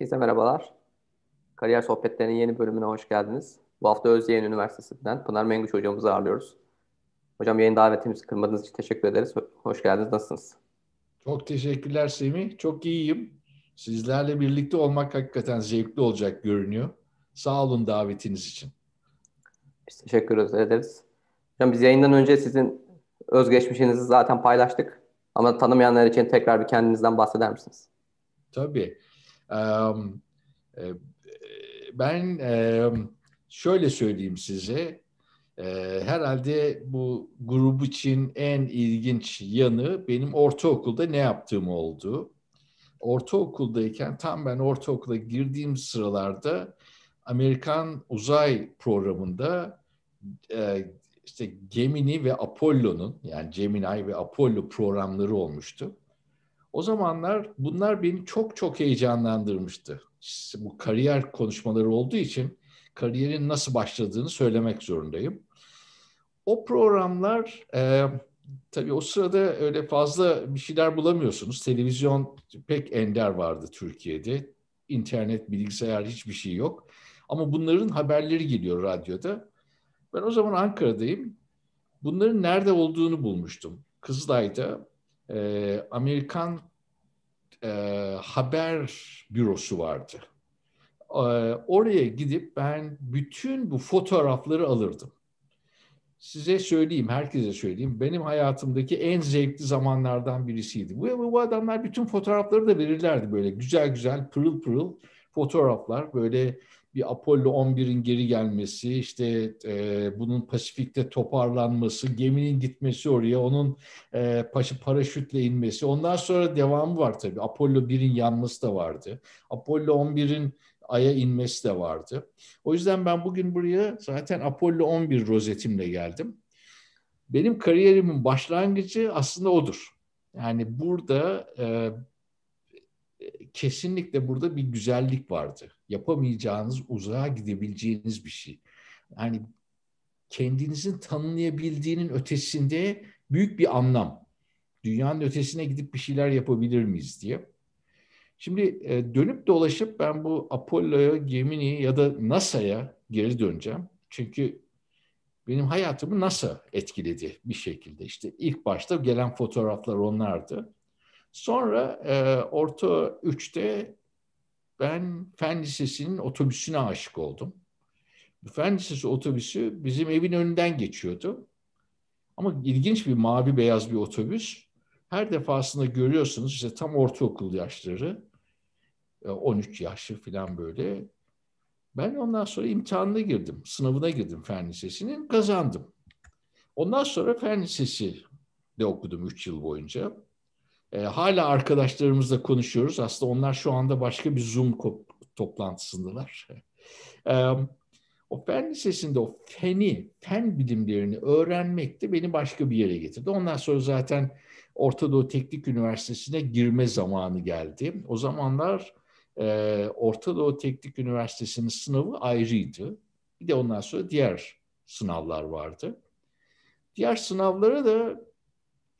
Herkese merhabalar. Kariyer Sohbetleri'nin yeni bölümüne hoş geldiniz. Bu hafta Özyeğin Üniversitesi'nden Pınar Menguç hocamızı ağırlıyoruz. Hocam yayın davetimizi kırmadığınız için teşekkür ederiz. Hoş geldiniz. Nasılsınız? Çok teşekkürler Semih. Çok iyiyim. Sizlerle birlikte olmak hakikaten zevkli olacak görünüyor. Sağ olun davetiniz için. Biz teşekkür ederiz. Hocam biz yayından önce sizin özgeçmişinizi zaten paylaştık. Ama tanımayanlar için tekrar bir kendinizden bahseder misiniz? Tabii. Ben şöyle söyleyeyim size. Herhalde bu grup için en ilginç yanı benim ortaokulda ne yaptığım oldu. Ortaokuldayken tam ben ortaokula girdiğim sıralarda Amerikan uzay programında işte Gemini ve Apollo'nun yani Gemini ve Apollo programları olmuştu. O zamanlar bunlar beni çok çok heyecanlandırmıştı. İşte bu kariyer konuşmaları olduğu için kariyerin nasıl başladığını söylemek zorundayım. O programlar e, tabii o sırada öyle fazla bir şeyler bulamıyorsunuz. Televizyon pek ender vardı Türkiye'de. İnternet, bilgisayar hiçbir şey yok. Ama bunların haberleri geliyor radyoda. Ben o zaman Ankara'dayım. Bunların nerede olduğunu bulmuştum. Kızılay'da e, Amerikan e, haber bürosu vardı. E, oraya gidip ben bütün bu fotoğrafları alırdım. Size söyleyeyim, herkese söyleyeyim. Benim hayatımdaki en zevkli zamanlardan birisiydi. Bu, bu adamlar bütün fotoğrafları da verirlerdi böyle güzel güzel pırıl pırıl fotoğraflar. Böyle bir Apollo 11'in geri gelmesi, işte e, bunun Pasifik'te toparlanması, geminin gitmesi oraya, onun e, paşı paraşütle inmesi. Ondan sonra devamı var tabii. Apollo 1'in yanması da vardı. Apollo 11'in Ay'a inmesi de vardı. O yüzden ben bugün buraya zaten Apollo 11 rozetimle geldim. Benim kariyerimin başlangıcı aslında odur. Yani burada e, kesinlikle burada bir güzellik vardı. Yapamayacağınız, uzağa gidebileceğiniz bir şey. Yani kendinizin tanımlayabildiğinin ötesinde büyük bir anlam. Dünyanın ötesine gidip bir şeyler yapabilir miyiz diye. Şimdi e, dönüp dolaşıp ben bu Apollo'ya, Gemini ya da NASA'ya geri döneceğim. Çünkü benim hayatımı NASA etkiledi bir şekilde. İşte ilk başta gelen fotoğraflar onlardı. Sonra e, orta 3'te ben Fen Lisesi'nin otobüsüne aşık oldum. Fen Lisesi otobüsü bizim evin önünden geçiyordu. Ama ilginç bir mavi beyaz bir otobüs. Her defasında görüyorsunuz işte tam ortaokul yaşları. 13 yaşlı falan böyle. Ben ondan sonra imtihanına girdim. Sınavına girdim Fen Lisesi'nin. Kazandım. Ondan sonra Fen Lisesi de okudum 3 yıl boyunca. E, hala arkadaşlarımızla konuşuyoruz. Aslında onlar şu anda başka bir Zoom toplantısındalar. E, o fen lisesinde o feni, fen bilimlerini öğrenmek de beni başka bir yere getirdi. Ondan sonra zaten Orta Doğu Teknik Üniversitesi'ne girme zamanı geldi. O zamanlar e, Orta Doğu Teknik Üniversitesi'nin sınavı ayrıydı. Bir de ondan sonra diğer sınavlar vardı. Diğer sınavlara da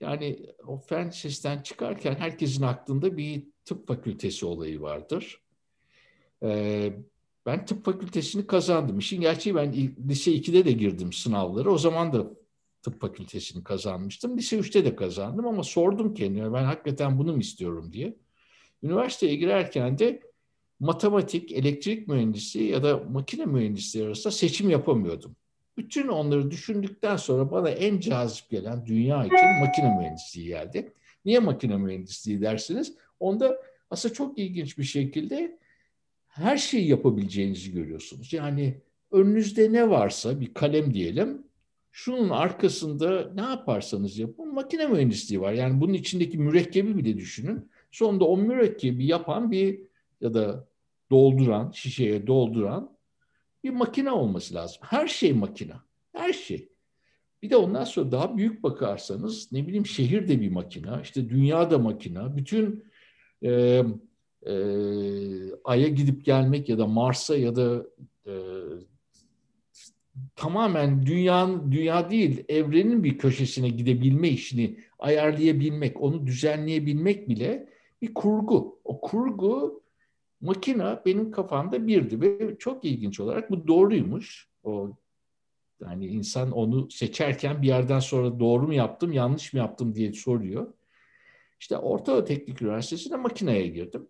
yani o fen lisesinden çıkarken herkesin aklında bir tıp fakültesi olayı vardır. Ee, ben tıp fakültesini kazandım. İşin gerçeği ben lise 2'de de girdim sınavları. O zaman da tıp fakültesini kazanmıştım. Lise 3'te de kazandım ama sordum kendime ben hakikaten bunu mu istiyorum diye. Üniversiteye girerken de matematik, elektrik mühendisliği ya da makine mühendisliği arasında seçim yapamıyordum. Bütün onları düşündükten sonra bana en cazip gelen dünya için makine mühendisliği geldi. Niye makine mühendisliği dersiniz? Onda aslında çok ilginç bir şekilde her şeyi yapabileceğinizi görüyorsunuz. Yani önünüzde ne varsa bir kalem diyelim, şunun arkasında ne yaparsanız yapın makine mühendisliği var. Yani bunun içindeki mürekkebi bile düşünün. Sonunda o mürekkebi yapan bir ya da dolduran, şişeye dolduran bir makine olması lazım. Her şey makine. Her şey. Bir de ondan sonra daha büyük bakarsanız ne bileyim şehir de bir makina, işte dünya da makina, bütün e, e, Ay'a gidip gelmek ya da Mars'a ya da e, tamamen dünyanın dünya değil evrenin bir köşesine gidebilme işini ayarlayabilmek, onu düzenleyebilmek bile bir kurgu. O kurgu makina benim kafamda birdi ve çok ilginç olarak bu doğruymuş. O yani insan onu seçerken bir yerden sonra doğru mu yaptım, yanlış mı yaptım diye soruyor. İşte Orta Teknik Üniversitesi'ne makineye girdim.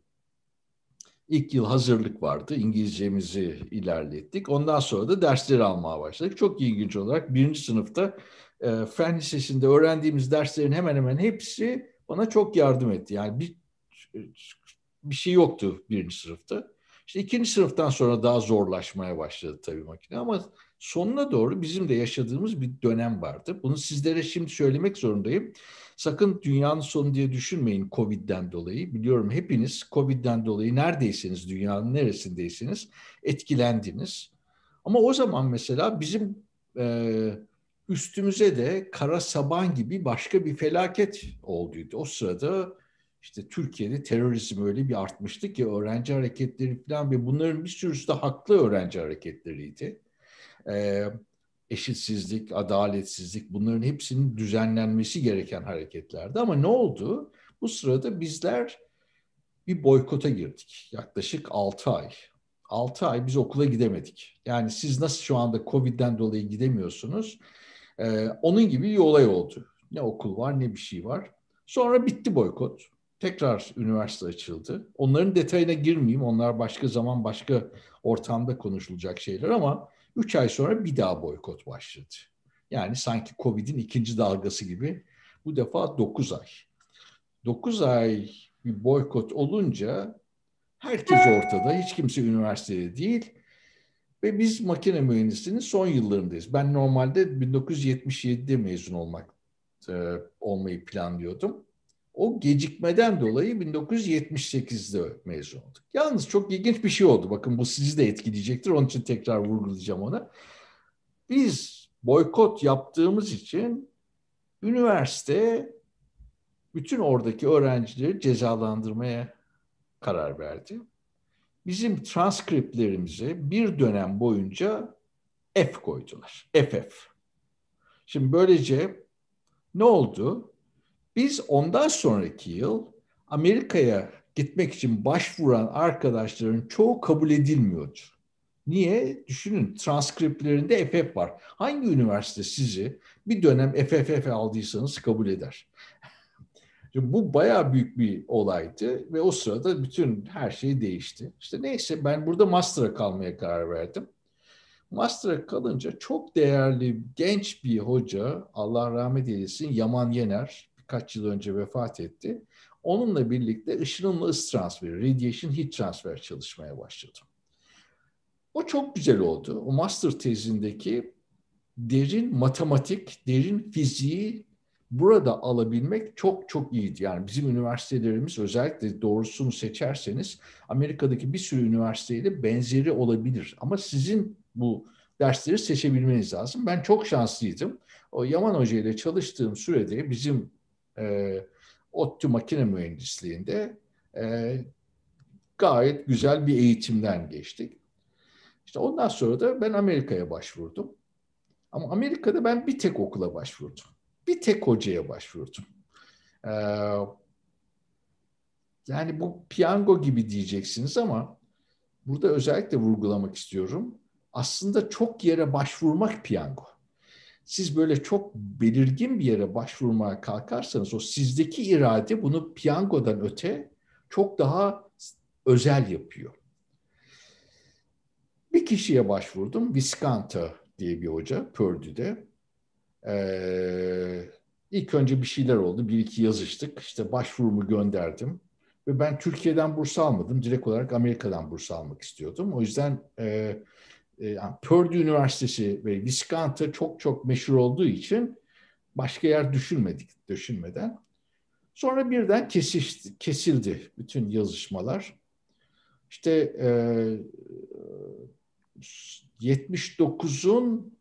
İlk yıl hazırlık vardı. İngilizcemizi ilerlettik. Ondan sonra da dersleri almaya başladık. Çok ilginç olarak birinci sınıfta e, fen lisesinde öğrendiğimiz derslerin hemen hemen hepsi bana çok yardım etti. Yani bir bir şey yoktu birinci sınıfta. İşte ikinci sınıftan sonra daha zorlaşmaya başladı tabii makine ama sonuna doğru bizim de yaşadığımız bir dönem vardı. Bunu sizlere şimdi söylemek zorundayım. Sakın dünyanın sonu diye düşünmeyin Covid'den dolayı. Biliyorum hepiniz Covid'den dolayı neredeyseniz, dünyanın neresindeyseniz etkilendiniz. Ama o zaman mesela bizim e, üstümüze de kara saban gibi başka bir felaket olduydu. O sırada işte Türkiye'de terörizm öyle bir artmıştı ki öğrenci hareketleri falan ve bunların bir sürüsü de haklı öğrenci hareketleriydi. Ee, eşitsizlik, adaletsizlik bunların hepsinin düzenlenmesi gereken hareketlerdi. Ama ne oldu? Bu sırada bizler bir boykota girdik. Yaklaşık 6 ay. 6 ay biz okula gidemedik. Yani siz nasıl şu anda Covid'den dolayı gidemiyorsunuz? Ee, onun gibi bir olay oldu. Ne okul var ne bir şey var. Sonra bitti boykot. Tekrar üniversite açıldı. Onların detayına girmeyeyim. Onlar başka zaman başka ortamda konuşulacak şeyler ama 3 ay sonra bir daha boykot başladı. Yani sanki Covid'in ikinci dalgası gibi bu defa 9 ay. 9 ay bir boykot olunca herkes ortada. Hiç kimse üniversitede değil. Ve biz makine mühendisliğinin son yıllarındayız. Ben normalde 1977'de mezun olmak e, olmayı planlıyordum. O gecikmeden dolayı 1978'de mezun olduk. Yalnız çok ilginç bir şey oldu. Bakın bu sizi de etkileyecektir. Onun için tekrar vurgulayacağım ona. Biz boykot yaptığımız için üniversite bütün oradaki öğrencileri cezalandırmaya karar verdi. Bizim transkriptlerimize bir dönem boyunca F koydular. FF. Şimdi böylece ne oldu? Biz ondan sonraki yıl Amerika'ya gitmek için başvuran arkadaşların çoğu kabul edilmiyordu. Niye? Düşünün transkriptlerinde FF var. Hangi üniversite sizi bir dönem FFF aldıysanız kabul eder? Şimdi bu bayağı büyük bir olaydı ve o sırada bütün her şey değişti. İşte neyse ben burada master'a kalmaya karar verdim. Master'a kalınca çok değerli genç bir hoca, Allah rahmet eylesin Yaman Yener, birkaç yıl önce vefat etti. Onunla birlikte ışınımlı ısı transferi, radiation heat transfer çalışmaya başladım. O çok güzel oldu. O master tezindeki derin matematik, derin fiziği burada alabilmek çok çok iyiydi. Yani bizim üniversitelerimiz özellikle doğrusunu seçerseniz Amerika'daki bir sürü üniversiteyle benzeri olabilir. Ama sizin bu dersleri seçebilmeniz lazım. Ben çok şanslıydım. O Yaman Hoca ile çalıştığım sürede bizim e, ODTÜ makine mühendisliğinde e, gayet güzel bir eğitimden geçtik. İşte ondan sonra da ben Amerika'ya başvurdum. Ama Amerika'da ben bir tek okula başvurdum. Bir tek hocaya başvurdum. Ee, yani bu piyango gibi diyeceksiniz ama burada özellikle vurgulamak istiyorum. Aslında çok yere başvurmak piyango siz böyle çok belirgin bir yere başvurmaya kalkarsanız o sizdeki irade bunu piyangodan öte çok daha özel yapıyor. Bir kişiye başvurdum. Viscanta diye bir hoca Purdue'de. Ee, ilk önce bir şeyler oldu. Bir iki yazıştık. İşte başvurumu gönderdim. Ve ben Türkiye'den burs almadım. Direkt olarak Amerika'dan burs almak istiyordum. O yüzden e, yani Purdue Üniversitesi ve Wisconsin çok çok meşhur olduğu için başka yer düşünmedik, düşünmeden. Sonra birden kesişti, kesildi bütün yazışmalar. İşte e, 79'un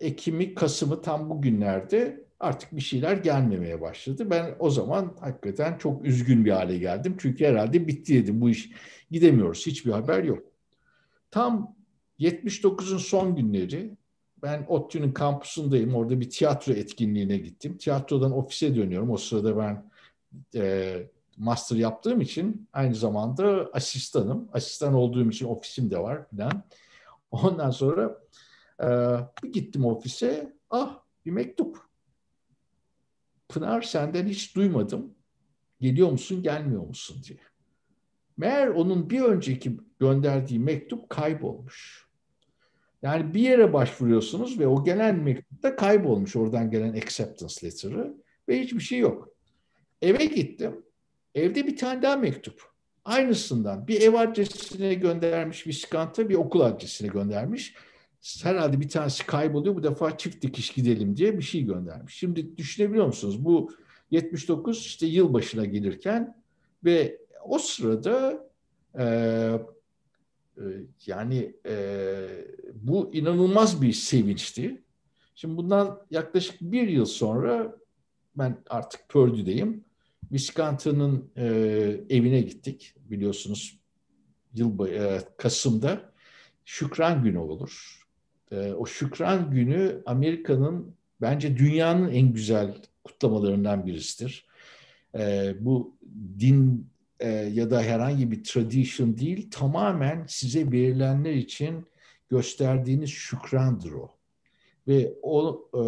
Ekim'i, Kasım'ı tam bu günlerde artık bir şeyler gelmemeye başladı. Ben o zaman hakikaten çok üzgün bir hale geldim. Çünkü herhalde bitti dedim. Bu iş gidemiyoruz. Hiçbir haber yok. Tam 79'un son günleri ben ODTÜ'nün kampüsündeyim. Orada bir tiyatro etkinliğine gittim. Tiyatrodan ofise dönüyorum. O sırada ben e, master yaptığım için aynı zamanda asistanım. Asistan olduğum için ofisim de var falan. Ondan sonra e, bir gittim ofise. Ah bir mektup. Pınar senden hiç duymadım. Geliyor musun gelmiyor musun diye. Meğer onun bir önceki gönderdiği mektup kaybolmuş. Yani bir yere başvuruyorsunuz ve o gelen mektupta kaybolmuş oradan gelen acceptance letter'ı ve hiçbir şey yok. Eve gittim. Evde bir tane daha mektup. Aynısından bir ev adresine göndermiş Viskanta bir okul adresine göndermiş. Herhalde bir tanesi kayboluyor bu defa çift dikiş gidelim diye bir şey göndermiş. Şimdi düşünebiliyor musunuz? Bu 79 işte yılbaşına gelirken ve o sırada e, yani e, bu inanılmaz bir sevinçti. Şimdi bundan yaklaşık bir yıl sonra ben artık Purdue'deyim. Viskanta'nın e, evine gittik. Biliyorsunuz yıl e, Kasım'da Şükran Günü olur. E, o Şükran Günü Amerika'nın bence dünyanın en güzel kutlamalarından birisidir. E, bu din e, ya da herhangi bir tradition değil, tamamen size verilenler için gösterdiğiniz şükrandır o. Ve o e,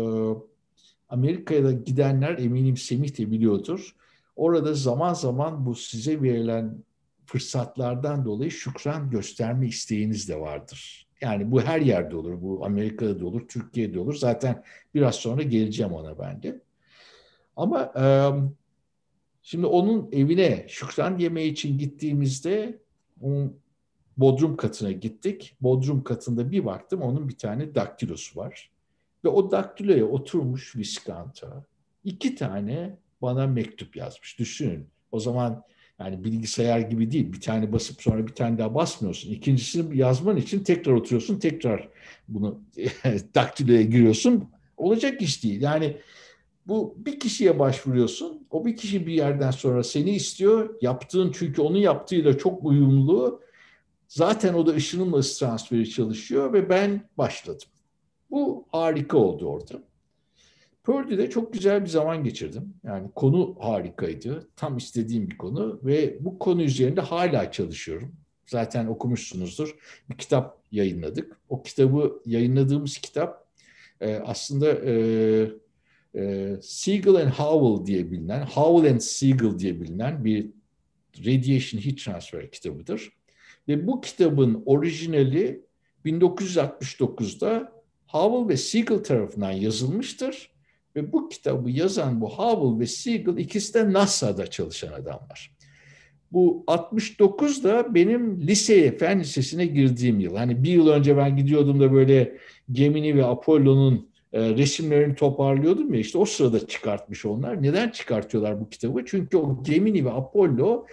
Amerika'ya gidenler eminim Semih de biliyordur. Orada zaman zaman bu size verilen fırsatlardan dolayı şükran gösterme isteğiniz de vardır. Yani bu her yerde olur. Bu Amerika'da da olur, Türkiye'de olur. Zaten biraz sonra geleceğim ona ben de. Ama e, şimdi onun evine şükran yemeği için gittiğimizde onun bodrum katına gittik. Bodrum katında bir baktım onun bir tane daktilosu var. Ve o daktiloya oturmuş Viskanta iki tane bana mektup yazmış. Düşünün. O zaman yani bilgisayar gibi değil. Bir tane basıp sonra bir tane daha basmıyorsun. İkincisini yazman için tekrar oturuyorsun. Tekrar bunu daktiloya giriyorsun. Olacak iş değil. Yani bu bir kişiye başvuruyorsun. O bir kişi bir yerden sonra seni istiyor. Yaptığın çünkü onun yaptığıyla çok uyumlu. Zaten o da ışınımla ısı transferi çalışıyor ve ben başladım. Bu harika oldu orada. Purdue'de çok güzel bir zaman geçirdim. Yani konu harikaydı. Tam istediğim bir konu ve bu konu üzerinde hala çalışıyorum. Zaten okumuşsunuzdur. Bir kitap yayınladık. O kitabı yayınladığımız kitap e, aslında e, Siegel and Howell diye bilinen, Howell and Siegel diye bilinen bir Radiation Heat Transfer kitabıdır. Ve bu kitabın orijinali 1969'da Howell ve Siegel tarafından yazılmıştır. Ve bu kitabı yazan bu Howell ve Siegel ikisi de NASA'da çalışan adamlar. Bu 69'da benim liseye, fen lisesine girdiğim yıl. Hani bir yıl önce ben gidiyordum da böyle Gemini ve Apollo'nun resimlerini toparlıyordum ya işte o sırada çıkartmış onlar. Neden çıkartıyorlar bu kitabı? Çünkü o Gemini ve Apollo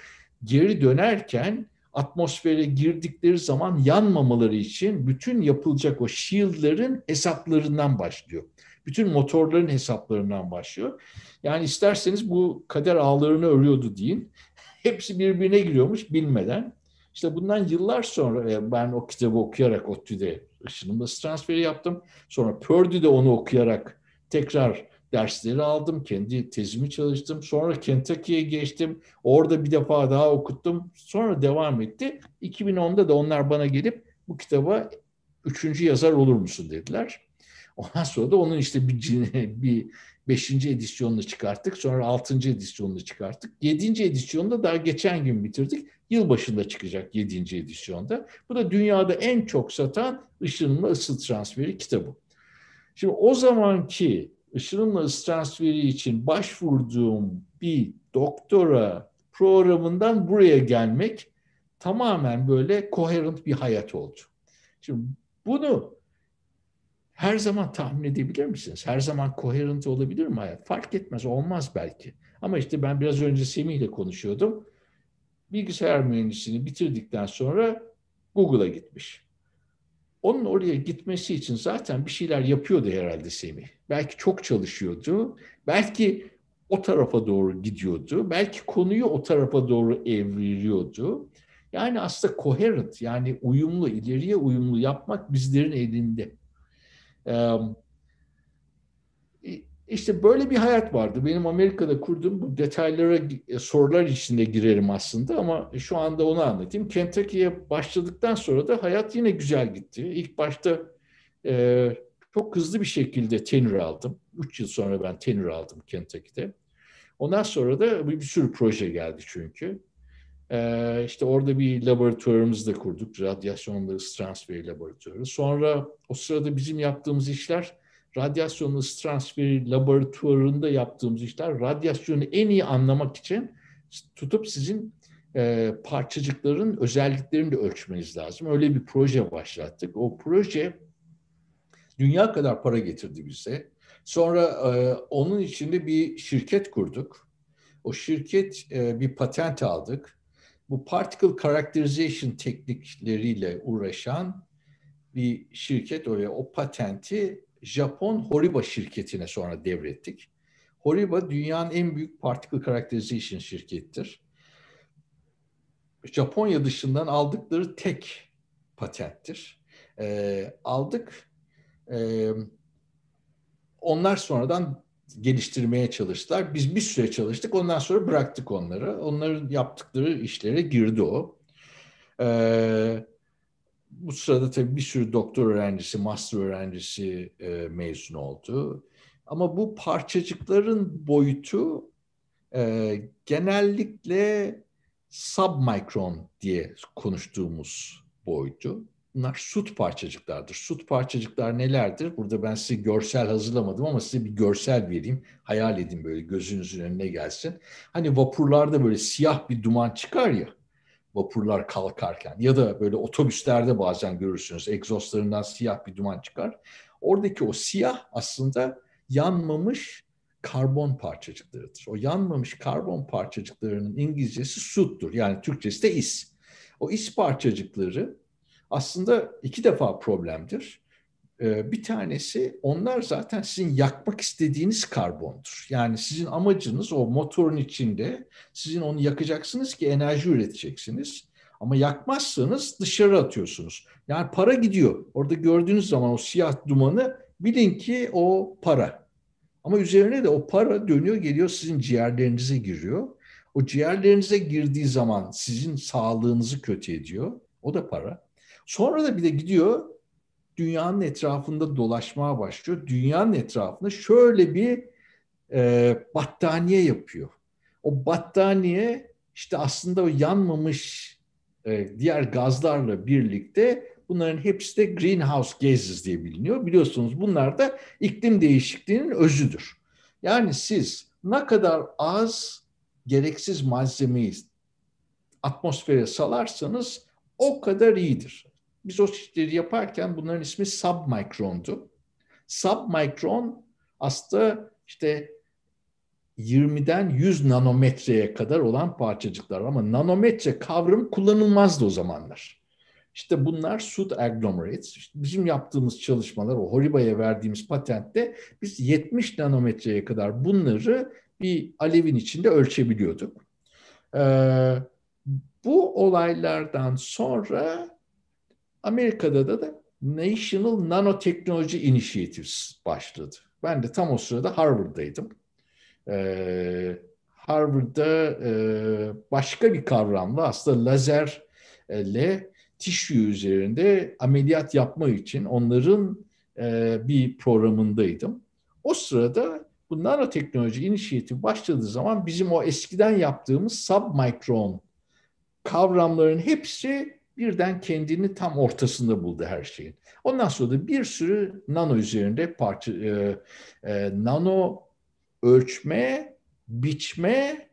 geri dönerken atmosfere girdikleri zaman yanmamaları için bütün yapılacak o shield'ların hesaplarından başlıyor. Bütün motorların hesaplarından başlıyor. Yani isterseniz bu kader ağlarını örüyordu deyin. Hepsi birbirine giriyormuş bilmeden. İşte bundan yıllar sonra e, ben o kitabı okuyarak ODTÜ'de ışınımda transferi yaptım. Sonra Purdue'de onu okuyarak tekrar dersleri aldım. Kendi tezimi çalıştım. Sonra Kentucky'ye geçtim. Orada bir defa daha okuttum. Sonra devam etti. 2010'da da onlar bana gelip bu kitaba üçüncü yazar olur musun dediler. Ondan sonra da onun işte bir, bir beşinci edisyonunu çıkarttık. Sonra altıncı edisyonunu çıkarttık. Yedinci edisyonda daha geçen gün bitirdik. Yılbaşında çıkacak yedinci edisyonda. Bu da dünyada en çok satan ışınımla ısı transferi kitabı. Şimdi o zamanki ışınımla ısı transferi için başvurduğum bir doktora programından buraya gelmek tamamen böyle coherent bir hayat oldu. Şimdi bunu her zaman tahmin edebilir misiniz? Her zaman coherent olabilir mi hayat? Fark etmez, olmaz belki. Ama işte ben biraz önce Semih ile konuşuyordum. Bilgisayar mühendisliğini bitirdikten sonra Google'a gitmiş. Onun oraya gitmesi için zaten bir şeyler yapıyordu herhalde Semih. Belki çok çalışıyordu. Belki o tarafa doğru gidiyordu. Belki konuyu o tarafa doğru evriliyordu. Yani aslında coherent yani uyumlu, ileriye uyumlu yapmak bizlerin elinde. İşte böyle bir hayat vardı. Benim Amerika'da kurduğum bu detaylara e, sorular içinde girerim aslında ama şu anda onu anlatayım. Kentucky'ye başladıktan sonra da hayat yine güzel gitti. İlk başta e, çok hızlı bir şekilde tenür aldım. Üç yıl sonra ben tenür aldım Kentucky'de. Ondan sonra da bir, bir sürü proje geldi çünkü. Ee, işte orada bir laboratuvarımızı da kurduk. Radyasyonlu ısı transferi laboratuvarı. Sonra o sırada bizim yaptığımız işler radyasyon ısı transferi laboratuvarında yaptığımız işler radyasyonu en iyi anlamak için tutup sizin e, parçacıkların özelliklerini de ölçmeniz lazım. Öyle bir proje başlattık. O proje dünya kadar para getirdi bize. Sonra e, onun içinde bir şirket kurduk. O şirket e, bir patent aldık. Bu particle characterization teknikleriyle uğraşan bir şirket oraya o patenti Japon Horiba şirketine sonra devrettik. Horiba dünyanın en büyük particle characterization şirkettir. Japonya dışından aldıkları tek patenttir. E, aldık. E, onlar sonradan geliştirmeye çalıştılar. Biz bir süre çalıştık. Ondan sonra bıraktık onları. Onların yaptıkları işlere girdi o. Ee, bu sırada tabii bir sürü doktor öğrencisi, master öğrencisi e, mezun oldu. Ama bu parçacıkların boyutu e, genellikle submikron diye konuştuğumuz boyutu. Bunlar sut parçacıklardır. Sut parçacıklar nelerdir? Burada ben size görsel hazırlamadım ama size bir görsel vereyim. Hayal edin böyle gözünüzün önüne gelsin. Hani vapurlarda böyle siyah bir duman çıkar ya vapurlar kalkarken ya da böyle otobüslerde bazen görürsünüz egzozlarından siyah bir duman çıkar. Oradaki o siyah aslında yanmamış karbon parçacıklarıdır. O yanmamış karbon parçacıklarının İngilizcesi suttur. Yani Türkçesi de is. O is parçacıkları aslında iki defa problemdir. Ee, bir tanesi onlar zaten sizin yakmak istediğiniz karbondur. Yani sizin amacınız o motorun içinde sizin onu yakacaksınız ki enerji üreteceksiniz. Ama yakmazsanız dışarı atıyorsunuz. Yani para gidiyor. Orada gördüğünüz zaman o siyah dumanı bilin ki o para. Ama üzerine de o para dönüyor geliyor sizin ciğerlerinize giriyor. O ciğerlerinize girdiği zaman sizin sağlığınızı kötü ediyor. O da para. Sonra da bir de gidiyor dünyanın etrafında dolaşmaya başlıyor. Dünyanın etrafında şöyle bir e, battaniye yapıyor. O battaniye işte aslında o yanmamış e, diğer gazlarla birlikte bunların hepsi de greenhouse gases diye biliniyor. Biliyorsunuz bunlar da iklim değişikliğinin özüdür. Yani siz ne kadar az gereksiz malzemeyi atmosfere salarsanız o kadar iyidir. Biz o işleri yaparken bunların ismi submikrondu. Submikron aslında işte 20'den 100 nanometreye kadar olan parçacıklar ama nanometre kavramı kullanılmazdı o zamanlar. İşte bunlar sud agglomerates. İşte bizim yaptığımız çalışmalar, o Horiba'ya verdiğimiz patentte biz 70 nanometreye kadar bunları bir alevin içinde ölçebiliyorduk. Ee, bu olaylardan sonra Amerika'da da, da National Nanotechnology Initiatives başladı. Ben de tam o sırada Harvard'daydım. Ee, Harvard'da e, başka bir kavramla aslında lazerle tişü üzerinde ameliyat yapma için onların e, bir programındaydım. O sırada bu nanoteknoloji inisiyatifi başladığı zaman bizim o eskiden yaptığımız submikron kavramların hepsi birden kendini tam ortasında buldu her şeyin. Ondan sonra da bir sürü nano üzerinde parça e, e, nano ölçme, biçme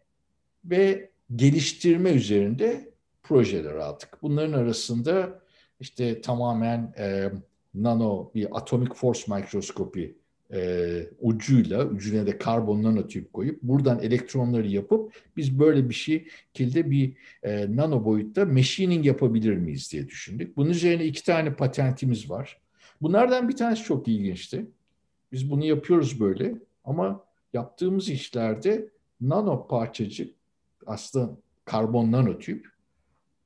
ve geliştirme üzerinde projeler aldık. Bunların arasında işte tamamen e, nano bir atomic force mikroskopi e, ucuyla, ucuna da karbon nanotüp koyup buradan elektronları yapıp biz böyle bir şekilde bir e, nano boyutta machining yapabilir miyiz diye düşündük. Bunun üzerine iki tane patentimiz var. Bunlardan bir tanesi çok ilginçti. Biz bunu yapıyoruz böyle ama yaptığımız işlerde nano parçacık aslında karbon nanotüp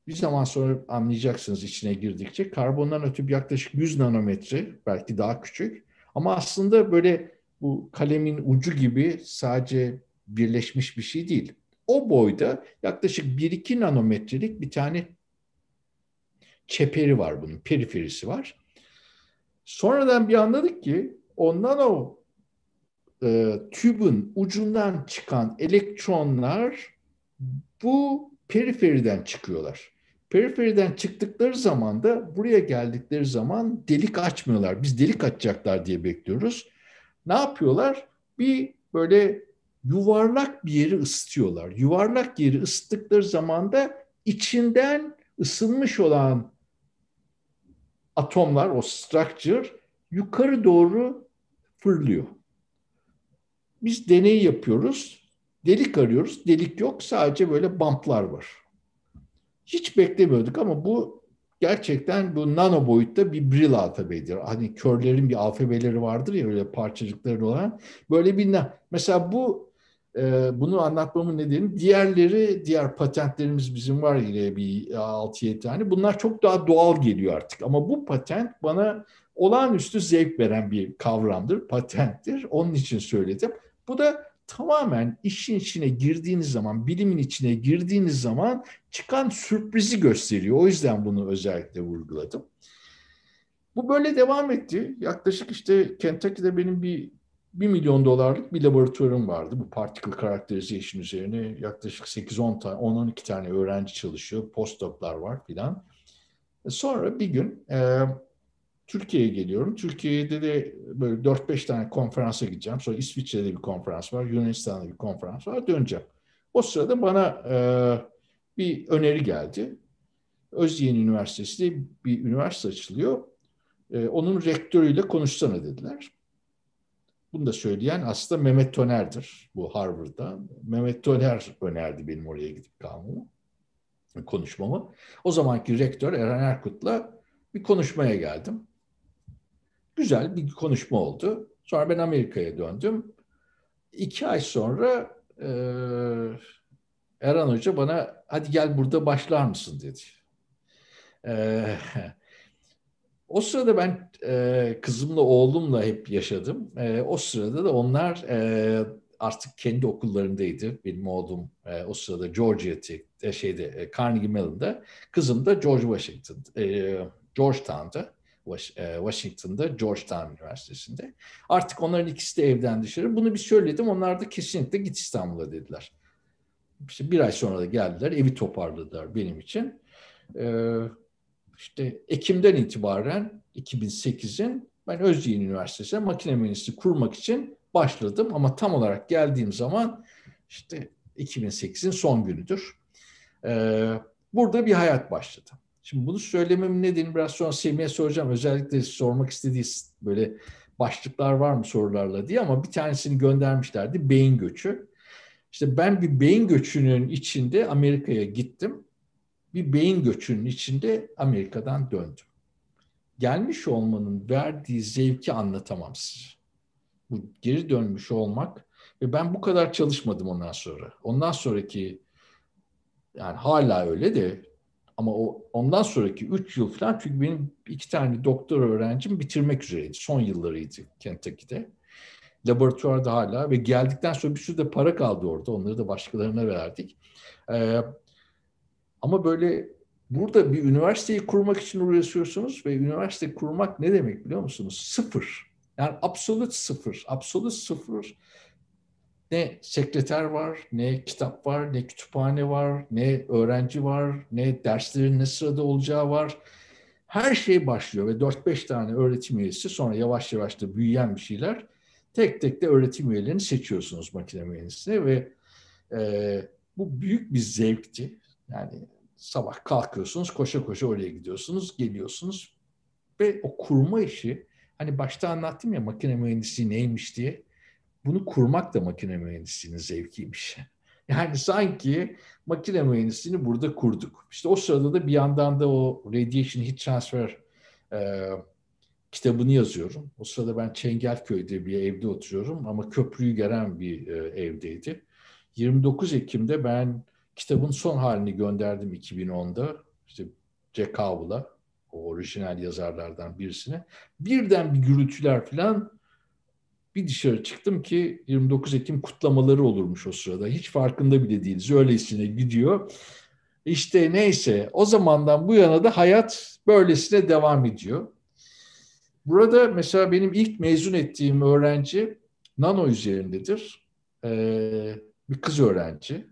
bir zaman sonra anlayacaksınız içine girdikçe karbon nanotüp yaklaşık 100 nanometre belki daha küçük ama aslında böyle bu kalemin ucu gibi sadece birleşmiş bir şey değil. O boyda yaklaşık 1-2 nanometrelik bir tane çeperi var bunun, periferisi var. Sonradan bir anladık ki o nano e, tübün ucundan çıkan elektronlar bu periferiden çıkıyorlar. Periferiden çıktıkları zaman da buraya geldikleri zaman delik açmıyorlar. Biz delik açacaklar diye bekliyoruz. Ne yapıyorlar? Bir böyle yuvarlak bir yeri ısıtıyorlar. Yuvarlak yeri ısıttıkları zaman da içinden ısınmış olan atomlar, o structure yukarı doğru fırlıyor. Biz deney yapıyoruz. Delik arıyoruz. Delik yok. Sadece böyle bumplar var. Hiç beklemiyorduk ama bu gerçekten bu nano boyutta bir Brill alfabedir. Hani körlerin bir alfabeleri vardır ya öyle parçacıkları olan. Böyle bir mesela bu e, bunu anlatmamın nedeni diğerleri, diğer patentlerimiz bizim var yine bir 6-7 tane. Bunlar çok daha doğal geliyor artık. Ama bu patent bana olağanüstü zevk veren bir kavramdır, patenttir. Onun için söyledim. Bu da tamamen işin içine girdiğiniz zaman, bilimin içine girdiğiniz zaman çıkan sürprizi gösteriyor. O yüzden bunu özellikle vurguladım. Bu böyle devam etti. Yaklaşık işte Kentucky'de benim bir 1 milyon dolarlık bir laboratuvarım vardı. Bu particle characterization üzerine yaklaşık 8-10 tane, 10-12 tane öğrenci çalışıyor. Postdoc'lar var filan. Sonra bir gün e, Türkiye'ye geliyorum. Türkiye'de de böyle 4-5 tane konferansa gideceğim. Sonra İsviçre'de bir konferans var, Yunanistan'da bir konferans var. Döneceğim. O sırada bana e, bir öneri geldi. Özyeğin Üniversitesi'nde bir üniversite açılıyor. E, onun rektörüyle konuşsana dediler. Bunu da söyleyen aslında Mehmet Toner'dir bu Harvard'da. Mehmet Toner önerdi benim oraya gidip kalmamı, konuşmamı. O zamanki rektör Eren Erkut'la bir konuşmaya geldim. Güzel bir konuşma oldu. Sonra ben Amerika'ya döndüm. İki ay sonra e, Eren Hoca bana hadi gel burada başlar mısın dedi. E, o sırada ben e, kızımla oğlumla hep yaşadım. E, o sırada da onlar e, artık kendi okullarındaydı. Benim oğlum e, o sırada Georgia Tech'te şeyde e, Carnegie Mellon'da, kızım da George Washington, e, Georgetown'da. E, Washington'da Georgetown Üniversitesi'nde. Artık onların ikisi de evden dışarı. Bunu bir söyledim. Onlar da kesinlikle git İstanbul'a dediler. İşte bir ay sonra da geldiler. Evi toparladılar benim için. Ee, işte Ekim'den itibaren 2008'in ben Özyeğin Üniversitesi'ne makine mühendisliği kurmak için başladım. Ama tam olarak geldiğim zaman işte 2008'in son günüdür. Ee, burada bir hayat başladı. Şimdi bunu söylememin nedeni biraz sonra Semih'e soracağım. Özellikle sormak istediği böyle başlıklar var mı sorularla diye ama bir tanesini göndermişlerdi. Beyin göçü. İşte ben bir beyin göçünün içinde Amerika'ya gittim. Bir beyin göçünün içinde Amerika'dan döndüm. Gelmiş olmanın verdiği zevki anlatamam size. Bu geri dönmüş olmak ve ben bu kadar çalışmadım ondan sonra. Ondan sonraki yani hala öyle de ama o ondan sonraki 3 yıl falan çünkü benim iki tane doktor öğrencim bitirmek üzereydi. Son yıllarıydı Kentucky'de. Laboratuvarda hala ve geldikten sonra bir sürü de para kaldı orada. Onları da başkalarına verdik. Ee, ama böyle burada bir üniversiteyi kurmak için uğraşıyorsunuz ve üniversite kurmak ne demek biliyor musunuz? Sıfır. Yani absolut sıfır. Absolut sıfır ne sekreter var, ne kitap var, ne kütüphane var, ne öğrenci var, ne derslerin ne sırada olacağı var. Her şey başlıyor ve 4-5 tane öğretim üyesi sonra yavaş yavaş da büyüyen bir şeyler. Tek tek de öğretim üyelerini seçiyorsunuz makine mühendisliğine ve e, bu büyük bir zevkti. Yani sabah kalkıyorsunuz, koşa koşa oraya gidiyorsunuz, geliyorsunuz ve o kurma işi, hani başta anlattım ya makine mühendisliği neymiş diye bunu kurmak da makine mühendisliğinin zevkiymiş. Yani sanki makine mühendisliğini burada kurduk. İşte o sırada da bir yandan da o Radiation Heat Transfer e, kitabını yazıyorum. O sırada ben Çengelköy'de bir evde oturuyorum ama köprüyü gelen bir e, evdeydi. 29 Ekim'de ben kitabın son halini gönderdim 2010'da. İşte Jack Howell'a, o orijinal yazarlardan birisine. Birden bir gürültüler falan Bir dışarı çıktım ki 29 Ekim kutlamaları olurmuş o sırada. Hiç farkında bile değiliz. Öylesine gidiyor. İşte neyse o zamandan bu yana da hayat böylesine devam ediyor. Burada mesela benim ilk mezun ettiğim öğrenci nano üzerindedir. Ee, bir kız öğrenci,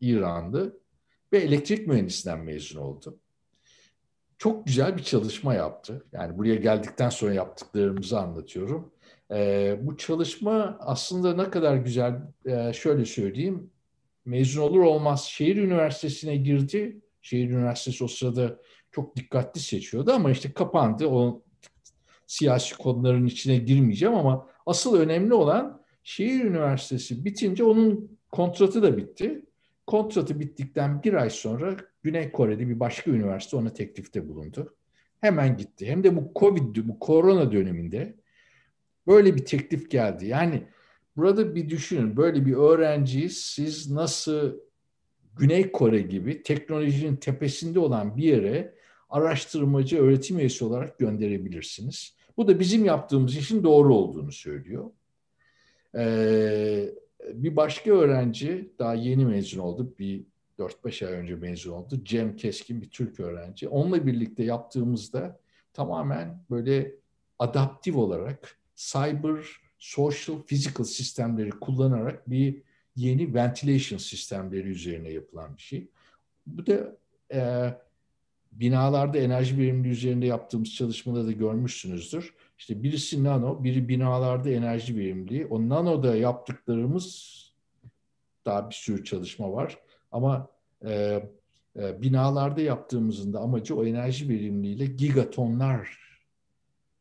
İranlı ve elektrik mühendisinden mezun oldu. Çok güzel bir çalışma yaptı. Yani buraya geldikten sonra yaptıklarımızı anlatıyorum. Ee, bu çalışma aslında ne kadar güzel, ee, şöyle söyleyeyim. Mezun olur olmaz şehir üniversitesine girdi. Şehir üniversitesi o sırada çok dikkatli seçiyordu ama işte kapandı. O siyasi konuların içine girmeyeceğim ama asıl önemli olan şehir üniversitesi bitince onun kontratı da bitti. Kontratı bittikten bir ay sonra Güney Kore'de bir başka üniversite ona teklifte bulundu. Hemen gitti. Hem de bu Covid, bu korona döneminde böyle bir teklif geldi. Yani burada bir düşünün. Böyle bir öğrenciyi siz nasıl Güney Kore gibi teknolojinin tepesinde olan bir yere araştırmacı, öğretim üyesi olarak gönderebilirsiniz. Bu da bizim yaptığımız işin doğru olduğunu söylüyor. Ee, bir başka öğrenci daha yeni mezun oldu. Bir 4-5 ay önce mezun oldu. Cem Keskin bir Türk öğrenci. Onunla birlikte yaptığımızda tamamen böyle adaptif olarak cyber, social, physical sistemleri kullanarak bir yeni ventilation sistemleri üzerine yapılan bir şey. Bu da e, binalarda enerji verimliliği üzerinde yaptığımız çalışmada da görmüşsünüzdür. İşte birisi nano, biri binalarda enerji verimliliği. O nanoda yaptıklarımız daha bir sürü çalışma var. Ama e, e, binalarda yaptığımızın da amacı o enerji verimliliğiyle gigatonlar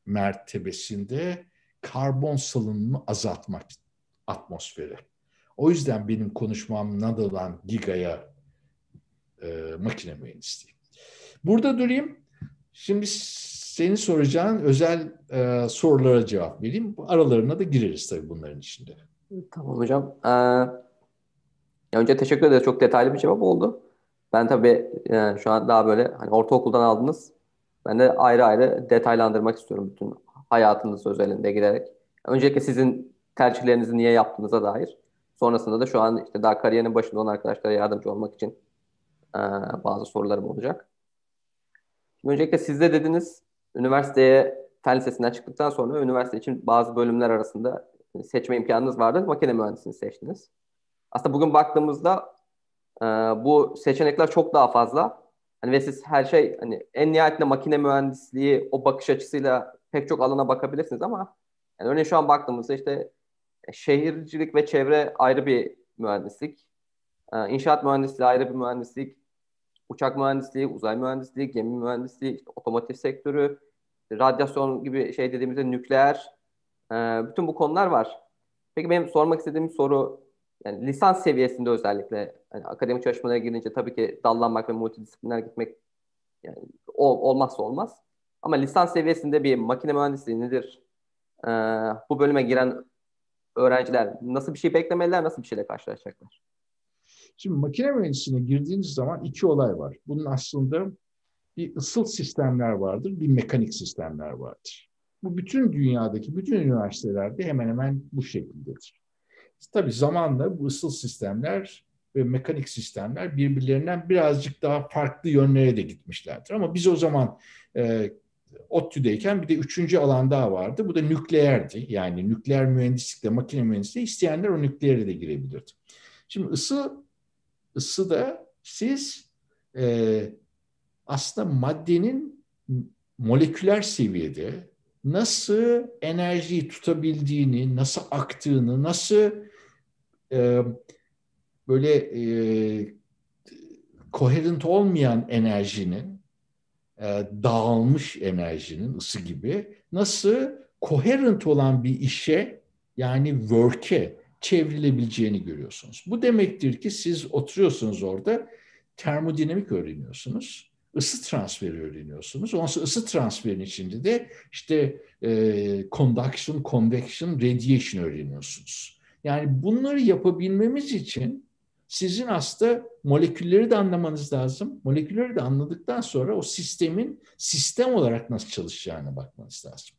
mertebesinde karbon salınımını azaltmak atmosfere. O yüzden benim konuşmam nanodan gigaya e, makine mühendisliği. Burada durayım. Şimdi senin soracağın özel e, sorulara cevap vereyim. Aralarına da gireriz tabii bunların içinde. Tamam hocam. Ee, önce teşekkür ederiz. Çok detaylı bir cevap oldu. Ben tabii yani şu an daha böyle hani ortaokuldan aldınız. Ben de ayrı ayrı detaylandırmak istiyorum bütün hayatınız özelinde giderek. Öncelikle sizin tercihlerinizi niye yaptığınıza dair. Sonrasında da şu an işte daha kariyerin başında olan arkadaşlara yardımcı olmak için e, bazı sorularım olacak. Şimdi öncelikle siz de dediniz üniversiteye fen lisesinden çıktıktan sonra üniversite için bazı bölümler arasında seçme imkanınız vardı. Makine mühendisliğini seçtiniz. Aslında bugün baktığımızda e, bu seçenekler çok daha fazla. Hani ve siz her şey hani en nihayetinde makine mühendisliği o bakış açısıyla pek çok alana bakabilirsiniz ama yani örneğin şu an baktığımızda işte şehircilik ve çevre ayrı bir mühendislik. E, inşaat mühendisliği ayrı bir mühendislik uçak mühendisliği, uzay mühendisliği, gemi mühendisliği, işte otomotiv sektörü, radyasyon gibi şey dediğimizde nükleer, e, bütün bu konular var. Peki benim sormak istediğim soru, yani lisans seviyesinde özellikle yani akademik çalışmalara girince tabii ki dallanmak ve multidisipliner gitmek yani olmazsa olmaz. Ama lisans seviyesinde bir makine mühendisliği nedir? Ee, bu bölüme giren öğrenciler nasıl bir şey beklemeliler, nasıl bir şeyle karşılaşacaklar? Şimdi makine mühendisliğine girdiğiniz zaman iki olay var. Bunun aslında bir ısıl sistemler vardır, bir mekanik sistemler vardır. Bu bütün dünyadaki bütün üniversitelerde hemen hemen bu şekildedir. Tabii zamanla bu ısıl sistemler ve mekanik sistemler birbirlerinden birazcık daha farklı yönlere de gitmişlerdir. Ama biz o zaman e, ODTÜ'deyken bir de üçüncü alan daha vardı. Bu da nükleerdi. Yani nükleer mühendislikle makine mühendisliği isteyenler o nükleere de girebilirdi. Şimdi ısı ısıda siz e, aslında maddenin moleküler seviyede nasıl enerjiyi tutabildiğini, nasıl aktığını, nasıl e, böyle e, koherent olmayan enerjinin, e, dağılmış enerjinin ısı gibi nasıl koherent olan bir işe yani work'e çevrilebileceğini görüyorsunuz. Bu demektir ki siz oturuyorsunuz orada termodinamik öğreniyorsunuz. ısı transferi öğreniyorsunuz. Ondan sonra ısı transferinin içinde de işte e, conduction, convection, radiation öğreniyorsunuz. Yani bunları yapabilmemiz için sizin aslında molekülleri de anlamanız lazım. Molekülleri de anladıktan sonra o sistemin sistem olarak nasıl çalışacağına bakmanız lazım.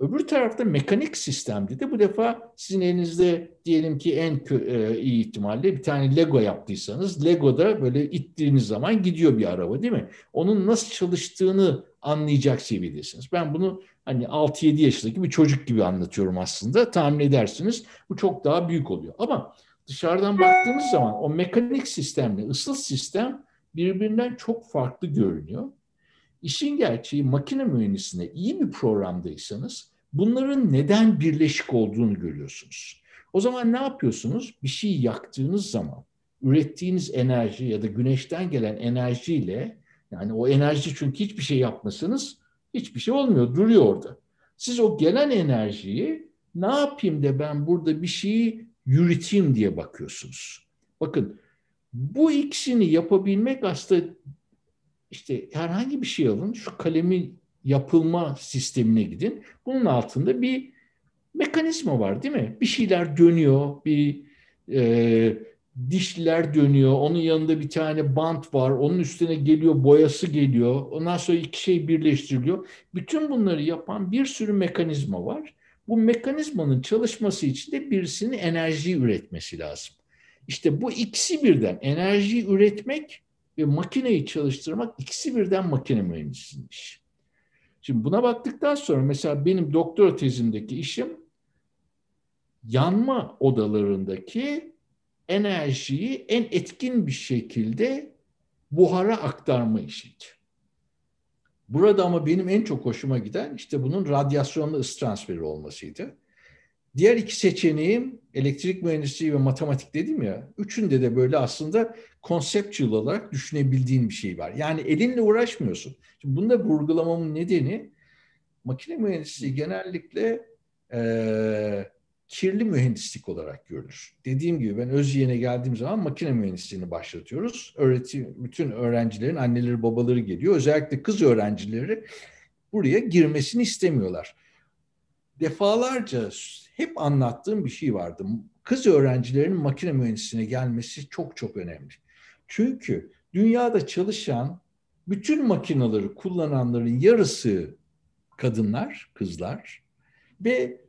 Öbür tarafta mekanik sistemde de bu defa sizin elinizde diyelim ki en e, iyi ihtimalle bir tane Lego yaptıysanız Lego'da böyle ittiğiniz zaman gidiyor bir araba değil mi? Onun nasıl çalıştığını anlayacak seviyedesiniz. Ben bunu hani 6-7 yaşındaki bir çocuk gibi anlatıyorum aslında. Tahmin edersiniz bu çok daha büyük oluyor. Ama dışarıdan baktığınız zaman o mekanik sistemle ısıl sistem birbirinden çok farklı görünüyor. İşin gerçeği makine mühendisliğine iyi bir programdaysanız bunların neden birleşik olduğunu görüyorsunuz. O zaman ne yapıyorsunuz? Bir şey yaktığınız zaman ürettiğiniz enerji ya da güneşten gelen enerjiyle yani o enerji çünkü hiçbir şey yapmasanız hiçbir şey olmuyor, duruyor orada. Siz o gelen enerjiyi ne yapayım da ben burada bir şeyi yürüteyim diye bakıyorsunuz. Bakın bu ikisini yapabilmek aslında işte herhangi bir şey alın, şu kalemi yapılma sistemine gidin. Bunun altında bir mekanizma var değil mi? Bir şeyler dönüyor, bir e, dişler dönüyor, onun yanında bir tane bant var, onun üstüne geliyor, boyası geliyor, ondan sonra iki şey birleştiriliyor. Bütün bunları yapan bir sürü mekanizma var. Bu mekanizmanın çalışması için de birisinin enerji üretmesi lazım. İşte bu ikisi birden enerji üretmek ve makineyi çalıştırmak ikisi birden makine mühendisliğinin işi. Şimdi buna baktıktan sonra mesela benim doktora tezimdeki işim yanma odalarındaki enerjiyi en etkin bir şekilde buhara aktarma işiydi. Burada ama benim en çok hoşuma giden işte bunun radyasyonlu ısı transferi olmasıydı. Diğer iki seçeneğim elektrik mühendisliği ve matematik dedim ya. Üçünde de böyle aslında konseptüel olarak düşünebildiğin bir şey var. Yani elinle uğraşmıyorsun. Şimdi bunu da vurgulamamın nedeni makine mühendisliği genellikle e, kirli mühendislik olarak görülür. Dediğim gibi ben Özyeğin'e geldiğim zaman makine mühendisliğini başlatıyoruz. Öğretim, bütün öğrencilerin anneleri babaları geliyor. Özellikle kız öğrencileri buraya girmesini istemiyorlar. Defalarca hep anlattığım bir şey vardı. Kız öğrencilerin makine mühendisliğine gelmesi çok çok önemli. Çünkü dünyada çalışan bütün makinaları kullananların yarısı kadınlar, kızlar ve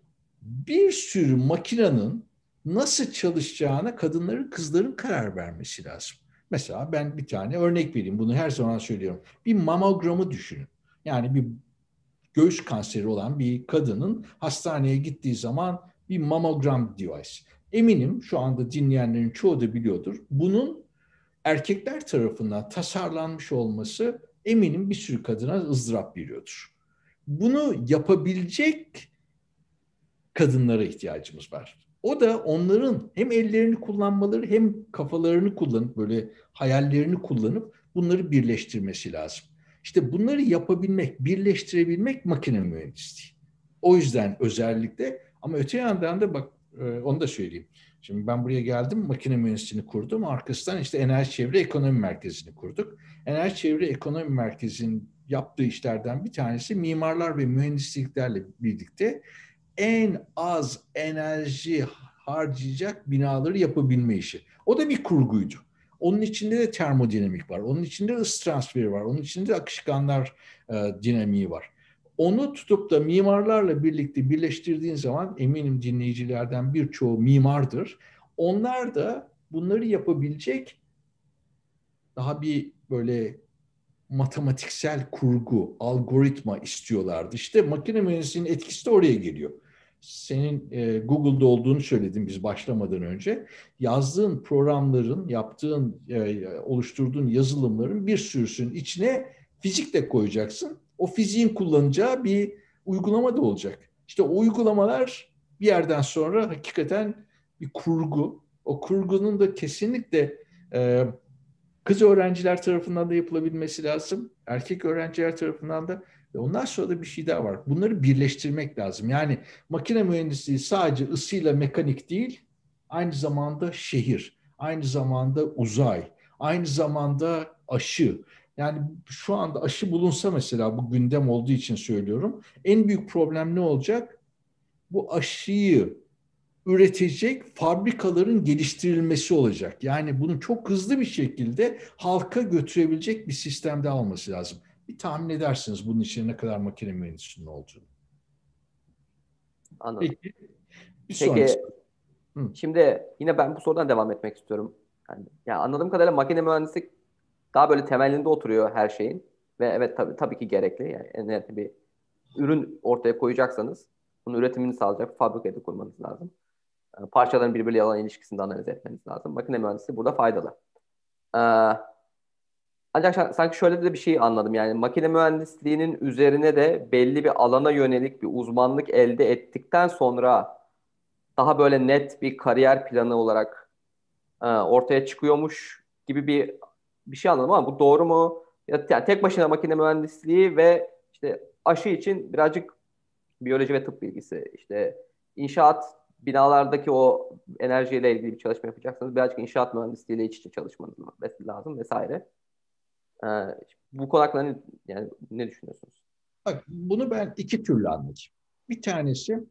bir sürü makinenin nasıl çalışacağına kadınların, kızların karar vermesi lazım. Mesela ben bir tane örnek vereyim. Bunu her zaman söylüyorum. Bir mamogramı düşünün. Yani bir göğüs kanseri olan bir kadının hastaneye gittiği zaman bir mamogram device. Eminim şu anda dinleyenlerin çoğu da biliyordur. Bunun erkekler tarafından tasarlanmış olması eminim bir sürü kadına ızdırap veriyordur. Bunu yapabilecek kadınlara ihtiyacımız var. O da onların hem ellerini kullanmaları hem kafalarını kullanıp böyle hayallerini kullanıp bunları birleştirmesi lazım. İşte bunları yapabilmek, birleştirebilmek makine mühendisliği. O yüzden özellikle ama öte yandan da bak e, onu da söyleyeyim. Şimdi ben buraya geldim, makine mühendisliğini kurdum. Arkasından işte Enerji Çevre Ekonomi Merkezi'ni kurduk. Enerji Çevre Ekonomi Merkezi'nin yaptığı işlerden bir tanesi mimarlar ve mühendisliklerle birlikte en az enerji harcayacak binaları yapabilme işi. O da bir kurguydu. Onun içinde de termodinamik var. Onun içinde ısı transferi var. Onun içinde de akışkanlar e, dinamiği var. Onu tutup da mimarlarla birlikte birleştirdiğin zaman eminim dinleyicilerden birçoğu mimardır. Onlar da bunları yapabilecek daha bir böyle matematiksel kurgu, algoritma istiyorlardı. İşte makine mühendisliğinin etkisi de oraya geliyor senin e, Google'da olduğunu söyledim biz başlamadan önce. Yazdığın programların, yaptığın, e, oluşturduğun yazılımların bir sürüsünün içine fizik de koyacaksın. O fiziğin kullanacağı bir uygulama da olacak. İşte o uygulamalar bir yerden sonra hakikaten bir kurgu. O kurgunun da kesinlikle e, kız öğrenciler tarafından da yapılabilmesi lazım. Erkek öğrenciler tarafından da ondan sonra da bir şey daha var. Bunları birleştirmek lazım. Yani makine mühendisliği sadece ısıyla mekanik değil, aynı zamanda şehir, aynı zamanda uzay, aynı zamanda aşı. Yani şu anda aşı bulunsa mesela bu gündem olduğu için söylüyorum. En büyük problem ne olacak? Bu aşıyı üretecek fabrikaların geliştirilmesi olacak. Yani bunu çok hızlı bir şekilde halka götürebilecek bir sistemde alması lazım bir tahmin edersiniz bunun içine ne kadar makine mühendisliğinin olduğunu. Anladım. Peki. Bir Peki. Hı. şimdi yine ben bu sorudan devam etmek istiyorum. Yani, ya anladığım kadarıyla makine mühendislik daha böyle temelinde oturuyor her şeyin ve evet tabii tabii ki gerekli. Yani en nihayetinde bir ürün ortaya koyacaksanız bunun üretimini sağlayacak fabrikayı da kurmanız lazım. Yani parçaların birbiriyle olan ilişkisini de analiz etmeniz lazım. Makine mühendisliği burada faydalı. Ee, ancak sanki şöyle de bir şey anladım. Yani makine mühendisliğinin üzerine de belli bir alana yönelik bir uzmanlık elde ettikten sonra daha böyle net bir kariyer planı olarak e, ortaya çıkıyormuş gibi bir bir şey anladım ama bu doğru mu? Ya, yani tek başına makine mühendisliği ve işte aşı için birazcık biyoloji ve tıp bilgisi, işte inşaat binalardaki o enerjiyle ilgili bir çalışma yapacaksanız birazcık inşaat mühendisliğiyle iç içe çalışmanız lazım vesaire. Bu konu hakkında ne, yani ne düşünüyorsunuz? Bak bunu ben iki türlü anlatayım. Bir tanesi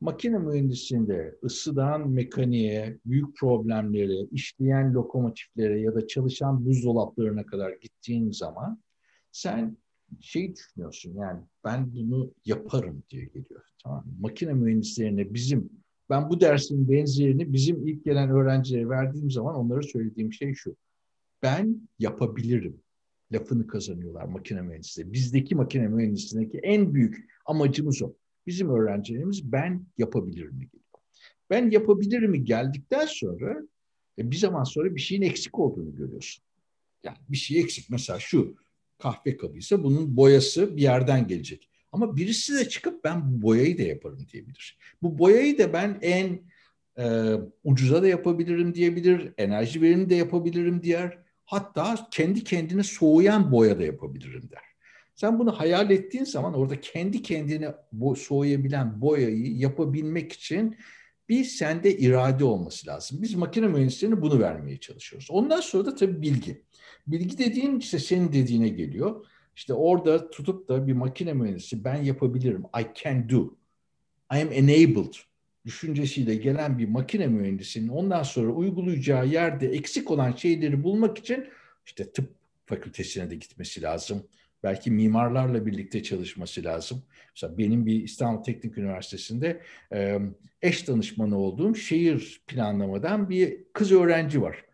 makine mühendisliğinde ısıdan mekaniğe, büyük problemlere, işleyen lokomotiflere ya da çalışan buzdolaplarına kadar gittiğin zaman sen şey düşünüyorsun yani ben bunu yaparım diye geliyor. Tamam mı? Makine mühendislerine bizim ben bu dersin benzerini bizim ilk gelen öğrencilere verdiğim zaman onlara söylediğim şey şu. Ben yapabilirim lafını kazanıyorlar makine mühendisliği. Bizdeki makine mühendisliğindeki en büyük amacımız o. Bizim öğrencilerimiz ben yapabilirim mi geliyor. Ben yapabilirim mi geldikten sonra e, bir zaman sonra bir şeyin eksik olduğunu görüyorsun. Yani bir şey eksik. Mesela şu kahve kabıysa bunun boyası bir yerden gelecek. Ama birisi de çıkıp ben bu boyayı da yaparım diyebilir. Bu boyayı da ben en e, ucuza da yapabilirim diyebilir, enerji verimli de yapabilirim diğer. Hatta kendi kendine soğuyan boya da yapabilirim der. Sen bunu hayal ettiğin zaman orada kendi kendine soğuyabilen boyayı yapabilmek için bir sende irade olması lazım. Biz makine mühendislerine bunu vermeye çalışıyoruz. Ondan sonra da tabii bilgi. Bilgi dediğin işte senin dediğine geliyor. İşte orada tutup da bir makine mühendisi ben yapabilirim. I can do. I am enabled düşüncesiyle gelen bir makine mühendisinin ondan sonra uygulayacağı yerde eksik olan şeyleri bulmak için işte tıp fakültesine de gitmesi lazım. Belki mimarlarla birlikte çalışması lazım. Mesela benim bir İstanbul Teknik Üniversitesi'nde eş danışmanı olduğum şehir planlamadan bir kız öğrenci var.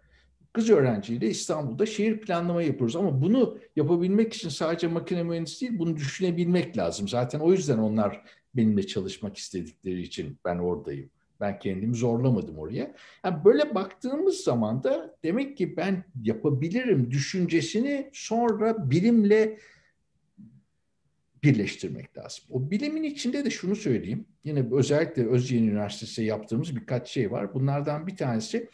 Kız öğrenciyle İstanbul'da şehir planlama yapıyoruz ama bunu yapabilmek için sadece makine mühendisi değil bunu düşünebilmek lazım. Zaten o yüzden onlar benimle çalışmak istedikleri için ben oradayım. Ben kendimi zorlamadım oraya. Yani böyle baktığımız zaman da demek ki ben yapabilirim düşüncesini sonra bilimle birleştirmek lazım. O bilimin içinde de şunu söyleyeyim. Yine özellikle Özyeğin Üniversitesi'nde yaptığımız birkaç şey var. Bunlardan bir tanesi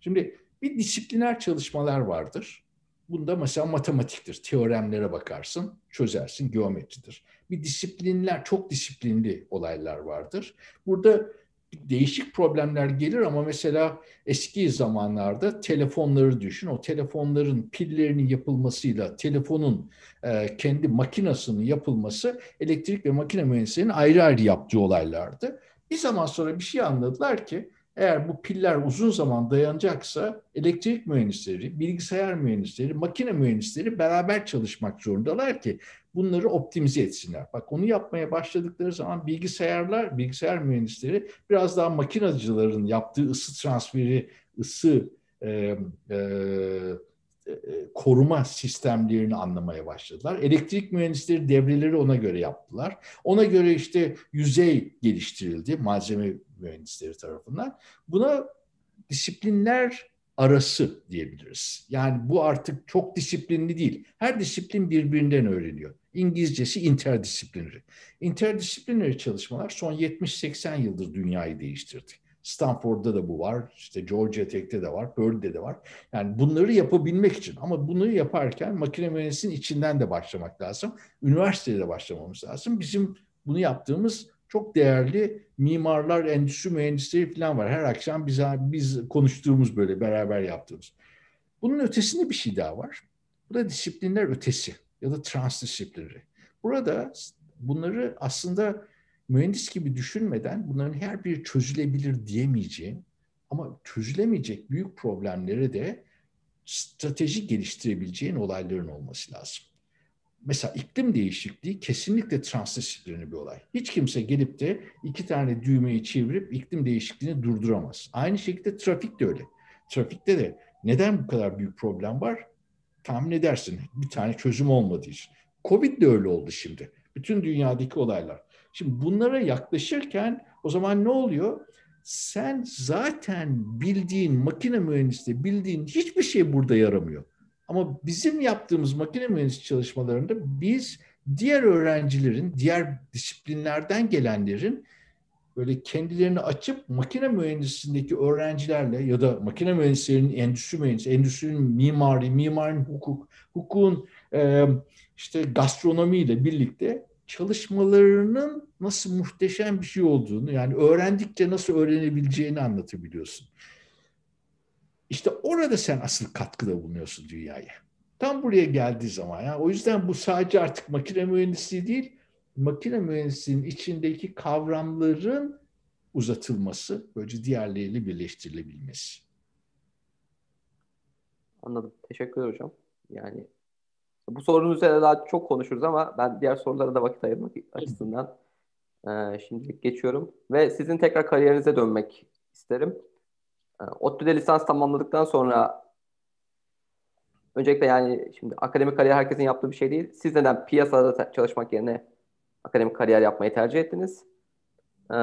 şimdi bir disipliner çalışmalar vardır. Bunda mesela matematiktir. Teoremlere bakarsın, çözersin, geometridir. Bir disiplinler, çok disiplinli olaylar vardır. Burada değişik problemler gelir ama mesela eski zamanlarda telefonları düşün. O telefonların pillerinin yapılmasıyla telefonun e, kendi makinasının yapılması elektrik ve makine mühendislerinin ayrı ayrı yaptığı olaylardı. Bir zaman sonra bir şey anladılar ki eğer bu piller uzun zaman dayanacaksa elektrik mühendisleri, bilgisayar mühendisleri, makine mühendisleri beraber çalışmak zorundalar ki bunları optimize etsinler. Bak onu yapmaya başladıkları zaman bilgisayarlar, bilgisayar mühendisleri biraz daha makinacıların yaptığı ısı transferi, ısı e, e, koruma sistemlerini anlamaya başladılar. Elektrik mühendisleri devreleri ona göre yaptılar. Ona göre işte yüzey geliştirildi malzeme mühendisleri tarafından. Buna disiplinler arası diyebiliriz. Yani bu artık çok disiplinli değil. Her disiplin birbirinden öğreniyor. İngilizcesi interdisiplineri. Interdisiplineri çalışmalar son 70-80 yıldır dünyayı değiştirdi. Stanford'da da bu var, işte Georgia Tech'te de var, Purdue'de de var. Yani bunları yapabilmek için ama bunu yaparken makine mühendisliğinin içinden de başlamak lazım. Üniversitede de başlamamız lazım. Bizim bunu yaptığımız çok değerli mimarlar, endüstri mühendisleri falan var. Her akşam biz, biz konuştuğumuz böyle beraber yaptığımız. Bunun ötesinde bir şey daha var. Bu da disiplinler ötesi ya da transdisiplineri. Burada bunları aslında mühendis gibi düşünmeden bunların her biri çözülebilir diyemeyeceğin ama çözülemeyecek büyük problemlere de strateji geliştirebileceğin olayların olması lazım. mesela iklim değişikliği kesinlikle transdisipliner bir olay. Hiç kimse gelip de iki tane düğmeyi çevirip iklim değişikliğini durduramaz. Aynı şekilde trafik de öyle. Trafikte de neden bu kadar büyük problem var? Tahmin edersin bir tane çözüm olmadığı için. Covid de öyle oldu şimdi. Bütün dünyadaki olaylar. Şimdi bunlara yaklaşırken o zaman ne oluyor? Sen zaten bildiğin makine mühendisliği, bildiğin hiçbir şey burada yaramıyor. Ama bizim yaptığımız makine mühendisliği çalışmalarında biz diğer öğrencilerin, diğer disiplinlerden gelenlerin böyle kendilerini açıp makine mühendisliğindeki öğrencilerle ya da makine mühendislerinin endüstri mühendisi, endüstrinin mimari, mimarinin hukuk, hukukun işte gastronomiyle birlikte çalışmalarının nasıl muhteşem bir şey olduğunu yani öğrendikçe nasıl öğrenebileceğini anlatabiliyorsun. İşte orada sen asıl katkıda bulunuyorsun dünyaya. Tam buraya geldiği zaman ya. O yüzden bu sadece artık makine mühendisliği değil, makine mühendisliğinin içindeki kavramların uzatılması, böylece diğerleriyle birleştirilebilmesi. Anladım. Teşekkür ederim hocam. Yani bu sorunun üzerine daha çok konuşuruz ama ben diğer sorulara da vakit ayırmak açısından e, şimdilik geçiyorum. Ve sizin tekrar kariyerinize dönmek isterim. E, ODTÜ'de lisans tamamladıktan sonra öncelikle yani şimdi akademik kariyer herkesin yaptığı bir şey değil. Siz neden piyasada çalışmak yerine akademik kariyer yapmayı tercih ettiniz? E,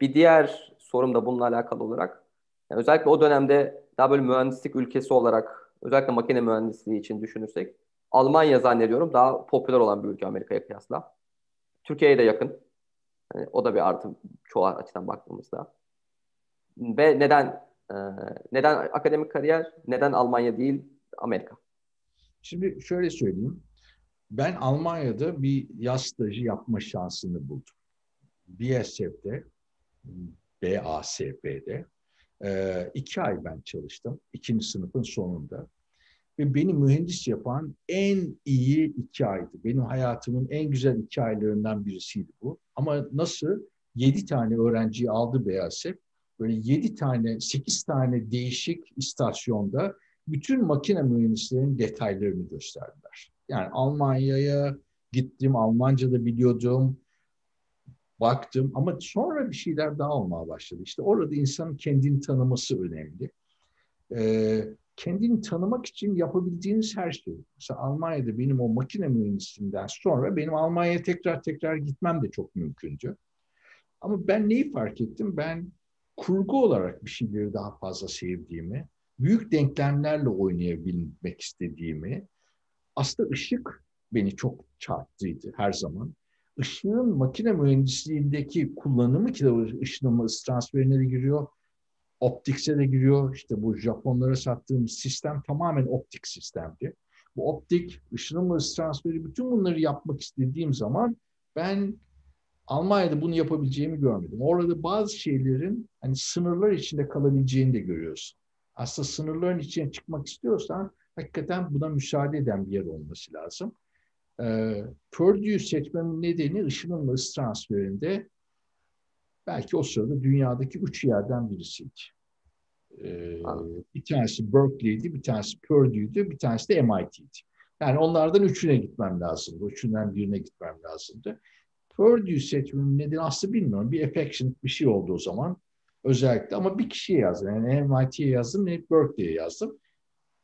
bir diğer sorum da bununla alakalı olarak yani özellikle o dönemde daha böyle mühendislik ülkesi olarak özellikle makine mühendisliği için düşünürsek Almanya zannediyorum daha popüler olan bir ülke Amerika'ya kıyasla. Türkiye'ye de yakın. Yani o da bir artı çoğu açıdan baktığımızda. Ve neden e, neden akademik kariyer, neden Almanya değil Amerika? Şimdi şöyle söyleyeyim. Ben Almanya'da bir yaz stajı yapma şansını buldum. BSF'de, BASF'de e, iki ay ben çalıştım. ikinci sınıfın sonunda. Ve beni mühendis yapan en iyi iki aydı. Benim hayatımın en güzel iki aylarından birisiydi bu. Ama nasıl? Yedi tane öğrenciyi aldı BASF. Böyle yedi tane, sekiz tane değişik istasyonda bütün makine mühendislerinin detaylarını gösterdiler. Yani Almanya'ya gittim, Almanca da biliyordum, baktım ama sonra bir şeyler daha olmaya başladı. İşte orada insanın kendini tanıması önemli. Ee, kendini tanımak için yapabildiğiniz her şey. Mesela Almanya'da benim o makine mühendisliğinden sonra benim Almanya'ya tekrar tekrar gitmem de çok mümkündü. Ama ben neyi fark ettim? Ben kurgu olarak bir şeyleri daha fazla sevdiğimi, büyük denklemlerle oynayabilmek istediğimi, aslında ışık beni çok çarptıydı her zaman. Işığın makine mühendisliğindeki kullanımı ki de ışınımı transferine de giriyor, Optics'e de giriyor. İşte bu Japonlara sattığımız sistem tamamen optik sistemdi. Bu optik, ışınım hız transferi bütün bunları yapmak istediğim zaman ben Almanya'da bunu yapabileceğimi görmedim. Orada bazı şeylerin hani sınırlar içinde kalabileceğini de görüyorsun. Aslında sınırların içine çıkmak istiyorsan hakikaten buna müsaade eden bir yer olması lazım. Ee, Purdue'yu seçmemin nedeni ışınım hız transferinde belki o sırada dünyadaki üç yerden birisiydi. Ee, bir tanesi Berkeley'di, bir tanesi Purdue'ydi, bir tanesi de MIT'ydi. Yani onlardan üçüne gitmem lazımdı. Üçünden birine gitmem lazımdı. Purdue seçmemin nedeni aslında bilmiyorum. Bir affection bir şey oldu o zaman. Özellikle ama bir kişiye yazdım. Yani MIT'ye yazdım, ne Berkeley'ye yazdım.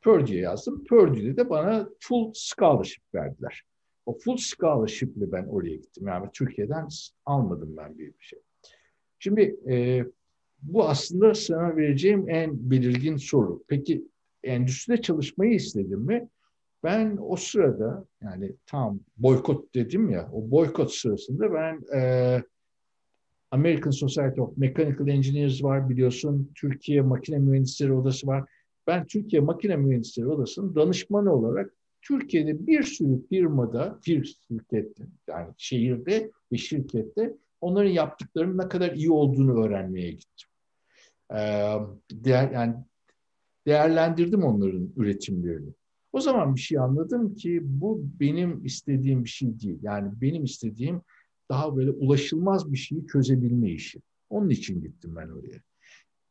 Purdue'ye yazdım. Purdue'de de bana full scholarship verdiler. O full scholarship ile ben oraya gittim. Yani Türkiye'den almadım ben bir şey. Şimdi e, bu aslında sana vereceğim en belirgin soru. Peki endüstride çalışmayı istedim mi? Ben o sırada yani tam boykot dedim ya, o boykot sırasında ben e, American Society of Mechanical Engineers var biliyorsun, Türkiye Makine Mühendisleri Odası var. Ben Türkiye Makine Mühendisleri Odası'nın danışmanı olarak Türkiye'de bir sürü firmada, bir şirkette yani şehirde ve şirkette onların yaptıklarının ne kadar iyi olduğunu öğrenmeye gittim. Değer, yani değerlendirdim onların üretimlerini. O zaman bir şey anladım ki bu benim istediğim bir şey değil. Yani benim istediğim daha böyle ulaşılmaz bir şeyi çözebilme işi. Onun için gittim ben oraya.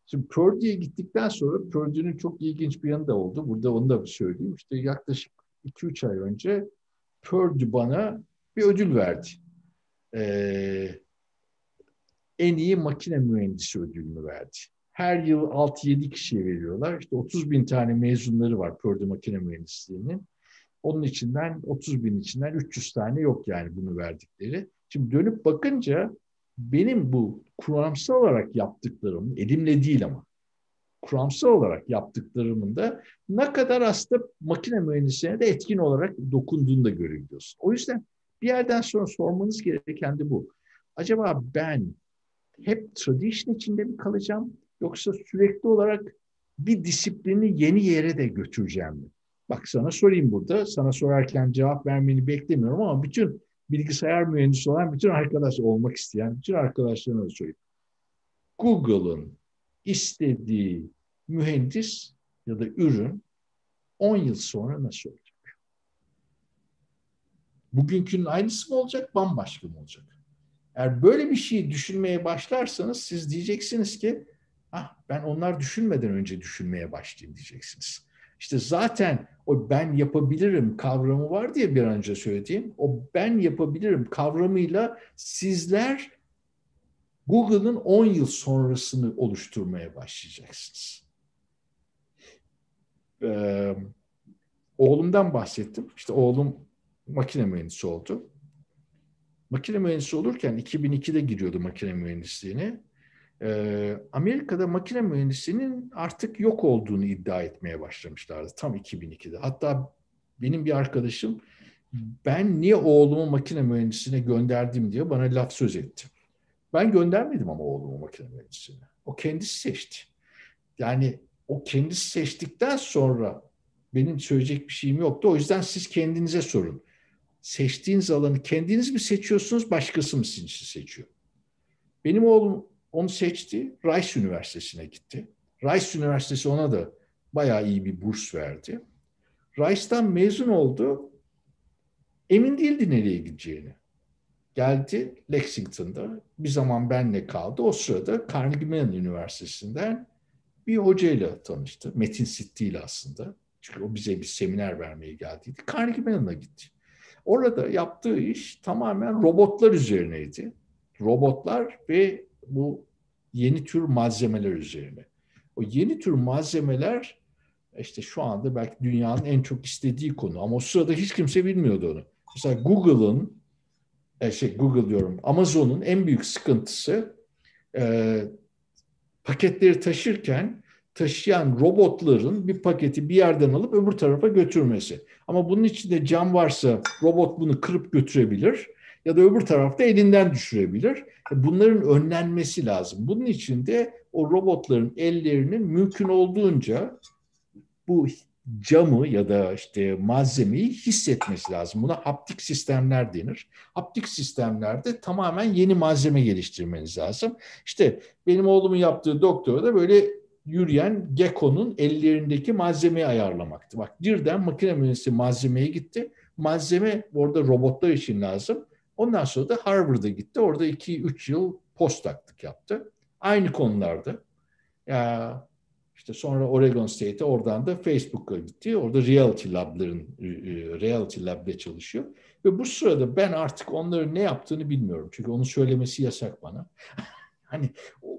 Şimdi Purdue'ye gittikten sonra Purdue'nin çok ilginç bir yanı da oldu. Burada onu da söyleyeyim. İşte yaklaşık 2-3 ay önce Purdue bana bir ödül verdi. Ee, en iyi makine mühendisi ödülünü verdi. Her yıl 6-7 kişiye veriyorlar. İşte 30 bin tane mezunları var Purdue makine mühendisliğinin. Onun içinden 30 bin içinden 300 tane yok yani bunu verdikleri. Şimdi dönüp bakınca benim bu kuramsal olarak yaptıklarım, elimle değil ama kuramsal olarak yaptıklarımın da ne kadar aslında makine mühendisliğine de etkin olarak dokunduğunu da görebiliyorsun. O yüzden bir yerden sonra sormanız gereken de bu. Acaba ben hep tradition içinde mi kalacağım yoksa sürekli olarak bir disiplini yeni yere de götüreceğim mi? Bak sana sorayım burada. Sana sorarken cevap vermeni beklemiyorum ama bütün bilgisayar mühendisi olan bütün arkadaş olmak isteyen bütün arkadaşlarına da söyleyeyim. Google'ın istediği mühendis ya da ürün 10 yıl sonra nasıl olacak? Bugünkünün aynısı mı olacak, bambaşka mı olacak? Eğer böyle bir şeyi düşünmeye başlarsanız siz diyeceksiniz ki ah ben onlar düşünmeden önce düşünmeye başlayayım diyeceksiniz. İşte zaten o ben yapabilirim kavramı var diye bir önce söylediğim o ben yapabilirim kavramıyla sizler Google'ın 10 yıl sonrasını oluşturmaya başlayacaksınız. Ee, oğlumdan bahsettim. İşte oğlum makine mühendisi oldu. Makine mühendisi olurken 2002'de giriyordu makine mühendisliğine. Ee, Amerika'da makine mühendisliğinin artık yok olduğunu iddia etmeye başlamışlardı tam 2002'de. Hatta benim bir arkadaşım ben niye oğlumu makine mühendisliğine gönderdim diye bana laf söz etti. Ben göndermedim ama oğlumu makine mühendisliğine. O kendisi seçti. Yani o kendisi seçtikten sonra benim söyleyecek bir şeyim yoktu. O yüzden siz kendinize sorun. Seçtiğiniz alanı kendiniz mi seçiyorsunuz, başkası mı için seçiyor? Benim oğlum onu seçti, Rice Üniversitesi'ne gitti. Rice Üniversitesi ona da bayağı iyi bir burs verdi. Rice'dan mezun oldu. Emin değildi nereye gideceğini. Geldi Lexington'da. Bir zaman benle kaldı. O sırada Carnegie Mellon Üniversitesi'nden bir hocayla tanıştı. Metin Sitti ile aslında. Çünkü o bize bir seminer vermeye geldiydi. Carnegie Mellon'a gitti. Orada yaptığı iş tamamen robotlar üzerineydi. Robotlar ve bu yeni tür malzemeler üzerine. O yeni tür malzemeler işte şu anda belki dünyanın en çok istediği konu ama o sırada hiç kimse bilmiyordu onu. Mesela Google'ın e, şey Google diyorum Amazon'un en büyük sıkıntısı e, paketleri taşırken taşıyan robotların bir paketi bir yerden alıp öbür tarafa götürmesi. Ama bunun içinde cam varsa robot bunu kırıp götürebilir ya da öbür tarafta elinden düşürebilir. E, bunların önlenmesi lazım. Bunun için de o robotların ellerinin mümkün olduğunca bu camı ya da işte malzemeyi hissetmesi lazım. Buna haptik sistemler denir. Haptik sistemlerde tamamen yeni malzeme geliştirmeniz lazım. İşte benim oğlumun yaptığı doktora da böyle yürüyen Gecko'nun ellerindeki malzemeyi ayarlamaktı. Bak birden makine mühendisi malzemeye gitti. Malzeme orada robotlar için lazım. Ondan sonra da Harvard'a gitti. Orada 2-3 yıl postdoc'lık yaptı. Aynı konularda. Ya işte sonra Oregon State'e oradan da Facebook'a gitti. Orada Reality Lab'ların e, e, Reality Lab'de çalışıyor. Ve bu sırada ben artık onların ne yaptığını bilmiyorum. Çünkü onu söylemesi yasak bana. hani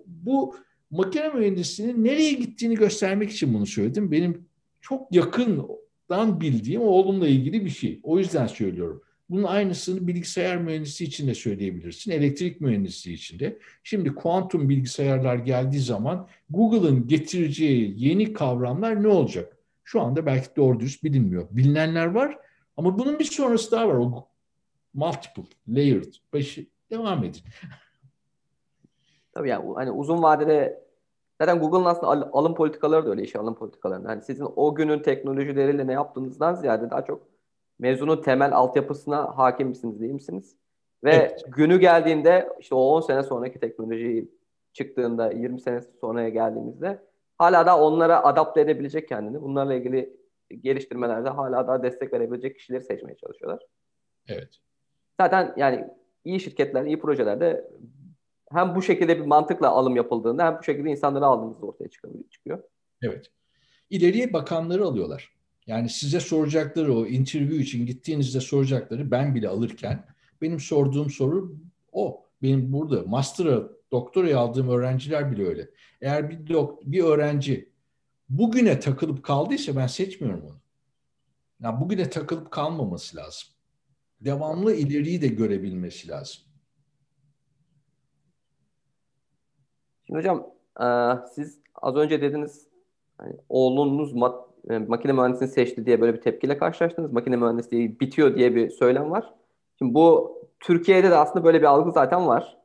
bu makine mühendisliğinin nereye gittiğini göstermek için bunu söyledim. Benim çok yakından bildiğim oğlumla ilgili bir şey. O yüzden söylüyorum. Bunun aynısını bilgisayar mühendisi için de söyleyebilirsin, elektrik mühendisliği için de. Şimdi kuantum bilgisayarlar geldiği zaman Google'ın getireceği yeni kavramlar ne olacak? Şu anda belki doğru düz bilinmiyor. Bilinenler var ama bunun bir sonrası daha var. O multiple, layered. Başı, devam edin. Tabii yani hani uzun vadede zaten Google'ın aslında alım politikaları da öyle işe alım politikalarında. Hani sizin o günün teknolojileriyle ne yaptığınızdan ziyade daha çok mezunun temel altyapısına hakim misiniz değil misiniz? Ve evet. günü geldiğinde işte o 10 sene sonraki teknoloji çıktığında 20 sene sonraya geldiğimizde hala da onlara adapte edebilecek kendini. Bunlarla ilgili geliştirmelerde hala daha destek verebilecek kişileri seçmeye çalışıyorlar. Evet. Zaten yani iyi şirketler, iyi projelerde hem bu şekilde bir mantıkla alım yapıldığında hem bu şekilde insanları aldığımızda ortaya çıkıyor. Evet. İleriye bakanları alıyorlar. Yani size soracakları o interview için gittiğinizde soracakları ben bile alırken benim sorduğum soru o. Benim burada master'a, doktoraya aldığım öğrenciler bile öyle. Eğer bir, dok bir öğrenci bugüne takılıp kaldıysa ben seçmiyorum onu. Yani bugüne takılıp kalmaması lazım. Devamlı ileriyi de görebilmesi lazım. Şimdi hocam siz az önce dediniz hani oğlunuz mat, makine mühendisliğini seçti diye böyle bir tepkiyle karşılaştınız. Makine mühendisliği bitiyor diye bir söylem var. Şimdi bu Türkiye'de de aslında böyle bir algı zaten var.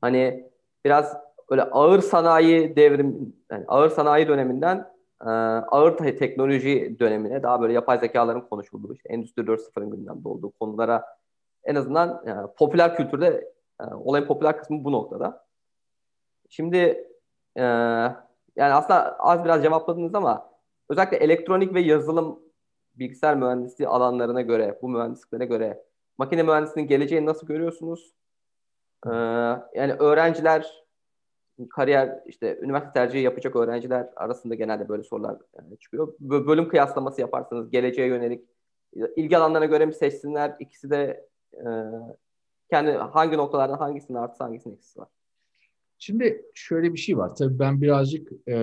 Hani biraz böyle ağır sanayi devrim, yani ağır sanayi döneminden e, ağır teknoloji dönemine daha böyle yapay zekaların konuşulduğu, işte Endüstri 4.0'ın gündemde olduğu konulara en azından yani popüler kültürde e, olayın popüler kısmı bu noktada. Şimdi e, yani aslında az biraz cevapladınız ama özellikle elektronik ve yazılım bilgisayar mühendisliği alanlarına göre, bu mühendisliklere göre makine mühendisliğinin geleceğini nasıl görüyorsunuz? Ee, yani öğrenciler kariyer işte üniversite tercihi yapacak öğrenciler arasında genelde böyle sorular yani çıkıyor. Bölüm kıyaslaması yaparsanız geleceğe yönelik ilgi alanlarına göre mi seçsinler? İkisi de e, kendi hangi noktalardan hangisinin artısı hangisinin eksisi var? Şimdi şöyle bir şey var. Tabii ben birazcık e,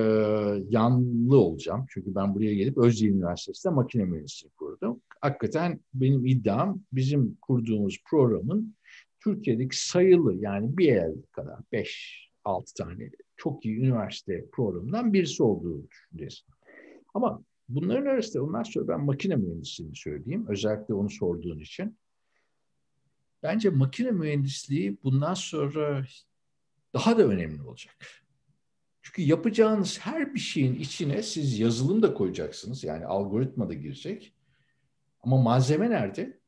yanlı olacağım. Çünkü ben buraya gelip Özyeğin Üniversitesi'nde makine mühendisliği kurdum. Hakikaten benim iddiam bizim kurduğumuz programın Türkiye'deki sayılı yani bir el kadar 5 6 tane çok iyi üniversite programından birisi olduğu düşüncesin. Ama bunların arasında ondan sonra ben makine mühendisliğini söyleyeyim. Özellikle onu sorduğun için. Bence makine mühendisliği bundan sonra daha da önemli olacak. Çünkü yapacağınız her bir şeyin içine siz yazılım da koyacaksınız. Yani algoritma da girecek. Ama malzeme nerede?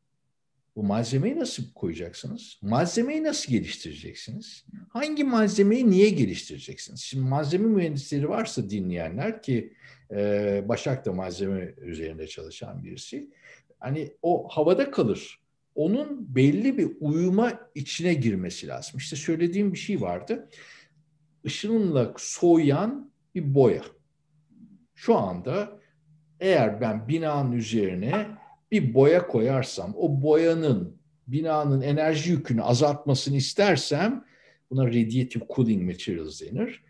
Bu malzemeyi nasıl koyacaksınız? Malzemeyi nasıl geliştireceksiniz? Hangi malzemeyi niye geliştireceksiniz? Şimdi malzeme mühendisleri varsa dinleyenler ki e, Başak da malzeme üzerinde çalışan birisi. Hani o havada kalır. Onun belli bir uyuma içine girmesi lazım. İşte söylediğim bir şey vardı. Işınla soğuyan bir boya. Şu anda eğer ben binanın üzerine bir boya koyarsam o boyanın binanın enerji yükünü azaltmasını istersem buna radiative cooling materials denir.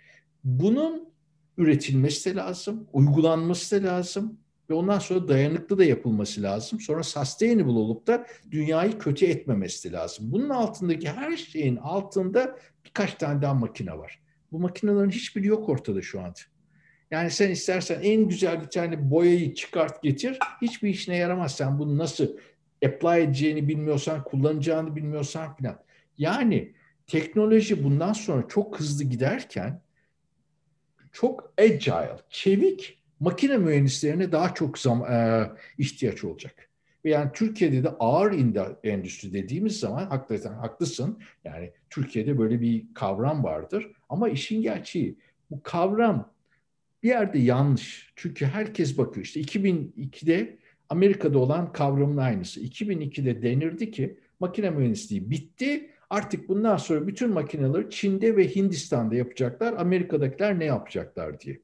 Bunun üretilmesi de lazım, uygulanması da lazım ve ondan sonra dayanıklı da yapılması lazım. Sonra sustainable olup da dünyayı kötü etmemesi lazım. Bunun altındaki her şeyin altında birkaç tane daha makine var. Bu makinelerin hiçbiri yok ortada şu anda. Yani sen istersen en güzel bir tane boyayı çıkart getir. Hiçbir işine yaramaz. Sen bunu nasıl apply edeceğini bilmiyorsan, kullanacağını bilmiyorsan filan. Yani teknoloji bundan sonra çok hızlı giderken çok agile, çevik makine mühendislerine daha çok zam, e, ihtiyaç olacak. Yani Türkiye'de de ağır endüstri dediğimiz zaman hakikaten haklısın. Yani Türkiye'de böyle bir kavram vardır. Ama işin gerçeği bu kavram bir yerde yanlış. Çünkü herkes bakıyor. İşte 2002'de Amerika'da olan kavramın aynısı. 2002'de denirdi ki makine mühendisliği bitti. Artık bundan sonra bütün makineleri Çin'de ve Hindistan'da yapacaklar. Amerika'dakiler ne yapacaklar diye.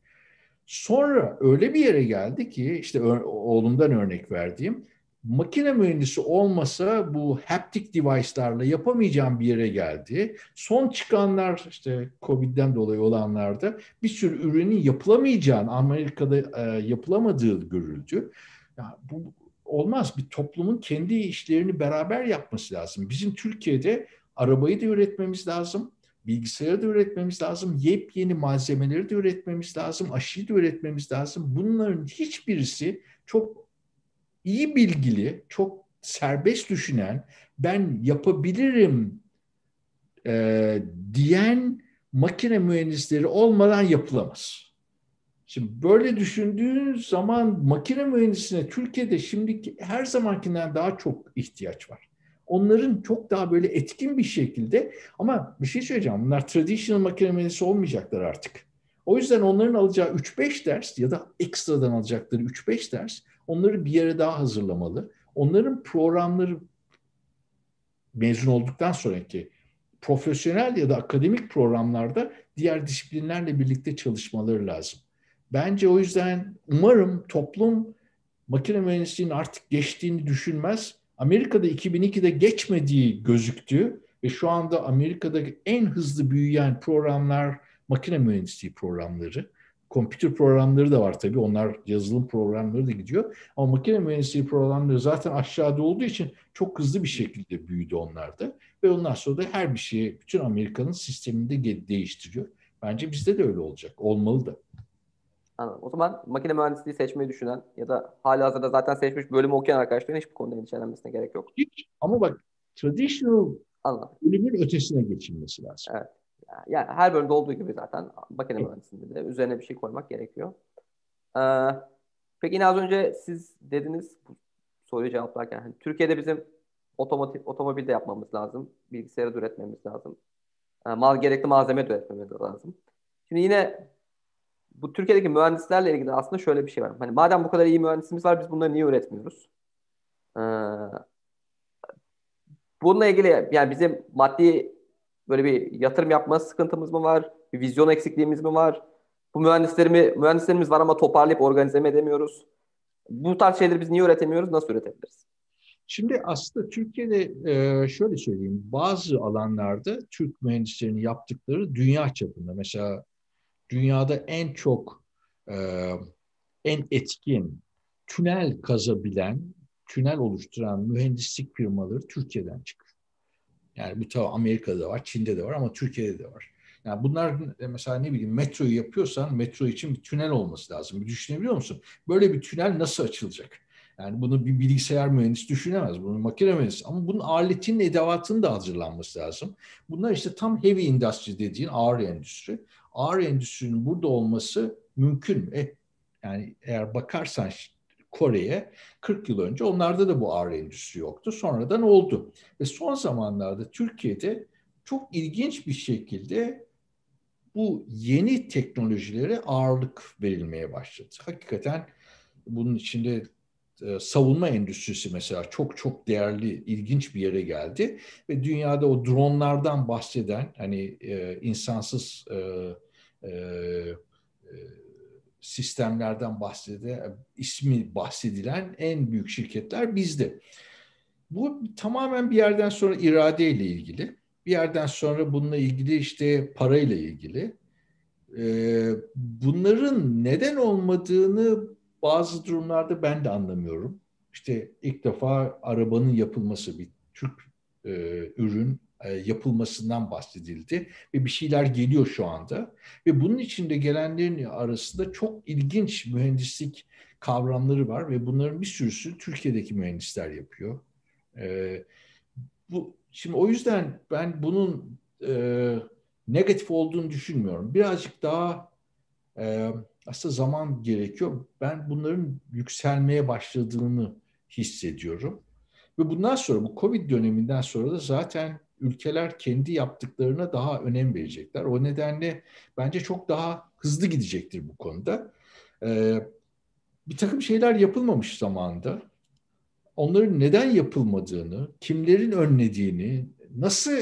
Sonra öyle bir yere geldi ki işte oğlumdan örnek verdiğim makine mühendisi olmasa bu haptic device'larla yapamayacağım bir yere geldi. Son çıkanlar işte Covid'den dolayı olanlarda bir sürü ürünün yapılamayacağını, Amerika'da e, yapılamadığı görüldü. Ya bu olmaz. Bir toplumun kendi işlerini beraber yapması lazım. Bizim Türkiye'de arabayı da üretmemiz lazım. Bilgisayarı da üretmemiz lazım. Yepyeni malzemeleri de üretmemiz lazım. Aşıyı da üretmemiz lazım. Bunların hiçbirisi çok iyi bilgili, çok serbest düşünen, ben yapabilirim e, diyen makine mühendisleri olmadan yapılamaz. Şimdi böyle düşündüğün zaman makine mühendisine Türkiye'de şimdiki her zamankinden daha çok ihtiyaç var. Onların çok daha böyle etkin bir şekilde ama bir şey söyleyeceğim. Bunlar traditional makine mühendisi olmayacaklar artık. O yüzden onların alacağı 3-5 ders ya da ekstradan alacakları 3-5 ders Onları bir yere daha hazırlamalı. Onların programları mezun olduktan sonraki profesyonel ya da akademik programlarda diğer disiplinlerle birlikte çalışmaları lazım. Bence o yüzden umarım toplum makine mühendisliğinin artık geçtiğini düşünmez. Amerika'da 2002'de geçmediği gözüktü ve şu anda Amerika'daki en hızlı büyüyen programlar makine mühendisliği programları. Kompütür programları da var tabii. Onlar yazılım programları da gidiyor. Ama makine mühendisliği programları zaten aşağıda olduğu için çok hızlı bir şekilde büyüdü onlar da. Ve ondan sonra da her bir şeyi bütün Amerika'nın sisteminde de değiştiriyor. Bence bizde de öyle olacak. Olmalı da. Anladım. O zaman makine mühendisliği seçmeyi düşünen ya da hala hazırda zaten seçmiş bölümü okuyan arkadaşların hiçbir konuda endişelenmesine gerek yok. Hiç. Ama bak traditional Anladım. bölümün ötesine geçilmesi lazım. Evet. Yani her bölümde olduğu gibi zaten makine mühendisliğinde de üzerine bir şey koymak gerekiyor. Ee, peki yine az önce siz dediniz bu soruyu cevaplarken hani Türkiye'de bizim otomotiv, otomobil de yapmamız lazım. Bilgisayarı da üretmemiz lazım. Ee, mal, gerekli malzeme de üretmemiz lazım. Şimdi yine bu Türkiye'deki mühendislerle ilgili aslında şöyle bir şey var. Hani madem bu kadar iyi mühendisimiz var biz bunları niye üretmiyoruz? Ee, bununla ilgili yani bizim maddi böyle bir yatırım yapma sıkıntımız mı var? Bir vizyon eksikliğimiz mi var? Bu mühendislerimi, mühendislerimiz var ama toparlayıp organize mi edemiyoruz? Bu tarz şeyleri biz niye üretemiyoruz? Nasıl üretebiliriz? Şimdi aslında Türkiye'de e, şöyle söyleyeyim, bazı alanlarda Türk mühendislerinin yaptıkları dünya çapında. Mesela dünyada en çok, e, en etkin, tünel kazabilen, tünel oluşturan mühendislik firmaları Türkiye'den çıkıyor. Yani bu tabi Amerika'da da var, Çin'de de var ama Türkiye'de de var. Yani bunlar mesela ne bileyim metroyu yapıyorsan metro için bir tünel olması lazım. Bir düşünebiliyor musun? Böyle bir tünel nasıl açılacak? Yani bunu bir bilgisayar mühendisi düşünemez. Bunu makine mühendisi. Ama bunun aletinin, edevatının da hazırlanması lazım. Bunlar işte tam heavy industry dediğin ağır endüstri. Ağır endüstrinin burada olması mümkün. E, yani eğer bakarsan Kore'ye 40 yıl önce onlarda da bu ağır endüstri yoktu. Sonradan oldu. Ve son zamanlarda Türkiye'de çok ilginç bir şekilde bu yeni teknolojilere ağırlık verilmeye başladı. Hakikaten bunun içinde savunma endüstrisi mesela çok çok değerli, ilginç bir yere geldi ve dünyada o dronlardan bahseden hani e, insansız e, e, e sistemlerden bahsede ismi bahsedilen en büyük şirketler bizde. Bu tamamen bir yerden sonra iradeyle ilgili. Bir yerden sonra bununla ilgili işte parayla ilgili. Ee, bunların neden olmadığını bazı durumlarda ben de anlamıyorum. İşte ilk defa arabanın yapılması bir Türk e, ürün e, yapılmasından bahsedildi ve bir şeyler geliyor şu anda ve bunun içinde gelenlerin arasında çok ilginç mühendislik kavramları var ve bunların bir sürüsü Türkiye'deki mühendisler yapıyor. E, bu şimdi o yüzden ben bunun e, negatif olduğunu düşünmüyorum. Birazcık daha e, aslında zaman gerekiyor. Ben bunların yükselmeye başladığını hissediyorum. Ve bundan sonra bu Covid döneminden sonra da zaten ülkeler kendi yaptıklarına daha önem verecekler. O nedenle bence çok daha hızlı gidecektir bu konuda. Ee, bir takım şeyler yapılmamış zamanda. Onların neden yapılmadığını, kimlerin önlediğini, nasıl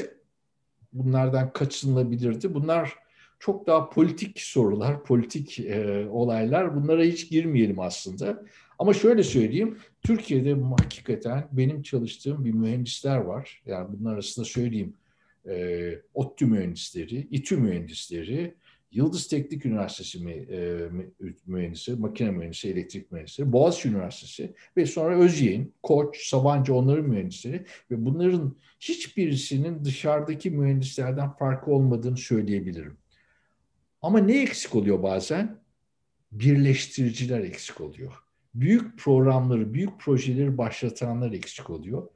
bunlardan kaçınılabilirdi? Bunlar çok daha politik sorular, politik e, olaylar. Bunlara hiç girmeyelim aslında. Ama şöyle söyleyeyim, Türkiye'de hakikaten benim çalıştığım bir mühendisler var. Yani bunlar arasında söyleyeyim, e, ODTÜ mühendisleri, İTÜ mühendisleri, Yıldız Teknik Üniversitesi e, mühendisi, makine mühendisi, elektrik mühendisleri, Boğaziçi Üniversitesi ve sonra Özyeğin, Koç, Sabancı onların mühendisleri ve bunların hiçbirisinin dışarıdaki mühendislerden farkı olmadığını söyleyebilirim. Ama ne eksik oluyor bazen? Birleştiriciler eksik oluyor büyük programları, büyük projeleri başlatanlar eksik oluyor.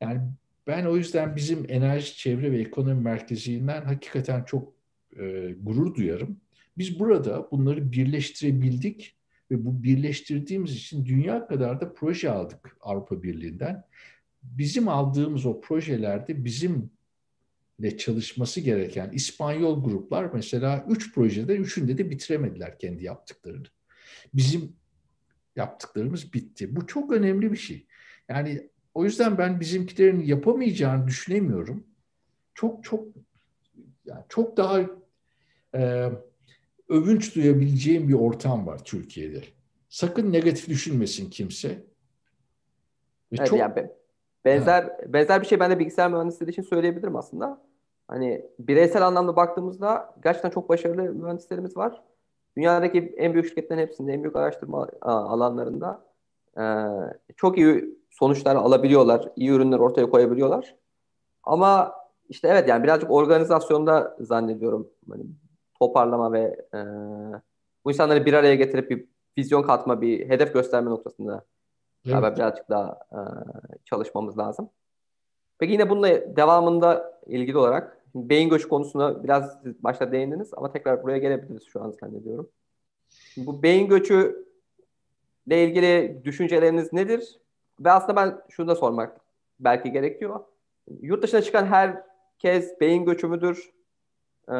Yani ben o yüzden bizim Enerji, Çevre ve Ekonomi Merkezi'nden hakikaten çok e, gurur duyarım. Biz burada bunları birleştirebildik ve bu birleştirdiğimiz için dünya kadar da proje aldık Avrupa Birliği'nden. Bizim aldığımız o projelerde bizimle çalışması gereken İspanyol gruplar mesela üç projede üçünde de bitiremediler kendi yaptıklarını. Bizim yaptıklarımız bitti. Bu çok önemli bir şey. Yani o yüzden ben bizimkilerin yapamayacağını düşünemiyorum. Çok çok yani çok daha e, övünç duyabileceğim bir ortam var Türkiye'de. Sakın negatif düşünmesin kimse. Ve evet, çok... yani benzer ha. benzer bir şey ben de bilgisayar mühendisleri için söyleyebilirim aslında. Hani bireysel anlamda baktığımızda gerçekten çok başarılı mühendislerimiz var. Dünyadaki en büyük şirketlerin hepsinde, en büyük araştırma alanlarında e, çok iyi sonuçlar alabiliyorlar, iyi ürünler ortaya koyabiliyorlar. Ama işte evet yani birazcık organizasyonda zannediyorum hani toparlama ve e, bu insanları bir araya getirip bir vizyon katma, bir hedef gösterme noktasında evet. galiba birazcık daha e, çalışmamız lazım. Peki yine bununla devamında ilgili olarak beyin göçü konusuna biraz başta değindiniz ama tekrar buraya gelebiliriz şu an zannediyorum. Bu beyin göçü ile ilgili düşünceleriniz nedir? Ve aslında ben şunu da sormak belki gerekiyor. Yurt dışına çıkan herkes beyin göçü müdür? Ee,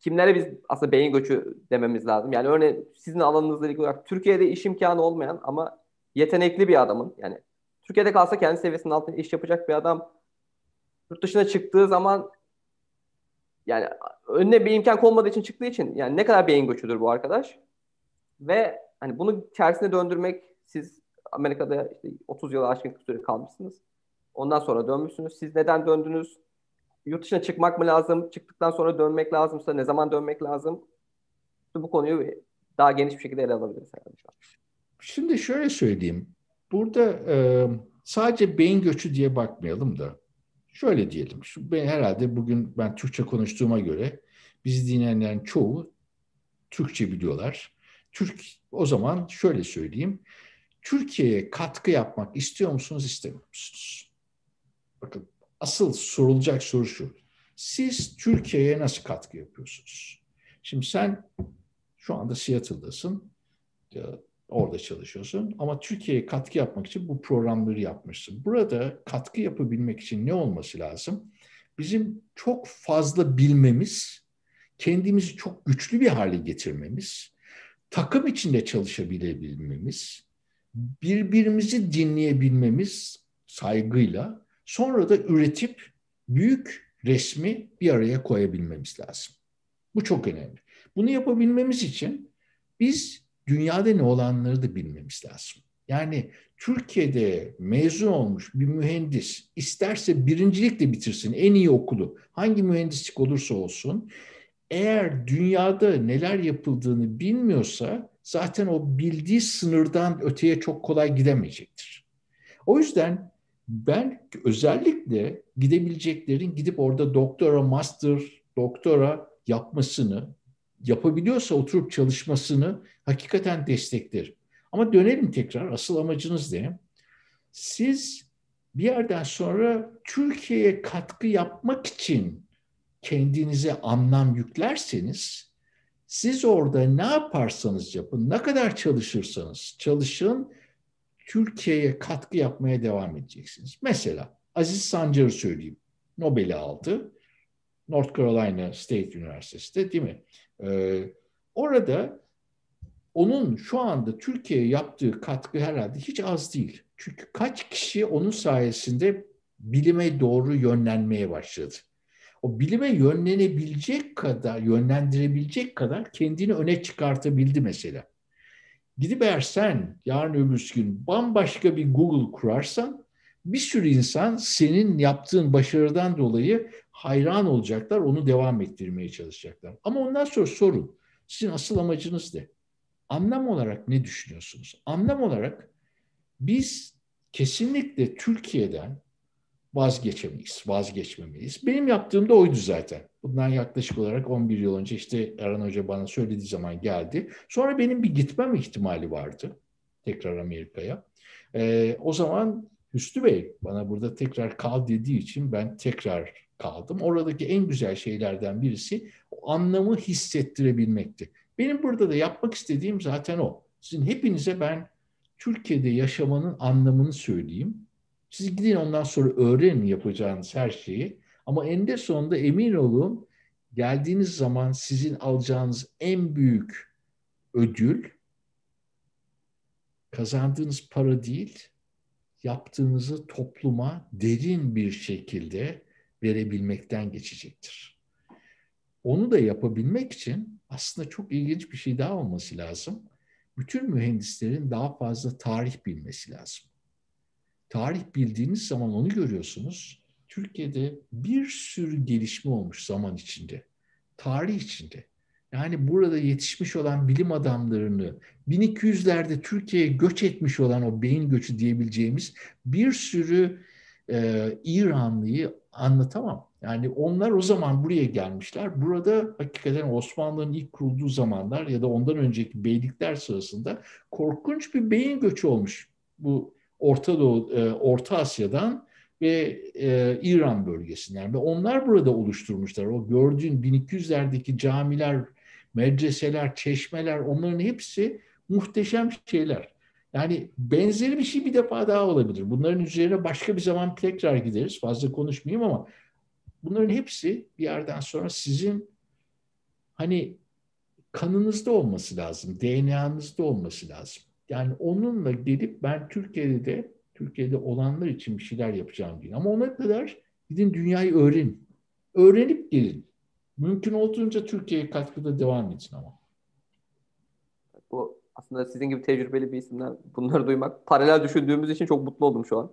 kimlere biz aslında beyin göçü dememiz lazım? Yani örneğin sizin alanınızla ilgili olarak Türkiye'de iş imkanı olmayan ama yetenekli bir adamın yani Türkiye'de kalsa kendi seviyesinin altında iş yapacak bir adam yurt dışına çıktığı zaman yani önüne bir imkan olmadığı için çıktığı için yani ne kadar beyin göçüdür bu arkadaş? Ve hani bunu tersine döndürmek siz Amerika'da işte 30 yıl aşkın süre kalmışsınız. Ondan sonra dönmüşsünüz. Siz neden döndünüz? Yurt dışına çıkmak mı lazım? Çıktıktan sonra dönmek lazımsa ne zaman dönmek lazım? İşte bu konuyu daha geniş bir şekilde ele alabiliriz herhalde şu an. Şimdi şöyle söyleyeyim. Burada e, sadece beyin göçü diye bakmayalım da şöyle diyelim. Şu, ben herhalde bugün ben Türkçe konuştuğuma göre bizi dinleyenlerin çoğu Türkçe biliyorlar. Türk o zaman şöyle söyleyeyim. Türkiye'ye katkı yapmak istiyor musunuz, istemiyor musunuz? Bakın asıl sorulacak soru şu. Siz Türkiye'ye nasıl katkı yapıyorsunuz? Şimdi sen şu anda Seattle'dasın. Orada çalışıyorsun. Ama Türkiye'ye katkı yapmak için bu programları yapmışsın. Burada katkı yapabilmek için ne olması lazım? Bizim çok fazla bilmemiz, kendimizi çok güçlü bir hale getirmemiz, takım içinde çalışabilebilmemiz, birbirimizi dinleyebilmemiz saygıyla sonra da üretip büyük resmi bir araya koyabilmemiz lazım. Bu çok önemli. Bunu yapabilmemiz için biz dünyada ne olanları da bilmemiz lazım. Yani Türkiye'de mezun olmuş bir mühendis isterse birincilikle bitirsin en iyi okulu hangi mühendislik olursa olsun eğer dünyada neler yapıldığını bilmiyorsa zaten o bildiği sınırdan öteye çok kolay gidemeyecektir. O yüzden ben özellikle gidebileceklerin gidip orada doktora, master, doktora yapmasını, yapabiliyorsa oturup çalışmasını hakikaten desteklerim. Ama dönelim tekrar asıl amacınız ne? Siz bir yerden sonra Türkiye'ye katkı yapmak için kendinize anlam yüklerseniz siz orada ne yaparsanız yapın, ne kadar çalışırsanız çalışın Türkiye'ye katkı yapmaya devam edeceksiniz. Mesela Aziz Sancar'ı söyleyeyim. Nobel'i aldı. North Carolina State Üniversitesi'de değil mi? Ee, orada onun şu anda Türkiye'ye yaptığı katkı herhalde hiç az değil. Çünkü kaç kişi onun sayesinde bilime doğru yönlenmeye başladı. O bilime yönlenebilecek kadar, yönlendirebilecek kadar kendini öne çıkartabildi mesela. Gidip eğer sen yarın öbür gün bambaşka bir Google kurarsan bir sürü insan senin yaptığın başarıdan dolayı hayran olacaklar, onu devam ettirmeye çalışacaklar. Ama ondan sonra sorun, sizin asıl amacınız ne? Anlam olarak ne düşünüyorsunuz? Anlam olarak biz kesinlikle Türkiye'den vazgeçemeyiz, vazgeçmemeliyiz. Benim yaptığım da oydu zaten. Bundan yaklaşık olarak 11 yıl önce işte Erhan Hoca bana söylediği zaman geldi. Sonra benim bir gitmem ihtimali vardı tekrar Amerika'ya. Ee, o zaman Hüsnü Bey bana burada tekrar kal dediği için ben tekrar kaldım. Oradaki en güzel şeylerden birisi o anlamı hissettirebilmekti. Benim burada da yapmak istediğim zaten o. Sizin hepinize ben Türkiye'de yaşamanın anlamını söyleyeyim. Siz gidin ondan sonra öğrenin yapacağınız her şeyi. Ama eninde sonunda emin olun geldiğiniz zaman sizin alacağınız en büyük ödül kazandığınız para değil, yaptığınızı topluma derin bir şekilde verebilmekten geçecektir. Onu da yapabilmek için aslında çok ilginç bir şey daha olması lazım. bütün mühendislerin daha fazla tarih bilmesi lazım. Tarih bildiğiniz zaman onu görüyorsunuz. Türkiye'de bir sürü gelişme olmuş zaman içinde. Tarih içinde. Yani burada yetişmiş olan bilim adamlarını 1200'lerde Türkiye'ye göç etmiş olan o beyin göçü diyebileceğimiz bir sürü e, İranlıyı anlatamam. Yani onlar o zaman buraya gelmişler. Burada hakikaten Osmanlı'nın ilk kurulduğu zamanlar ya da ondan önceki beylikler sırasında korkunç bir beyin göçü olmuş. Bu Orta Doğu, e, Orta Asya'dan ve e, İran bölgesinden ve onlar burada oluşturmuşlar. O gördüğün 1200'lerdeki camiler, medreseler, çeşmeler onların hepsi muhteşem şeyler. Yani benzeri bir şey bir defa daha olabilir. Bunların üzerine başka bir zaman tekrar gideriz. Fazla konuşmayayım ama bunların hepsi bir yerden sonra sizin hani kanınızda olması lazım, DNA'nızda olması lazım. Yani onunla gelip ben Türkiye'de de Türkiye'de olanlar için bir şeyler yapacağım diye. Ama ona kadar gidin dünyayı öğrenin. Öğrenip gelin. Mümkün olduğunca Türkiye'ye katkıda devam edin ama. Aslında sizin gibi tecrübeli bir isimden bunları duymak paralel düşündüğümüz için çok mutlu oldum şu an.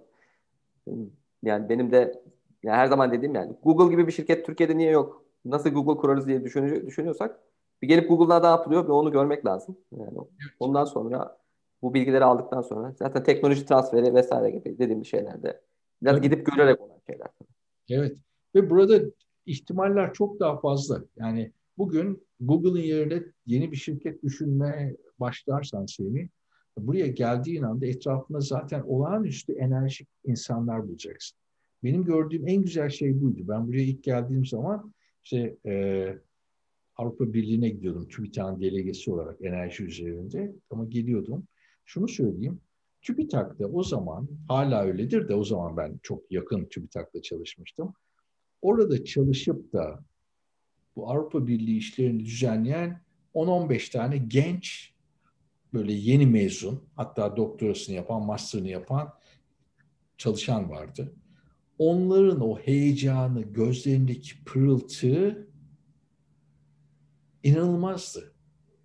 Yani benim de yani her zaman dediğim yani Google gibi bir şirket Türkiye'de niye yok? Nasıl Google kurarız diye düşünüyorsak bir gelip Google'da ne yapılıyor ve onu görmek lazım. Yani ondan sonra bu bilgileri aldıktan sonra zaten teknoloji transferi vesaire gibi dediğim şeylerde biraz gidip görerek olan şeyler. Evet. Ve burada ihtimaller çok daha fazla. Yani bugün Google'ın yerine yeni bir şirket düşünmeye başlarsan seni buraya geldiğin anda etrafında zaten olağanüstü enerjik insanlar bulacaksın. Benim gördüğüm en güzel şey buydu. Ben buraya ilk geldiğim zaman işte e, Avrupa Birliği'ne gidiyordum TÜBİTAK'ın delegesi olarak enerji üzerinde ama geliyordum. Şunu söyleyeyim, TÜBİTAK'ta o zaman, hala öyledir de o zaman ben çok yakın TÜBİTAK'ta çalışmıştım. Orada çalışıp da bu Avrupa Birliği işlerini düzenleyen 10-15 tane genç böyle yeni mezun hatta doktorasını yapan, master'ını yapan çalışan vardı. Onların o heyecanı, gözlerindeki pırıltı inanılmazdı.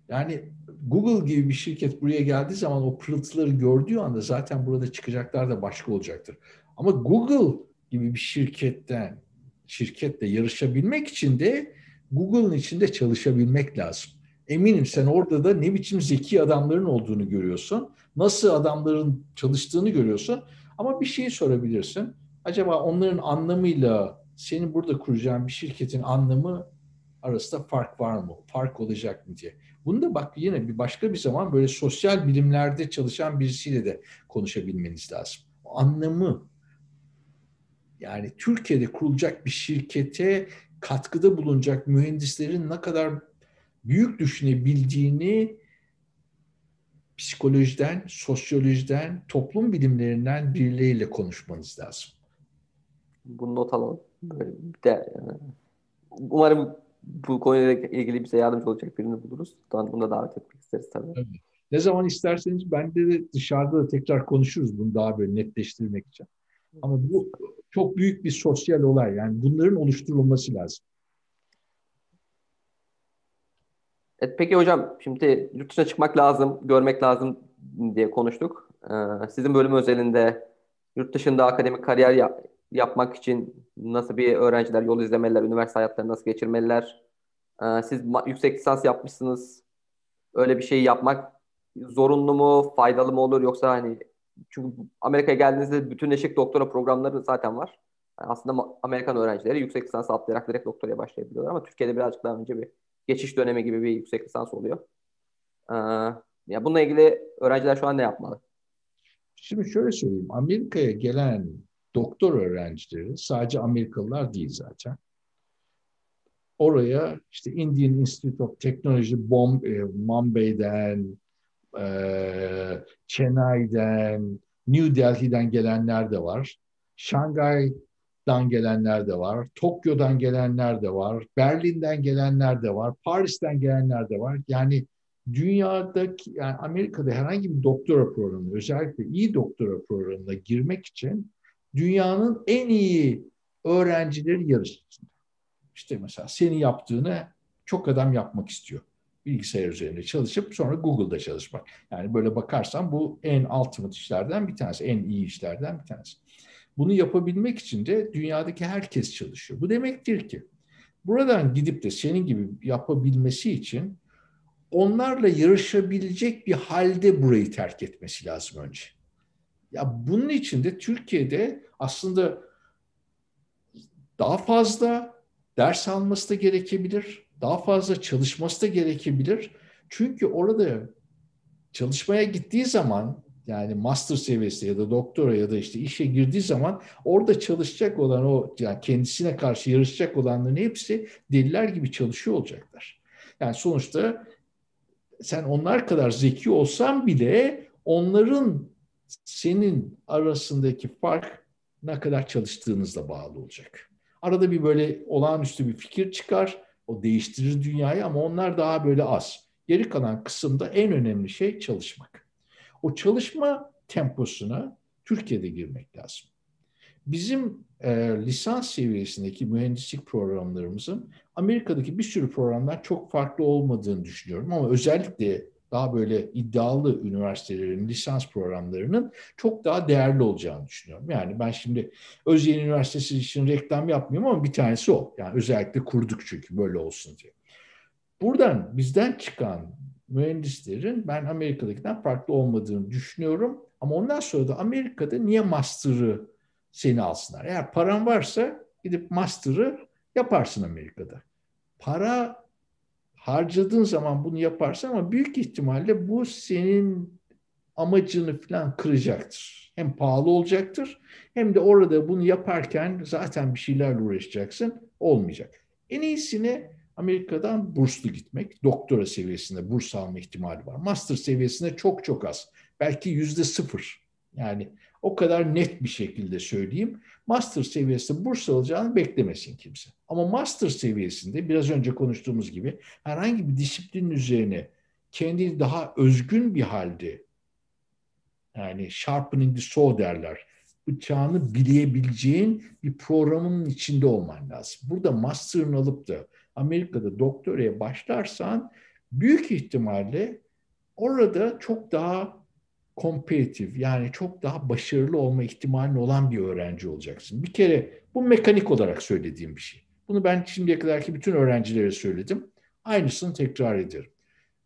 Yani Google gibi bir şirket buraya geldiği zaman o pırıltıları gördüğü anda zaten burada çıkacaklar da başka olacaktır. Ama Google gibi bir şirketten şirketle yarışabilmek için de Google'ın içinde çalışabilmek lazım. Eminim sen orada da ne biçim zeki adamların olduğunu görüyorsun. Nasıl adamların çalıştığını görüyorsun. Ama bir şey sorabilirsin. Acaba onların anlamıyla senin burada kuracağın bir şirketin anlamı arasında fark var mı? Fark olacak mı diye. Bunu da bak yine bir başka bir zaman böyle sosyal bilimlerde çalışan birisiyle de konuşabilmeniz lazım. O anlamı yani Türkiye'de kurulacak bir şirkete katkıda bulunacak mühendislerin ne kadar büyük düşünebildiğini psikolojiden, sosyolojiden, toplum bilimlerinden birileriyle konuşmanız lazım. Bunu not alalım. Böyle de, e, umarım bu konuyla ilgili bize yardımcı olacak birini buluruz. Bunu da davet etmek isteriz tabii. tabii. Ne zaman isterseniz ben de dışarıda da tekrar konuşuruz bunu daha böyle netleştirmek için. Ama bu çok büyük bir sosyal olay. Yani bunların oluşturulması lazım. Evet, peki hocam şimdi yurt dışına çıkmak lazım, görmek lazım diye konuştuk. Ee, sizin bölüm özelinde yurt dışında akademik kariyer yap, yapmak için nasıl bir öğrenciler yol izlemeliler, üniversite hayatlarını nasıl geçirmeliler? Ee, siz yüksek lisans yapmışsınız. Öyle bir şeyi yapmak zorunlu mu, faydalı mı olur yoksa hani çünkü Amerika'ya geldiğinizde bütün eşik doktora programları zaten var. Yani aslında Amerikan öğrencileri yüksek lisans atlayarak direkt doktoraya başlayabiliyorlar ama Türkiye'de birazcık daha önce bir geçiş dönemi gibi bir yüksek lisans oluyor. Ee, ya bununla ilgili öğrenciler şu an ne yapmalı? Şimdi şöyle söyleyeyim. Amerika'ya gelen doktor öğrencileri sadece Amerikalılar değil zaten. Oraya işte Indian Institute of Technology Bombay'den, e, Chennai'den, New Delhi'den gelenler de var. Şangay'dan gelenler de var. Tokyo'dan gelenler de var. Berlin'den gelenler de var. Paris'ten gelenler de var. Yani dünyadaki yani Amerika'da herhangi bir doktora programı özellikle iyi doktora programına girmek için dünyanın en iyi öğrencileri yarışsın. İşte mesela senin yaptığını çok adam yapmak istiyor. Bilgisayar üzerinde çalışıp sonra Google'da çalışmak. Yani böyle bakarsan bu en ultimate işlerden bir tanesi, en iyi işlerden bir tanesi. Bunu yapabilmek için de dünyadaki herkes çalışıyor. Bu demektir ki buradan gidip de senin gibi yapabilmesi için onlarla yarışabilecek bir halde burayı terk etmesi lazım önce. Ya bunun için de Türkiye'de aslında daha fazla ders alması da gerekebilir. Daha fazla çalışması da gerekebilir. Çünkü orada çalışmaya gittiği zaman yani master seviyesi ya da doktora ya da işte işe girdiği zaman orada çalışacak olan o yani kendisine karşı yarışacak olanların hepsi deliler gibi çalışıyor olacaklar. Yani sonuçta sen onlar kadar zeki olsan bile onların senin arasındaki fark ne kadar çalıştığınızla bağlı olacak. Arada bir böyle olağanüstü bir fikir çıkar, o değiştirir dünyayı ama onlar daha böyle az. Geri kalan kısımda en önemli şey çalışmak. O çalışma temposuna Türkiye'de girmek lazım. Bizim e, lisans seviyesindeki mühendislik programlarımızın Amerika'daki bir sürü programlar çok farklı olmadığını düşünüyorum ama özellikle daha böyle iddialı üniversitelerin lisans programlarının çok daha değerli olacağını düşünüyorum. Yani ben şimdi Özyeğin Üniversitesi için reklam yapmıyorum ama bir tanesi o. Yani özellikle kurduk çünkü böyle olsun diye. Buradan bizden çıkan mühendislerin ben Amerika'dakinden farklı olmadığını düşünüyorum. Ama ondan sonra da Amerika'da niye master'ı seni alsınlar? Eğer paran varsa gidip master'ı yaparsın Amerika'da. Para harcadığın zaman bunu yaparsın ama büyük ihtimalle bu senin amacını falan kıracaktır. Hem pahalı olacaktır hem de orada bunu yaparken zaten bir şeylerle uğraşacaksın olmayacak. En iyisini Amerika'dan burslu gitmek. Doktora seviyesinde burs alma ihtimali var. Master seviyesinde çok çok az. Belki yüzde sıfır. Yani o kadar net bir şekilde söyleyeyim. Master seviyesinde burs alacağını beklemesin kimse. Ama master seviyesinde biraz önce konuştuğumuz gibi herhangi bir disiplinin üzerine kendini daha özgün bir halde yani sharpening the saw derler. Bıçağını bileyebileceğin bir programın içinde olman lazım. Burada master'ını alıp da Amerika'da doktoraya başlarsan büyük ihtimalle orada çok daha kompetitif yani çok daha başarılı olma ihtimalin olan bir öğrenci olacaksın. Bir kere bu mekanik olarak söylediğim bir şey. Bunu ben şimdiye kadarki bütün öğrencilere söyledim. Aynısını tekrar ederim.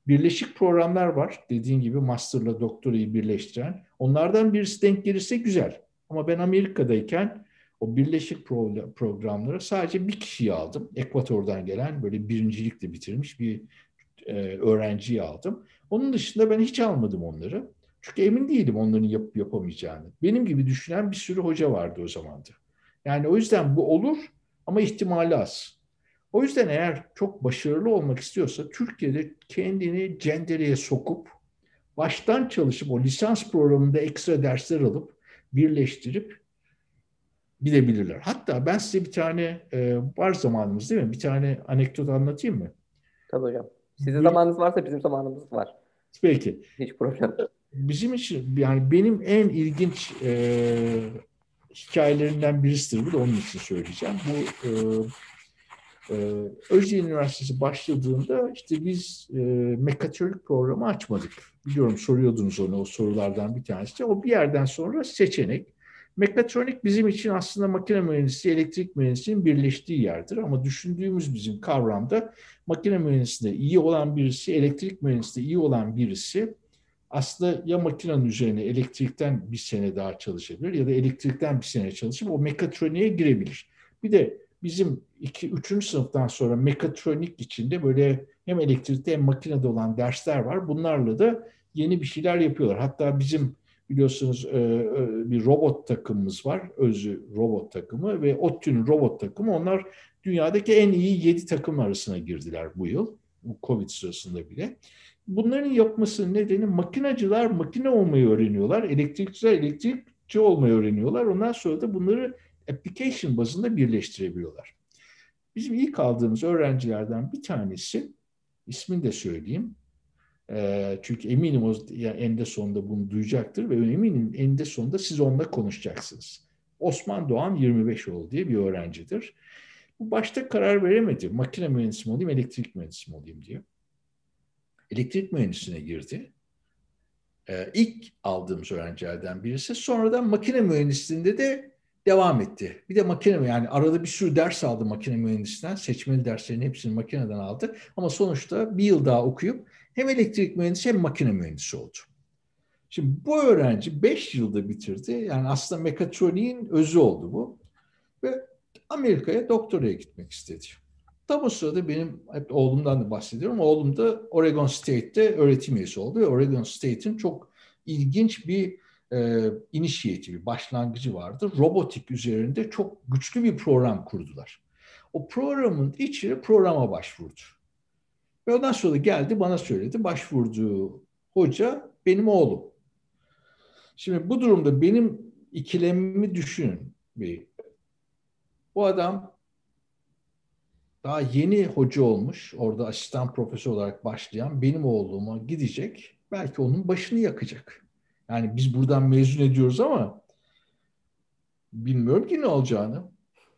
Birleşik programlar var. Dediğin gibi masterla doktorayı birleştiren. Onlardan birisi denk gelirse güzel. Ama ben Amerika'dayken o birleşik pro programları sadece bir kişiyi aldım. Ekvator'dan gelen böyle birincilikle bitirmiş bir e, öğrenciyi aldım. Onun dışında ben hiç almadım onları. Çünkü emin değilim onların yapıp yapamayacağını. Benim gibi düşünen bir sürü hoca vardı o zamanda. Yani o yüzden bu olur ama ihtimali az. O yüzden eğer çok başarılı olmak istiyorsa Türkiye'de kendini cendereye sokup baştan çalışıp o lisans programında ekstra dersler alıp birleştirip bilebilirler. Hatta ben size bir tane e, var zamanımız değil mi? Bir tane anekdot anlatayım mı? Tabii hocam. Sizin zamanınız varsa bizim zamanımız var. Peki. Hiç problem bizim için yani benim en ilginç e, hikayelerinden birisidir. Bu da onun için söyleyeceğim. Bu e, e, Özyeğin Üniversitesi başladığında işte biz e, mekatronik programı açmadık. Biliyorum soruyordunuz onu o sorulardan bir tanesi. O bir yerden sonra seçenek. Mekatronik bizim için aslında makine mühendisliği, elektrik mühendisliğinin birleştiği yerdir. Ama düşündüğümüz bizim kavramda makine mühendisliğinde iyi olan birisi, elektrik mühendisliğinde iyi olan birisi aslında ya makinenin üzerine elektrikten bir sene daha çalışabilir ya da elektrikten bir sene çalışıp o mekatroniğe girebilir. Bir de bizim iki, üçüncü sınıftan sonra mekatronik içinde böyle hem elektrikte hem makinede olan dersler var. Bunlarla da yeni bir şeyler yapıyorlar. Hatta bizim biliyorsunuz e, e, bir robot takımımız var. Özü robot takımı ve ODTÜ'nün robot takımı. Onlar dünyadaki en iyi yedi takım arasına girdiler bu yıl. Bu Covid sırasında bile. Bunların yapmasının nedeni makinacılar makine olmayı öğreniyorlar. Elektrikçiler elektrikçi olmayı öğreniyorlar. Ondan sonra da bunları application bazında birleştirebiliyorlar. Bizim ilk aldığımız öğrencilerden bir tanesi, ismini de söyleyeyim. E, çünkü eminim o yani eninde sonunda bunu duyacaktır ve eminim eninde sonunda siz onunla konuşacaksınız. Osman Doğan 25 oldu diye bir öğrencidir. Bu başta karar veremedi. Makine mühendisi mi olayım, elektrik mühendisi mi olayım diye. Elektrik mühendisliğine girdi. Ee, ilk aldığımız öğrencilerden birisi. Sonradan makine mühendisliğinde de devam etti. Bir de makine yani arada bir sürü ders aldı makine mühendisinden. Seçmeli derslerin hepsini makineden aldı. Ama sonuçta bir yıl daha okuyup hem elektrik mühendisi hem makine mühendisi oldu. Şimdi bu öğrenci 5 yılda bitirdi. Yani aslında mekatroniğin özü oldu bu. Ve Amerika'ya doktoraya gitmek istedi. Tam o sırada benim hep oğlumdan da bahsediyorum. Oğlum da Oregon State'te öğretim üyesi oldu. Oregon State'in çok ilginç bir e, inisiyatifi, başlangıcı vardı. Robotik üzerinde çok güçlü bir program kurdular. O programın içine programa başvurdu. Ve ondan sonra geldi bana söyledi. Başvurduğu hoca benim oğlum. Şimdi bu durumda benim ikilemimi düşünün. Bir. Bu adam daha yeni hoca olmuş, orada asistan profesör olarak başlayan benim oğluma gidecek, belki onun başını yakacak. Yani biz buradan mezun ediyoruz ama bilmiyorum ki ne olacağını.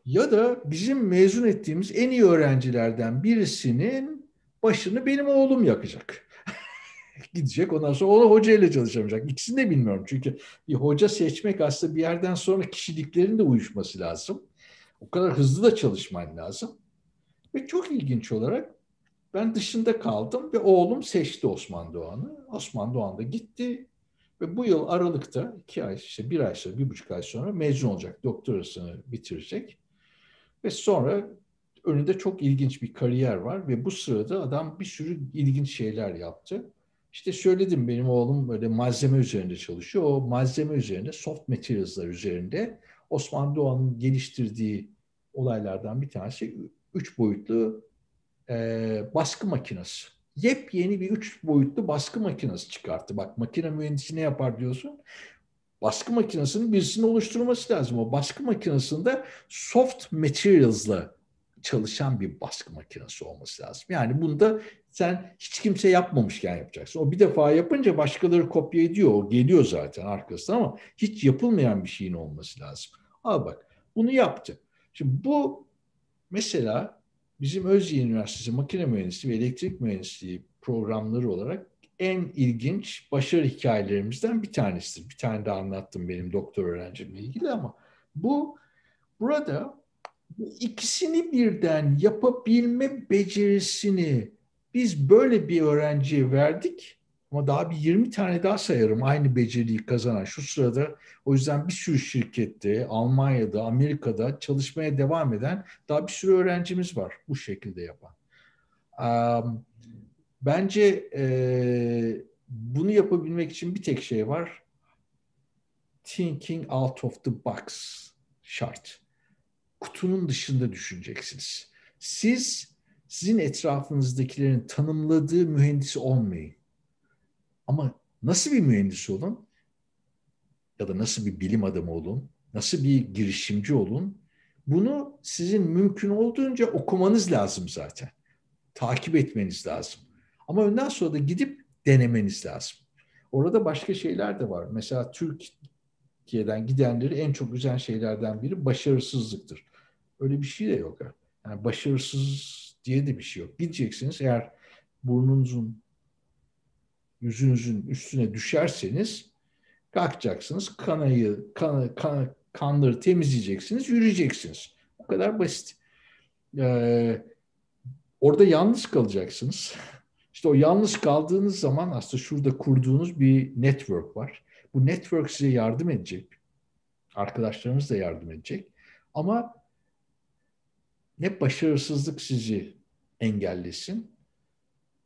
Ya da bizim mezun ettiğimiz en iyi öğrencilerden birisinin başını benim oğlum yakacak. Gidecek ondan sonra onu hocayla çalışamayacak. İkisini de bilmiyorum. Çünkü bir hoca seçmek aslında bir yerden sonra kişiliklerin de uyuşması lazım. O kadar hızlı da çalışman lazım. Ve çok ilginç olarak ben dışında kaldım ve oğlum seçti Osman Doğan'ı. Osman Doğan da gitti ve bu yıl Aralık'ta iki ay, işte bir ay sonra, bir buçuk ay sonra mezun olacak. Doktorasını bitirecek. Ve sonra önünde çok ilginç bir kariyer var ve bu sırada adam bir sürü ilginç şeyler yaptı. İşte söyledim benim oğlum böyle malzeme üzerinde çalışıyor. O malzeme üzerinde, soft materials'lar üzerinde Osman Doğan'ın geliştirdiği olaylardan bir tanesi üç boyutlu e, baskı makinesi. Yepyeni bir üç boyutlu baskı makinesi çıkarttı. Bak makine mühendisi ne yapar diyorsun. Baskı makinesinin birisini oluşturması lazım. O baskı makinesinde soft materials'la çalışan bir baskı makinesi olması lazım. Yani bunda sen hiç kimse yapmamışken yapacaksın. O bir defa yapınca başkaları kopya ediyor. O geliyor zaten arkasında ama hiç yapılmayan bir şeyin olması lazım. Al bak bunu yaptı. Şimdi bu mesela bizim Özyeğin Üniversitesi makine mühendisliği ve elektrik mühendisliği programları olarak en ilginç başarı hikayelerimizden bir tanesidir. Bir tane de anlattım benim doktor öğrencimle ilgili ama bu burada ikisini birden yapabilme becerisini biz böyle bir öğrenciye verdik ama daha bir 20 tane daha sayarım aynı beceriyi kazanan şu sırada. O yüzden bir sürü şirkette, Almanya'da, Amerika'da çalışmaya devam eden daha bir sürü öğrencimiz var bu şekilde yapan. Bence bunu yapabilmek için bir tek şey var. Thinking out of the box şart. Kutunun dışında düşüneceksiniz. Siz sizin etrafınızdakilerin tanımladığı mühendisi olmayın. Ama nasıl bir mühendis olun ya da nasıl bir bilim adamı olun, nasıl bir girişimci olun bunu sizin mümkün olduğunca okumanız lazım zaten. Takip etmeniz lazım. Ama önden sonra da gidip denemeniz lazım. Orada başka şeyler de var. Mesela Türkiye'den gidenleri en çok üzen şeylerden biri başarısızlıktır. Öyle bir şey de yok. Yani başarısız diye de bir şey yok. Gideceksiniz eğer burnunuzun yüzünüzün üstüne düşerseniz kalkacaksınız. Kanayı, kan, kan, kanları temizleyeceksiniz, yürüyeceksiniz. Bu kadar basit. Ee, orada yalnız kalacaksınız. İşte o yalnız kaldığınız zaman aslında şurada kurduğunuz bir network var. Bu network size yardım edecek. Arkadaşlarınız da yardım edecek. Ama ne başarısızlık sizi engellesin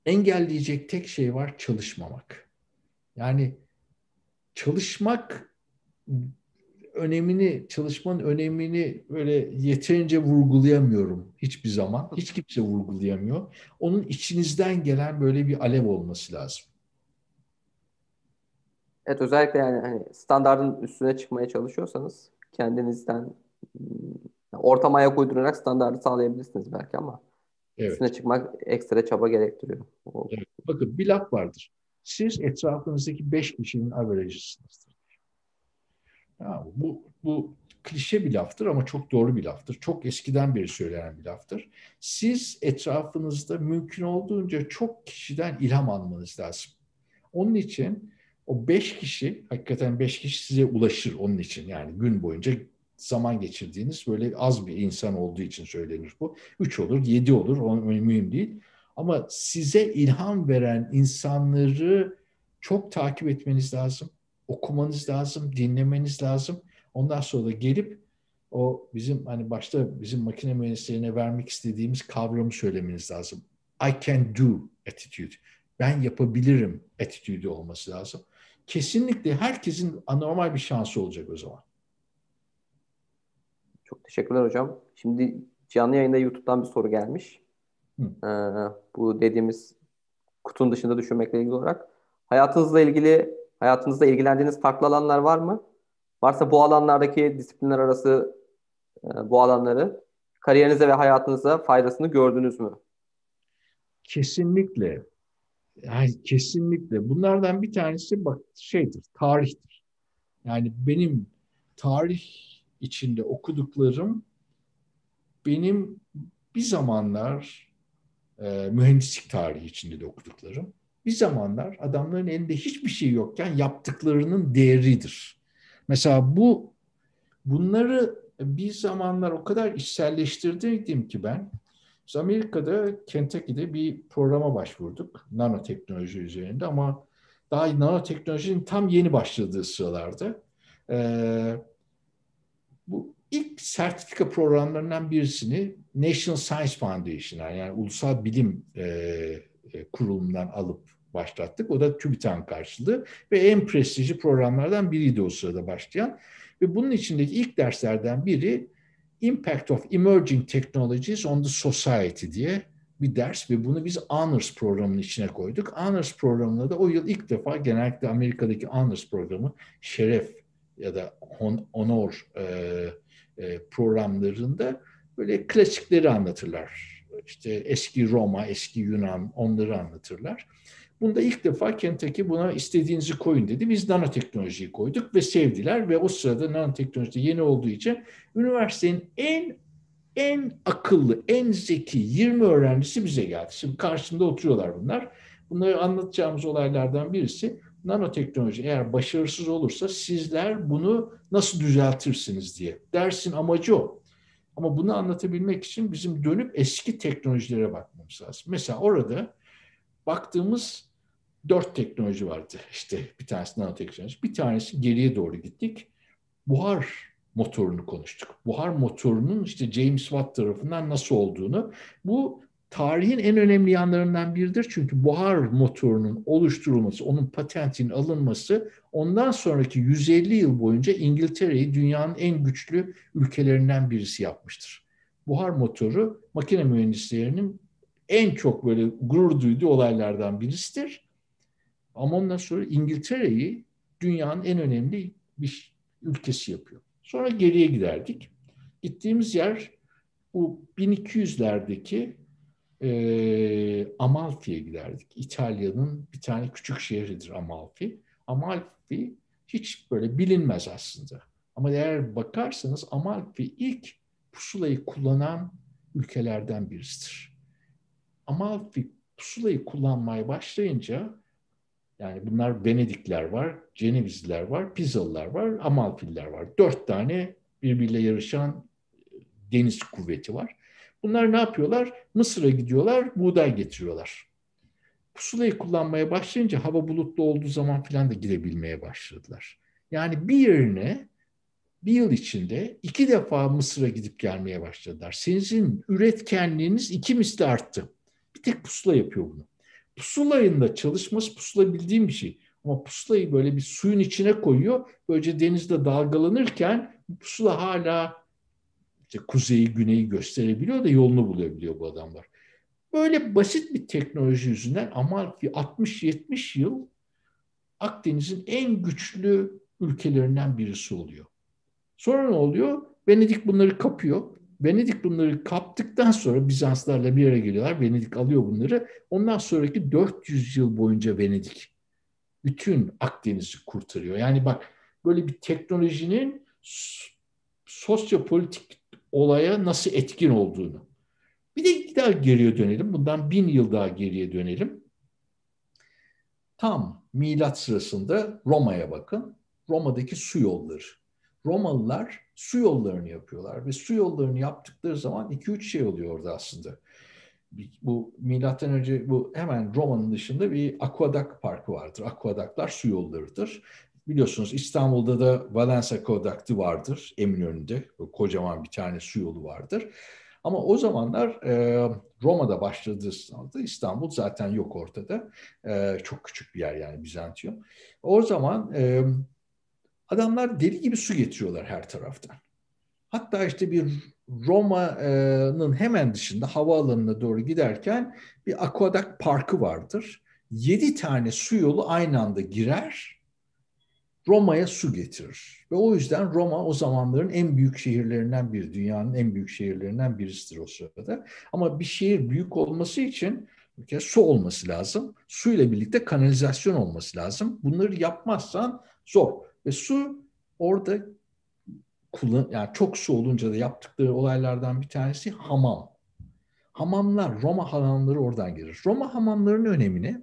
engelleyecek tek şey var çalışmamak. Yani çalışmak önemini, çalışmanın önemini böyle yeterince vurgulayamıyorum hiçbir zaman. Hiç kimse vurgulayamıyor. Onun içinizden gelen böyle bir alev olması lazım. Evet özellikle yani hani standartın üstüne çıkmaya çalışıyorsanız kendinizden ortam ayak uydurarak standartı sağlayabilirsiniz belki ama Evet. Üstüne çıkmak ekstra çaba gerektiriyor. Evet. Bakın bir laf vardır. Siz etrafınızdaki beş kişinin averajısınızdır. Ya, bu, bu klişe bir laftır ama çok doğru bir laftır. Çok eskiden beri söylenen bir laftır. Siz etrafınızda mümkün olduğunca çok kişiden ilham almanız lazım. Onun için o beş kişi, hakikaten beş kişi size ulaşır onun için. Yani gün boyunca zaman geçirdiğiniz böyle az bir insan olduğu için söylenir bu. Üç olur, yedi olur, o mühim değil. Ama size ilham veren insanları çok takip etmeniz lazım. Okumanız lazım, dinlemeniz lazım. Ondan sonra da gelip o bizim hani başta bizim makine mühendislerine vermek istediğimiz kavramı söylemeniz lazım. I can do attitude. Ben yapabilirim attitude olması lazım. Kesinlikle herkesin anormal bir şansı olacak o zaman. Çok teşekkürler hocam. Şimdi canlı yayında YouTube'dan bir soru gelmiş. Ee, bu dediğimiz kutunun dışında düşünmekle ilgili olarak. Hayatınızla ilgili, hayatınızda ilgilendiğiniz farklı alanlar var mı? Varsa bu alanlardaki disiplinler arası e, bu alanları kariyerinize ve hayatınıza faydasını gördünüz mü? Kesinlikle. Yani kesinlikle. Bunlardan bir tanesi bak şeydir, tarihtir. Yani benim tarih içinde okuduklarım benim bir zamanlar e, mühendislik tarihi içinde de okuduklarım bir zamanlar adamların elinde hiçbir şey yokken yaptıklarının değeridir. Mesela bu bunları bir zamanlar o kadar içselleştirdim ki ben. Biz Amerika'da Kentucky'de bir programa başvurduk. Nanoteknoloji üzerinde ama daha nanoteknolojinin tam yeni başladığı sıralarda. Ee, bu ilk sertifika programlarından birisini National Science Foundation yani ulusal bilim e, e, kurulundan alıp başlattık. O da TÜBİTAK karşılığı ve en prestijli programlardan biriydi o sırada başlayan. Ve bunun içindeki ilk derslerden biri Impact of Emerging Technologies on the Society diye bir ders ve bunu biz Honors programının içine koyduk. Honors programında da o yıl ilk defa genellikle Amerika'daki Honors programı şeref ya da honor e, e, programlarında böyle klasikleri anlatırlar. İşte eski Roma, eski Yunan onları anlatırlar. Bunda ilk defa Kentucky buna istediğinizi koyun dedi. Biz nanoteknolojiyi koyduk ve sevdiler ve o sırada nanoteknoloji yeni olduğu için üniversitenin en en akıllı, en zeki 20 öğrencisi bize geldi. Şimdi karşımda oturuyorlar bunlar. Bunları anlatacağımız olaylardan birisi nanoteknoloji eğer başarısız olursa sizler bunu nasıl düzeltirsiniz diye. Dersin amacı o. Ama bunu anlatabilmek için bizim dönüp eski teknolojilere bakmamız lazım. Mesela orada baktığımız dört teknoloji vardı. İşte bir tanesi nanoteknoloji, bir tanesi geriye doğru gittik. Buhar motorunu konuştuk. Buhar motorunun işte James Watt tarafından nasıl olduğunu. Bu tarihin en önemli yanlarından biridir. Çünkü buhar motorunun oluşturulması, onun patentinin alınması ondan sonraki 150 yıl boyunca İngiltere'yi dünyanın en güçlü ülkelerinden birisi yapmıştır. Buhar motoru makine mühendislerinin en çok böyle gurur duyduğu olaylardan birisidir. Ama ondan sonra İngiltere'yi dünyanın en önemli bir ülkesi yapıyor. Sonra geriye giderdik. Gittiğimiz yer bu 1200'lerdeki e, Amalfi'ye giderdik. İtalya'nın bir tane küçük şehridir Amalfi. Amalfi hiç böyle bilinmez aslında. Ama eğer bakarsanız Amalfi ilk pusulayı kullanan ülkelerden birisidir. Amalfi pusulayı kullanmaya başlayınca yani bunlar Venedikler var, Cenevizliler var, Pizalılar var, Amalfiller var. Dört tane birbiriyle yarışan deniz kuvveti var. Bunlar ne yapıyorlar? Mısır'a gidiyorlar, buğday getiriyorlar. Pusulayı kullanmaya başlayınca hava bulutlu olduğu zaman filan da gidebilmeye başladılar. Yani bir yerine bir yıl içinde iki defa Mısır'a gidip gelmeye başladılar. Sizin üretkenliğiniz iki misli arttı. Bir tek pusula yapıyor bunu. Pusulayın da çalışması pusula bildiğim bir şey. Ama pusulayı böyle bir suyun içine koyuyor. Böylece denizde dalgalanırken pusula hala işte kuzeyi güneyi gösterebiliyor da yolunu bulabiliyor bu adamlar. Böyle basit bir teknoloji yüzünden Amalfi 60-70 yıl Akdeniz'in en güçlü ülkelerinden birisi oluyor. Sonra ne oluyor? Venedik bunları kapıyor. Venedik bunları kaptıktan sonra Bizanslarla bir yere geliyorlar. Venedik alıyor bunları. Ondan sonraki 400 yıl boyunca Venedik bütün Akdeniz'i kurtarıyor. Yani bak böyle bir teknolojinin sosyopolitik olaya nasıl etkin olduğunu. Bir de daha geriye dönelim. Bundan bin yıl daha geriye dönelim. Tam milat sırasında Roma'ya bakın. Roma'daki su yolları. Romalılar su yollarını yapıyorlar ve su yollarını yaptıkları zaman iki üç şey oluyor orada aslında. Bu milattan önce bu hemen Roma'nın dışında bir akvadak parkı vardır. Akvadaklar su yollarıdır. Biliyorsunuz İstanbul'da da Valens Akvadakti vardır Eminönü'nde. Kocaman bir tane su yolu vardır. Ama o zamanlar e, Roma'da başladığı sınavda İstanbul zaten yok ortada. E, çok küçük bir yer yani Bizantiyon. O zaman e, adamlar deli gibi su getiriyorlar her taraftan. Hatta işte bir Roma'nın hemen dışında havaalanına doğru giderken bir akvadak parkı vardır. Yedi tane su yolu aynı anda girer Roma'ya su getirir. Ve o yüzden Roma o zamanların en büyük şehirlerinden biri, dünyanın en büyük şehirlerinden birisidir o sırada. Ama bir şehir büyük olması için su olması lazım. Su ile birlikte kanalizasyon olması lazım. Bunları yapmazsan zor. Ve su orada kullan yani çok su olunca da yaptıkları olaylardan bir tanesi hamam. Hamamlar, Roma hamamları oradan gelir. Roma hamamlarının önemini,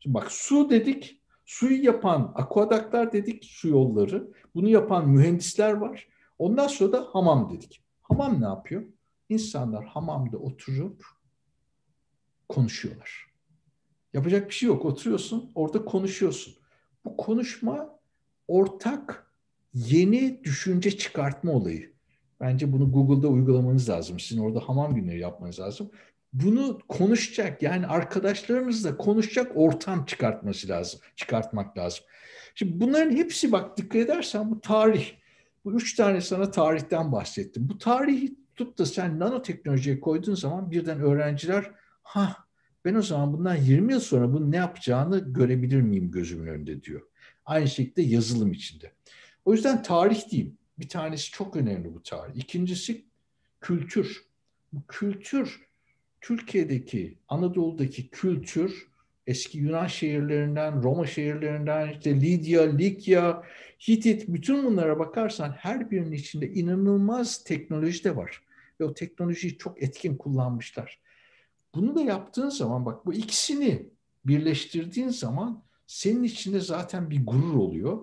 şimdi bak su dedik, Suyu yapan akvadaklar dedik, su yolları. Bunu yapan mühendisler var. Ondan sonra da hamam dedik. Hamam ne yapıyor? İnsanlar hamamda oturup konuşuyorlar. Yapacak bir şey yok. Oturuyorsun, orada konuşuyorsun. Bu konuşma ortak yeni düşünce çıkartma olayı. Bence bunu Google'da uygulamanız lazım. Sizin orada hamam günleri yapmanız lazım bunu konuşacak yani arkadaşlarınızla konuşacak ortam çıkartması lazım, çıkartmak lazım. Şimdi bunların hepsi bak dikkat edersen bu tarih. Bu üç tane sana tarihten bahsettim. Bu tarihi tut da sen nanoteknolojiye koyduğun zaman birden öğrenciler ha ben o zaman bundan 20 yıl sonra bunun ne yapacağını görebilir miyim gözümün önünde diyor. Aynı şekilde yazılım içinde. O yüzden tarih diyeyim. Bir tanesi çok önemli bu tarih. İkincisi kültür. Bu kültür Türkiye'deki, Anadolu'daki kültür eski Yunan şehirlerinden, Roma şehirlerinden, işte Lidya, Likya, Hitit bütün bunlara bakarsan her birinin içinde inanılmaz teknoloji de var. Ve o teknolojiyi çok etkin kullanmışlar. Bunu da yaptığın zaman bak bu ikisini birleştirdiğin zaman senin içinde zaten bir gurur oluyor.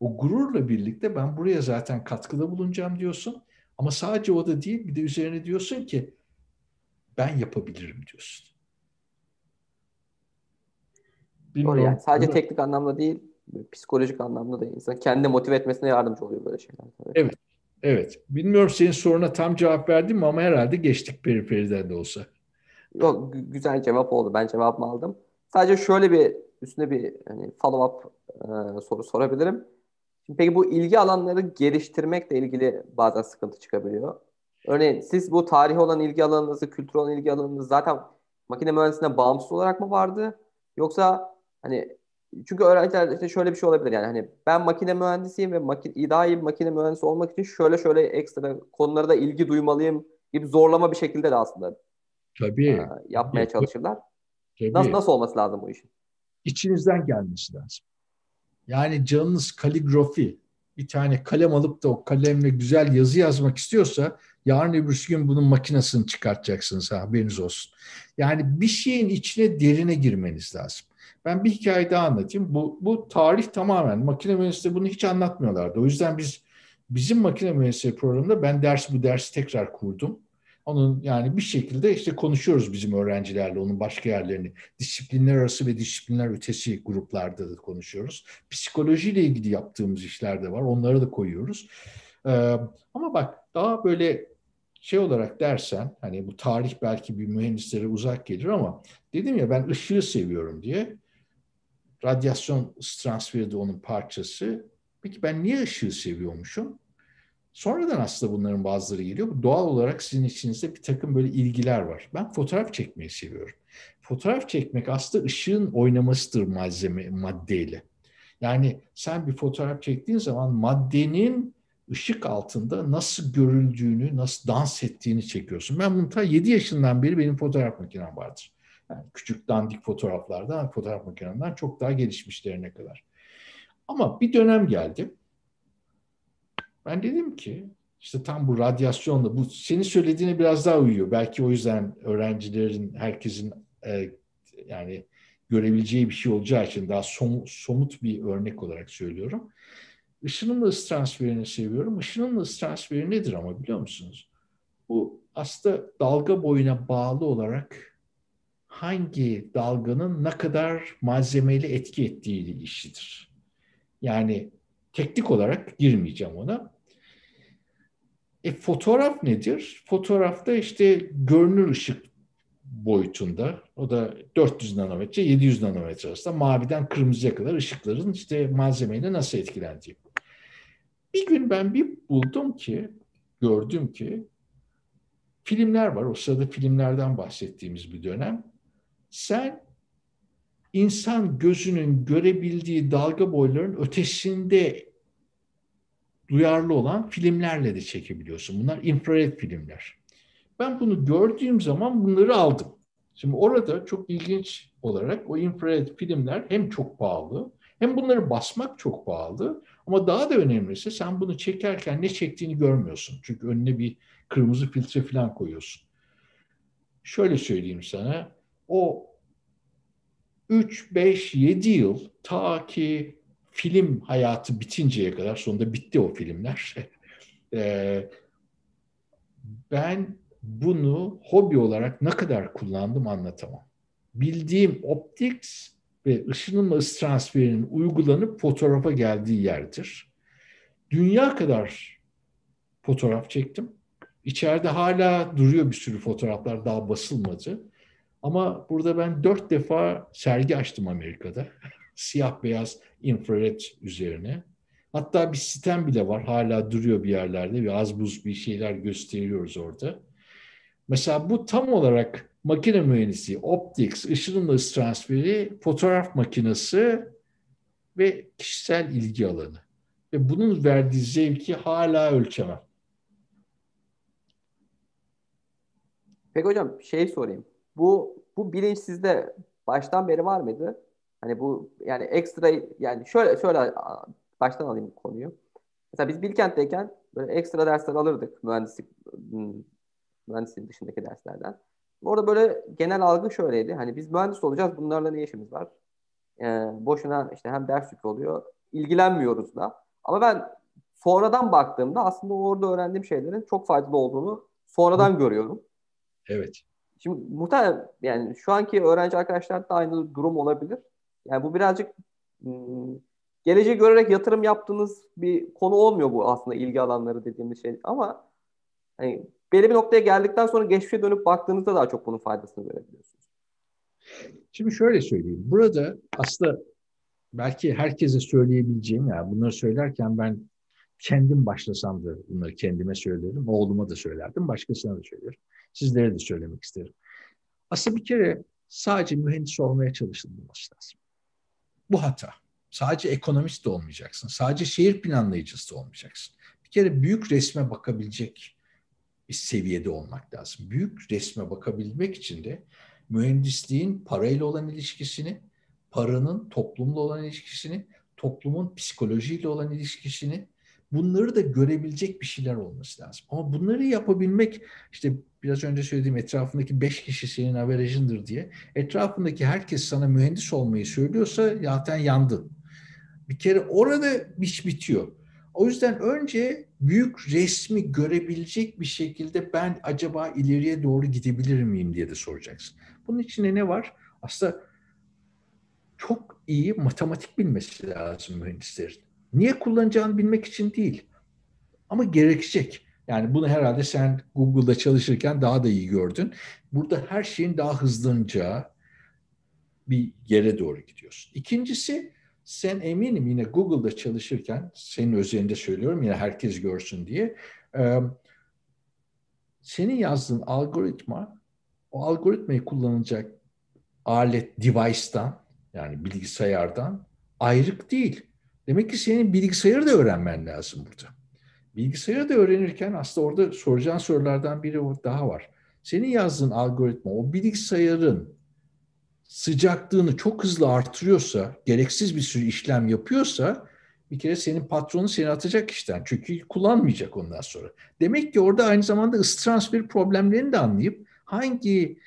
O gururla birlikte ben buraya zaten katkıda bulunacağım diyorsun. Ama sadece o da değil bir de üzerine diyorsun ki ben yapabilirim diyorsun. Bilmiyorum. Doğru yani. Sadece teknik anlamda değil, psikolojik anlamda da insan kendi motive etmesine yardımcı oluyor böyle şeyler. Tabii. Evet. Evet. Bilmiyorum senin soruna tam cevap verdim mi ama herhalde geçtik periferiden de olsa. Yok güzel cevap oldu. Ben cevabımı aldım. Sadece şöyle bir üstüne bir hani follow up e, soru sorabilirim. Şimdi peki bu ilgi alanları geliştirmekle ilgili bazen sıkıntı çıkabiliyor. Örneğin siz bu tarihi olan ilgi alanınızı, kültür olan ilgi alanınızı zaten makine mühendisliğine bağımsız olarak mı vardı? Yoksa hani çünkü öğrenciler işte şöyle bir şey olabilir yani hani ben makine mühendisiyim ve makine, daha iyi bir makine mühendisi olmak için şöyle şöyle ekstra konulara da ilgi duymalıyım gibi zorlama bir şekilde de aslında Tabii. E, yapmaya Tabii. çalışırlar. Tabii. Nasıl, nasıl olması lazım bu işin? İçinizden gelmesi lazım. Yani canınız kaligrafi bir tane kalem alıp da o kalemle güzel yazı yazmak istiyorsa yarın öbür gün bunun makinesini çıkartacaksınız haberiniz olsun. Yani bir şeyin içine derine girmeniz lazım. Ben bir hikaye daha anlatayım. Bu, bu tarih tamamen makine mühendisliği bunu hiç anlatmıyorlardı. O yüzden biz bizim makine mühendisliği programında ben ders bu dersi tekrar kurdum. Onun yani bir şekilde işte konuşuyoruz bizim öğrencilerle onun başka yerlerini. Disiplinler arası ve disiplinler ötesi gruplarda da konuşuyoruz. Psikolojiyle ilgili yaptığımız işler de var. Onları da koyuyoruz. Ee, ama bak daha böyle şey olarak dersen hani bu tarih belki bir mühendislere uzak gelir ama dedim ya ben ışığı seviyorum diye. Radyasyon transferi de onun parçası. Peki ben niye ışığı seviyormuşum? Sonradan aslında bunların bazıları geliyor. Doğal olarak sizin içinizde bir takım böyle ilgiler var. Ben fotoğraf çekmeyi seviyorum. Fotoğraf çekmek aslında ışığın oynamasıdır malzeme maddeyle. Yani sen bir fotoğraf çektiğin zaman maddenin ışık altında nasıl görüldüğünü, nasıl dans ettiğini çekiyorsun. Ben bunu ta 7 yaşından beri benim fotoğraf makinem vardır. Yani küçük dandik fotoğraflardan fotoğraf makinemden çok daha gelişmişlerine kadar. Ama bir dönem geldi ben dedim ki işte tam bu radyasyonla bu senin söylediğine biraz daha uyuyor. Belki o yüzden öğrencilerin herkesin e, yani görebileceği bir şey olacağı için daha somut, somut bir örnek olarak söylüyorum. Işınımla ısı transferini seviyorum. Işınımla ısı transferi nedir ama biliyor musunuz? Bu aslında dalga boyuna bağlı olarak hangi dalganın ne kadar malzemeyle etki ettiği ilişkidir. Yani teknik olarak girmeyeceğim ona. E, fotoğraf nedir? Fotoğrafta işte görünür ışık boyutunda. O da 400 nanometre, 700 nanometre arasında maviden kırmızıya kadar ışıkların işte malzemeyle nasıl etkilendiği. Bir gün ben bir buldum ki, gördüm ki filmler var. O sırada filmlerden bahsettiğimiz bir dönem. Sen insan gözünün görebildiği dalga boylarının ötesinde duyarlı olan filmlerle de çekebiliyorsun. Bunlar infrared filmler. Ben bunu gördüğüm zaman bunları aldım. Şimdi orada çok ilginç olarak o infrared filmler hem çok pahalı hem bunları basmak çok pahalı ama daha da önemlisi sen bunu çekerken ne çektiğini görmüyorsun. Çünkü önüne bir kırmızı filtre falan koyuyorsun. Şöyle söyleyeyim sana o 3, 5, 7 yıl ta ki film hayatı bitinceye kadar sonunda bitti o filmler. Ee, ben bunu hobi olarak ne kadar kullandım anlatamam. Bildiğim optics ve ışınımla ısı transferinin uygulanıp fotoğrafa geldiği yerdir. Dünya kadar fotoğraf çektim. İçeride hala duruyor bir sürü fotoğraflar daha basılmadı. Ama burada ben dört defa sergi açtım Amerika'da. Siyah beyaz infrared üzerine. Hatta bir sitem bile var. Hala duruyor bir yerlerde. Bir az buz bir şeyler gösteriyoruz orada. Mesela bu tam olarak makine mühendisi, optics, ışınımla ısı transferi, fotoğraf makinesi ve kişisel ilgi alanı. Ve bunun verdiği zevki hala ölçemem. Peki hocam şey sorayım. Bu bu bilinç sizde baştan beri var mıydı? Hani bu yani ekstra yani şöyle şöyle baştan alayım konuyu. Mesela biz Bilkent'teyken böyle ekstra dersler alırdık mühendislik hmm, mühendislik dışındaki derslerden. Orada böyle genel algı şöyleydi. Hani biz mühendis olacağız. Bunlarla ne işimiz var? Ee, boşuna işte hem ders yükü oluyor. ilgilenmiyoruz da. Ama ben sonradan baktığımda aslında orada öğrendiğim şeylerin çok faydalı olduğunu sonradan Hı. görüyorum. Evet. Şimdi muhtemelen yani şu anki öğrenci arkadaşlar da aynı durum olabilir. Yani bu birazcık hmm, geleceği görerek yatırım yaptığınız bir konu olmuyor bu aslında ilgi alanları dediğimiz şey. Ama hani belli bir noktaya geldikten sonra geçmişe dönüp baktığınızda daha çok bunun faydasını görebiliyorsunuz. Şimdi şöyle söyleyeyim. Burada aslında belki herkese söyleyebileceğim yani bunları söylerken ben kendim başlasam da bunları kendime söylerim. Oğluma da söylerdim. Başkasına da söylerim. Sizlere de söylemek isterim. Aslında bir kere sadece mühendis olmaya çalışılmaması lazım. Bu hata. Sadece ekonomist de olmayacaksın. Sadece şehir planlayıcısı da olmayacaksın. Bir kere büyük resme bakabilecek bir seviyede olmak lazım. Büyük resme bakabilmek için de mühendisliğin parayla olan ilişkisini, paranın toplumla olan ilişkisini, toplumun psikolojiyle olan ilişkisini bunları da görebilecek bir şeyler olması lazım. Ama bunları yapabilmek işte biraz önce söylediğim etrafındaki beş kişi senin averajındır diye etrafındaki herkes sana mühendis olmayı söylüyorsa zaten yandın. Bir kere orada iş bitiyor. O yüzden önce büyük resmi görebilecek bir şekilde ben acaba ileriye doğru gidebilir miyim diye de soracaksın. Bunun içinde ne var? Aslında çok iyi matematik bilmesi lazım mühendislerin. Niye kullanacağını bilmek için değil. Ama gerekecek. Yani bunu herhalde sen Google'da çalışırken daha da iyi gördün. Burada her şeyin daha hızlanacağı bir yere doğru gidiyorsun. İkincisi sen eminim yine Google'da çalışırken senin özelinde söylüyorum yine herkes görsün diye senin yazdığın algoritma o algoritmayı kullanacak alet device'dan yani bilgisayardan ayrık değil. Demek ki senin bilgisayarı da öğrenmen lazım burada. Bilgisayarı da öğrenirken aslında orada soracağın sorulardan biri daha var. Senin yazdığın algoritma o bilgisayarın sıcaklığını çok hızlı artırıyorsa, gereksiz bir sürü işlem yapıyorsa Bir kere senin patronu seni atacak işten. Çünkü kullanmayacak ondan sonra. Demek ki orada aynı zamanda ısı transferi problemlerini de anlayıp hangi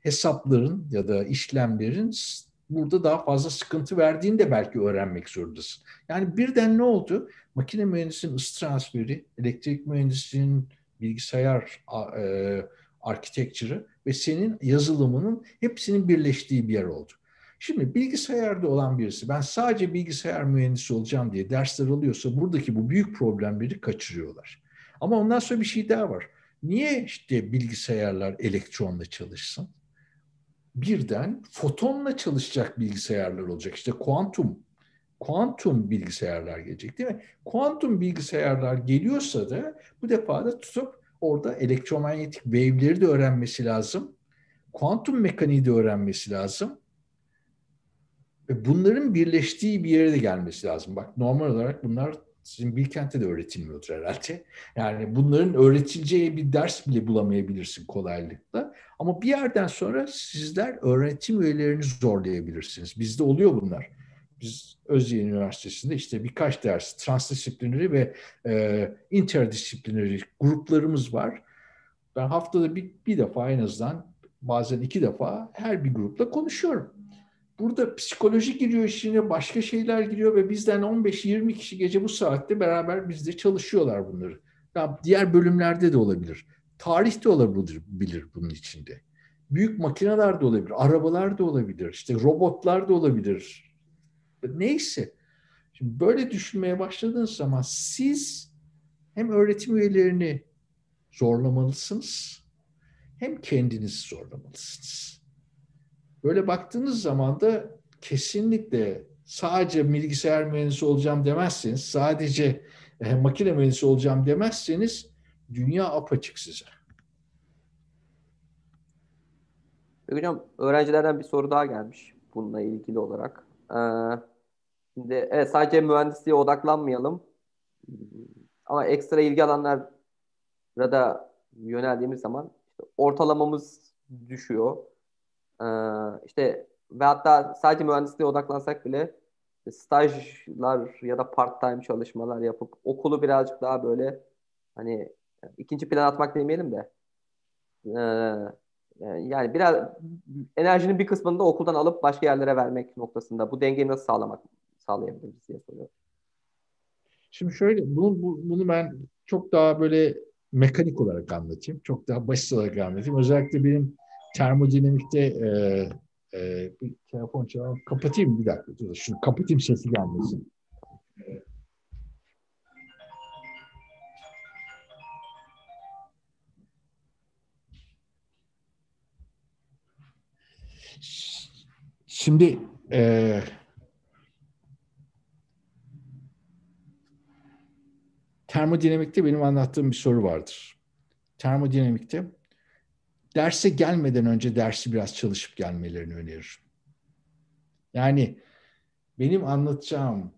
hesapların ya da işlemlerin burada daha fazla sıkıntı verdiğini de belki öğrenmek zorundasın. Yani birden ne oldu? Makine mühendisinin ısı transferi, elektrik mühendisinin bilgisayar e, architecture'ı ve senin yazılımının hepsinin birleştiği bir yer oldu. Şimdi bilgisayarda olan birisi ben sadece bilgisayar mühendisi olacağım diye dersler alıyorsa buradaki bu büyük problemleri kaçırıyorlar. Ama ondan sonra bir şey daha var. Niye işte bilgisayarlar elektronla çalışsın? Birden fotonla çalışacak bilgisayarlar olacak. İşte kuantum kuantum bilgisayarlar gelecek değil mi? Kuantum bilgisayarlar geliyorsa da bu defa da tutup orada elektromanyetik wave'leri de öğrenmesi lazım. Kuantum mekaniği de öğrenmesi lazım. Ve bunların birleştiği bir yere de gelmesi lazım. Bak normal olarak bunlar sizin Bilkent'te de öğretilmiyordur herhalde. Yani bunların öğretileceği bir ders bile bulamayabilirsin kolaylıkla. Ama bir yerden sonra sizler öğretim üyelerini zorlayabilirsiniz. Bizde oluyor bunlar. Biz Özyeğin Üniversitesi'nde işte birkaç ders transdisiplineri ve e, interdisiplineri gruplarımız var. Ben haftada bir, bir defa en azından bazen iki defa her bir grupla konuşuyorum. Burada psikoloji giriyor işine, başka şeyler giriyor ve bizden 15-20 kişi gece bu saatte beraber bizde çalışıyorlar bunları. Ya diğer bölümlerde de olabilir. Tarih de olabilir bunun içinde. Büyük makineler de olabilir, arabalar da olabilir, işte robotlar da olabilir. Neyse. Şimdi böyle düşünmeye başladığınız zaman siz hem öğretim üyelerini zorlamalısınız hem kendinizi zorlamalısınız. Böyle baktığınız zaman da kesinlikle sadece bilgisayar mühendisi olacağım demezseniz, sadece e, makine mühendisi olacağım demezseniz dünya apaçık size. Hocam öğrencilerden bir soru daha gelmiş bununla ilgili olarak. Ee, şimdi evet, sadece mühendisliğe odaklanmayalım. Ama ekstra ilgi alanlara da yöneldiğimiz zaman işte ortalamamız düşüyor. Ee, işte ve hatta sadece mühendisliğe odaklansak bile stajlar ya da part-time çalışmalar yapıp okulu birazcık daha böyle hani ikinci plan atmak demeyelim de e, yani biraz enerjinin bir kısmını da okuldan alıp başka yerlere vermek noktasında bu dengeyi nasıl sağlamak sağlayabiliriz diye soruyorum. Şimdi şöyle bunu, bunu ben çok daha böyle mekanik olarak anlatayım. Çok daha basit olarak anlatayım. Özellikle benim termodinamikte e, e, bir telefon çalalım. Kapatayım bir dakika. Dur, şunu kapatayım sesi gelmesin. Şimdi e, termodinamikte benim anlattığım bir soru vardır. Termodinamikte derse gelmeden önce dersi biraz çalışıp gelmelerini öneririm. Yani benim anlatacağım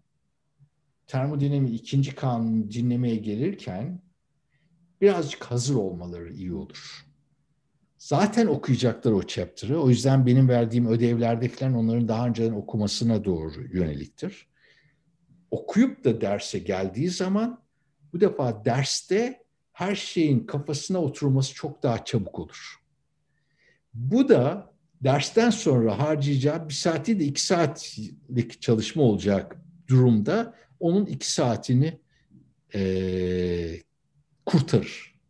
termodinami ikinci kanunu dinlemeye gelirken birazcık hazır olmaları iyi olur. Zaten okuyacaklar o chapter'ı. O yüzden benim verdiğim ödevlerde falan onların daha önceden okumasına doğru yöneliktir. Okuyup da derse geldiği zaman bu defa derste her şeyin kafasına oturması çok daha çabuk olur. Bu da dersten sonra harcayacağı bir saati de iki saatlik çalışma olacak durumda onun iki saatini e, kurtarır.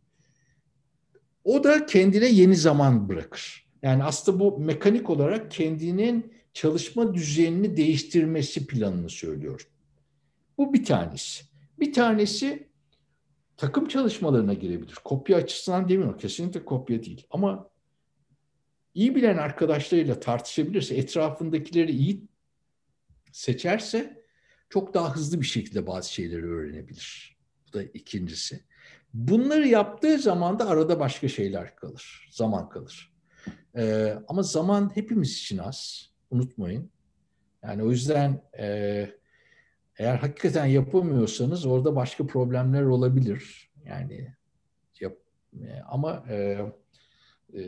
O da kendine yeni zaman bırakır. Yani aslında bu mekanik olarak kendinin çalışma düzenini değiştirmesi planını söylüyor. Bu bir tanesi. Bir tanesi takım çalışmalarına girebilir. Kopya açısından demiyorum. Kesinlikle kopya değil. Ama iyi bilen arkadaşlarıyla tartışabilirse, etrafındakileri iyi seçerse çok daha hızlı bir şekilde bazı şeyleri öğrenebilir. Bu da ikincisi. Bunları yaptığı zaman da arada başka şeyler kalır, zaman kalır. Ee, ama zaman hepimiz için az, unutmayın. Yani o yüzden e, eğer hakikaten yapamıyorsanız orada başka problemler olabilir. Yani yap, e, ama e, e,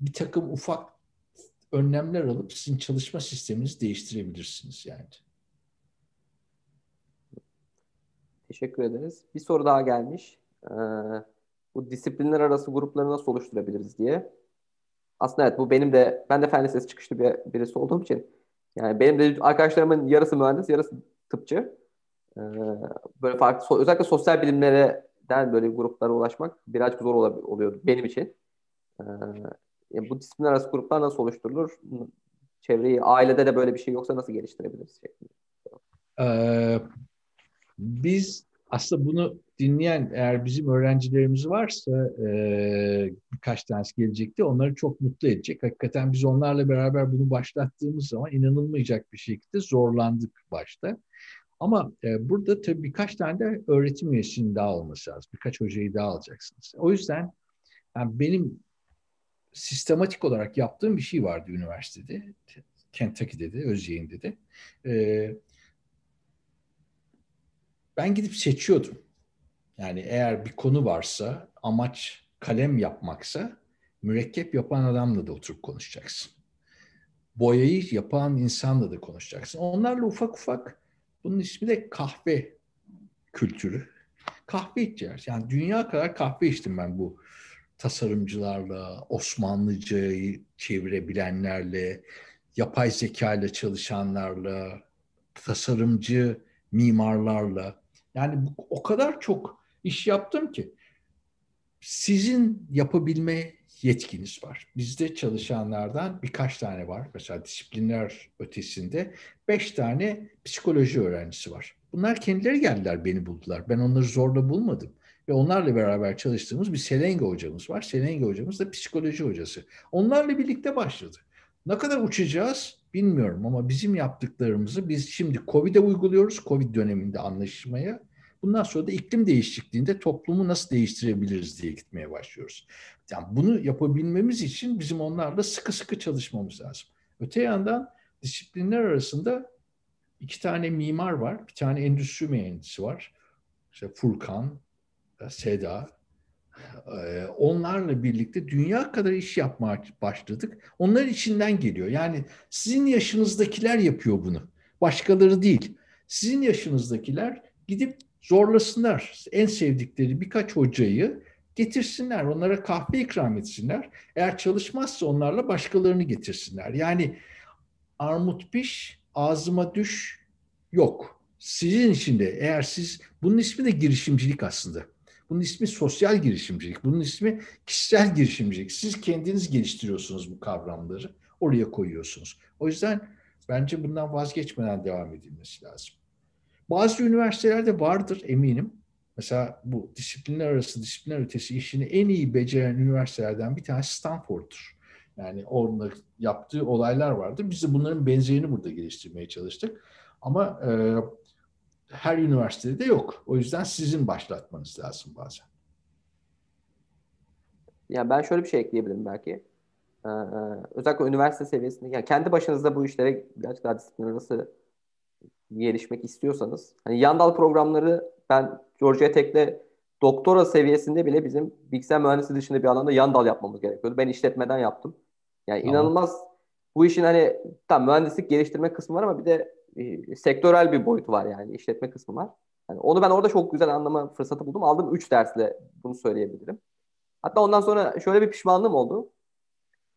bir takım ufak önlemler alıp sizin çalışma sisteminizi değiştirebilirsiniz yani. Teşekkür ederiz. Bir soru daha gelmiş. Ee, bu disiplinler arası grupları nasıl oluşturabiliriz diye. Aslında evet bu benim de ben de fen lisesi çıkışlı bir, birisi olduğum için yani benim de arkadaşlarımın yarısı mühendis, yarısı tıpçı. Ee, böyle farklı özellikle sosyal bilimlerden böyle gruplara ulaşmak birazcık zor oluyordu benim için. Ee, yani bu disiplinler arası gruplar nasıl oluşturulur? Çevreyi, ailede de böyle bir şey yoksa nasıl geliştirebiliriz? Ee, biz aslında bunu dinleyen eğer bizim öğrencilerimiz varsa e, birkaç tanesi gelecekti onları çok mutlu edecek. Hakikaten biz onlarla beraber bunu başlattığımız zaman inanılmayacak bir şekilde zorlandık başta. Ama e, burada tabii birkaç tane de öğretim üyesinin daha olması lazım. Birkaç hocayı daha alacaksınız. O yüzden yani benim sistematik olarak yaptığım bir şey vardı üniversitede. Kentucky'de de, Özyeğin'de de. E, ben gidip seçiyordum. Yani eğer bir konu varsa, amaç kalem yapmaksa, mürekkep yapan adamla da oturup konuşacaksın. Boyayı yapan insanla da konuşacaksın. Onlarla ufak ufak, bunun ismi de kahve kültürü. Kahve içeceğiz. Yani dünya kadar kahve içtim ben bu tasarımcılarla, Osmanlıcayı çevirebilenlerle, yapay zeka ile çalışanlarla, tasarımcı mimarlarla. Yani o kadar çok iş yaptım ki sizin yapabilme yetkiniz var. Bizde çalışanlardan birkaç tane var. Mesela disiplinler ötesinde beş tane psikoloji öğrencisi var. Bunlar kendileri geldiler beni buldular. Ben onları zorla bulmadım. Ve onlarla beraber çalıştığımız bir Selenge hocamız var. Selenge hocamız da psikoloji hocası. Onlarla birlikte başladı. Ne kadar uçacağız bilmiyorum ama bizim yaptıklarımızı biz şimdi Covid'e uyguluyoruz. Covid döneminde anlaşmaya. Bundan sonra da iklim değişikliğinde toplumu nasıl değiştirebiliriz diye gitmeye başlıyoruz. Yani bunu yapabilmemiz için bizim onlarla sıkı sıkı çalışmamız lazım. Öte yandan disiplinler arasında iki tane mimar var. Bir tane endüstri mühendisi var. İşte Furkan, Seda, ee, onlarla birlikte dünya kadar iş yapmaya başladık. Onlar içinden geliyor. Yani sizin yaşınızdakiler yapıyor bunu. Başkaları değil. Sizin yaşınızdakiler gidip zorlasınlar. En sevdikleri birkaç hocayı getirsinler. Onlara kahve ikram etsinler. Eğer çalışmazsa onlarla başkalarını getirsinler. Yani armut piş, ağzıma düş yok. Sizin içinde eğer siz, bunun ismi de girişimcilik aslında bunun ismi sosyal girişimcilik. Bunun ismi kişisel girişimcilik. Siz kendiniz geliştiriyorsunuz bu kavramları. Oraya koyuyorsunuz. O yüzden bence bundan vazgeçmeden devam edilmesi lazım. Bazı üniversitelerde vardır eminim. Mesela bu disiplinler arası, disiplinler ötesi işini en iyi beceren üniversitelerden bir tanesi Stanford'dur. Yani orada yaptığı olaylar vardı. Biz de bunların benzerini burada geliştirmeye çalıştık. Ama e, her üniversitede yok. O yüzden sizin başlatmanız lazım bazen. Yani ben şöyle bir şey ekleyebilirim belki. Ee, özellikle üniversite seviyesinde, yani kendi başınızda bu işlere birazcık daha disiplin arası gelişmek istiyorsanız, hani Yandal programları ben Georgia Tech'le doktora seviyesinde bile bizim bilgisayar mühendisliği dışında bir alanda Yandal yapmamız gerekiyordu. Ben işletmeden yaptım. Yani tamam. inanılmaz bu işin hani tam mühendislik geliştirme kısmı var ama bir de e, sektörel bir boyutu var yani işletme kısmı var. Yani onu ben orada çok güzel anlama fırsatı buldum. Aldım 3 dersle bunu söyleyebilirim. Hatta ondan sonra şöyle bir pişmanlığım oldu.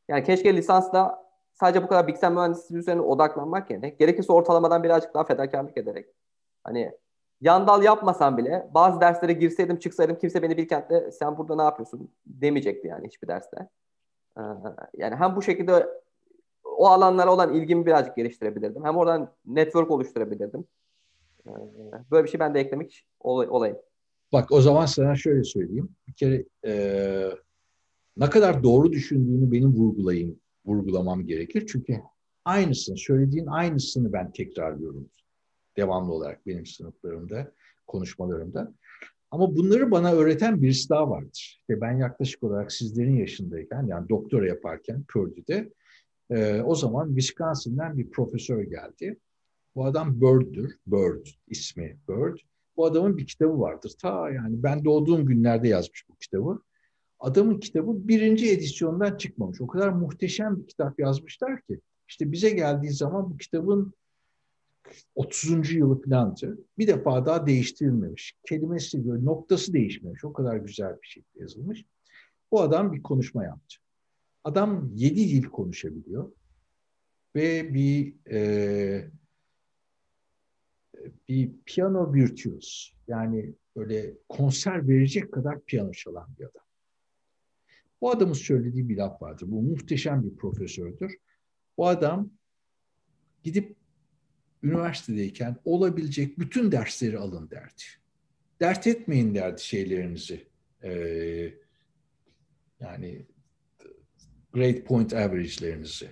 Yani keşke lisansla sadece bu kadar bilgisayar mühendisliği üzerine odaklanmak yerine gerekirse ortalamadan birazcık daha fedakarlık ederek hani yan dal yapmasam bile bazı derslere girseydim çıksaydım kimse beni Bilkent'te sen burada ne yapıyorsun demeyecekti yani hiçbir derste. Ee, yani hem bu şekilde o alanlara olan ilgimi birazcık geliştirebilirdim. Hem oradan network oluşturabilirdim. Ee, böyle bir şey ben de eklemek olay, olayım. Bak o zaman sana şöyle söyleyeyim. Bir kere e, ne kadar doğru düşündüğünü benim vurgulayayım, vurgulamam gerekir. Çünkü aynısını, söylediğin aynısını ben tekrarlıyorum. Devamlı olarak benim sınıflarımda, konuşmalarımda. Ama bunları bana öğreten birisi daha vardır. İşte ben yaklaşık olarak sizlerin yaşındayken, yani doktora yaparken Purdue'de e, o zaman Wisconsin'den bir profesör geldi. Bu adam Bird'dür. Bird ismi Bird. Bu adamın bir kitabı vardır. Ta yani ben doğduğum günlerde yazmış bu kitabı. Adamın kitabı birinci edisyondan çıkmamış. O kadar muhteşem bir kitap yazmışlar ki. İşte bize geldiği zaman bu kitabın 30. yılı falandı. Bir defa daha değiştirilmemiş. Kelimesi böyle noktası değişmemiş. O kadar güzel bir şekilde yazılmış. Bu adam bir konuşma yaptı. Adam yedi dil konuşabiliyor ve bir e, bir piyano virtüöz. Yani böyle konser verecek kadar piyano çalan bir adam. Bu adamın söylediği bir laf vardır. Bu muhteşem bir profesördür. Bu adam gidip üniversitedeyken olabilecek bütün dersleri alın derdi. Dert etmeyin derdi şeylerinizi. Ee, yani grade point average'lerinizi.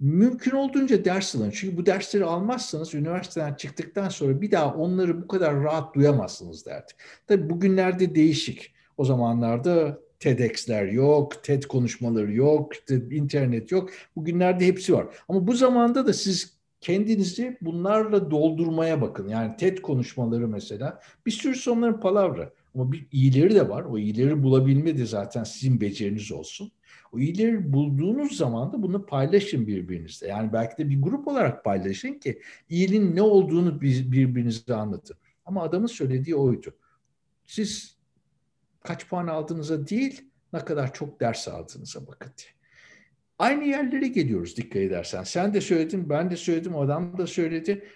Mümkün olduğunca ders alın. Çünkü bu dersleri almazsanız üniversiteden çıktıktan sonra bir daha onları bu kadar rahat duyamazsınız derdi. Tabii bugünlerde değişik. O zamanlarda TEDx'ler yok, TED konuşmaları yok, internet yok. Bugünlerde hepsi var. Ama bu zamanda da siz kendinizi bunlarla doldurmaya bakın. Yani TED konuşmaları mesela bir sürü sonların palavra. Ama bir iyileri de var. O iyileri bulabilme de zaten sizin beceriniz olsun. O iyileri bulduğunuz zaman da bunu paylaşın birbirinizle. Yani belki de bir grup olarak paylaşın ki iyiliğin ne olduğunu birbirinize anlatın. Ama adamın söylediği oydu. Siz kaç puan aldığınıza değil, ne kadar çok ders aldığınıza bakın diye. Aynı yerlere geliyoruz dikkat edersen. Sen de söyledin, ben de söyledim, adam da söyledi.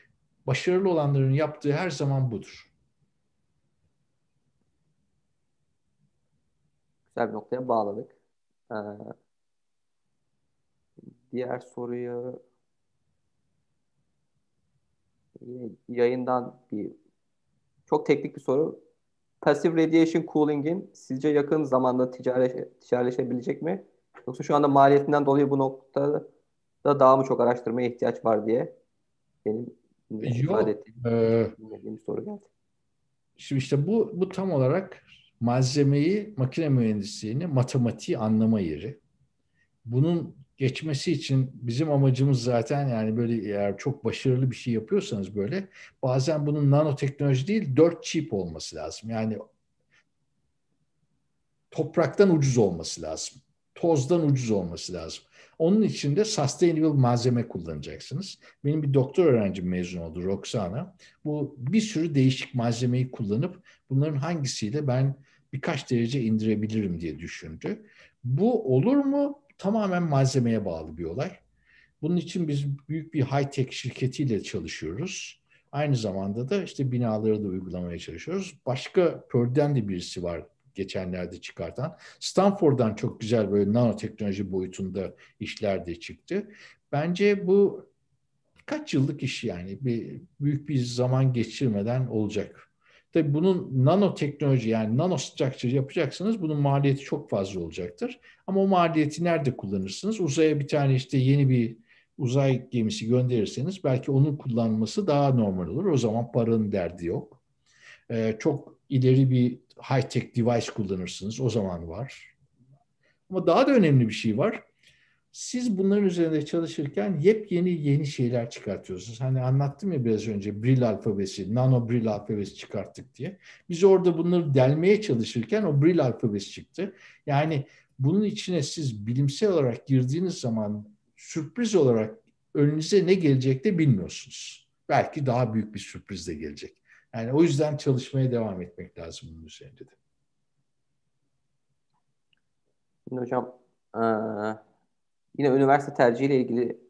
Başarılı olanların yaptığı her zaman budur. Güzel bir noktaya bağladık. Ee, diğer soruyu yayından bir çok teknik bir soru. Passive radiation cooling'in sizce yakın zamanda ticari, ticarileşebilecek mi? Yoksa şu anda maliyetinden dolayı bu noktada da daha mı çok araştırmaya ihtiyaç var diye benim ifade ettiğim e, soru geldi. Şimdi işte bu, bu tam olarak malzemeyi, makine mühendisliğini, matematiği anlama yeri. Bunun geçmesi için bizim amacımız zaten yani böyle eğer çok başarılı bir şey yapıyorsanız böyle bazen bunun nanoteknoloji değil dört chip olması lazım. Yani topraktan ucuz olması lazım. Tozdan ucuz olması lazım. Onun için de sustainable malzeme kullanacaksınız. Benim bir doktor öğrencim mezun oldu Roxana. Bu bir sürü değişik malzemeyi kullanıp bunların hangisiyle ben birkaç derece indirebilirim diye düşündü. Bu olur mu? Tamamen malzemeye bağlı bir olay. Bunun için biz büyük bir high-tech şirketiyle çalışıyoruz. Aynı zamanda da işte binaları da uygulamaya çalışıyoruz. Başka Pör'den de birisi var geçenlerde çıkartan. Stanford'dan çok güzel böyle nanoteknoloji boyutunda işler de çıktı. Bence bu kaç yıllık iş yani bir büyük bir zaman geçirmeden olacak. Tabii bunun nanoteknoloji yani nanostructure yapacaksınız. Bunun maliyeti çok fazla olacaktır. Ama o maliyeti nerede kullanırsınız? Uzaya bir tane işte yeni bir uzay gemisi gönderirseniz belki onun kullanması daha normal olur. O zaman paranın derdi yok. Ee, çok ileri bir high-tech device kullanırsınız. O zaman var. Ama daha da önemli bir şey var siz bunların üzerinde çalışırken yepyeni yeni şeyler çıkartıyorsunuz. Hani anlattım ya biraz önce Brill alfabesi, nano Brill alfabesi çıkarttık diye. Biz orada bunları delmeye çalışırken o Brill alfabesi çıktı. Yani bunun içine siz bilimsel olarak girdiğiniz zaman sürpriz olarak önünüze ne gelecek de bilmiyorsunuz. Belki daha büyük bir sürpriz de gelecek. Yani o yüzden çalışmaya devam etmek lazım bunun üzerinde de. Şimdi hocam Yine üniversite tercihiyle ilgili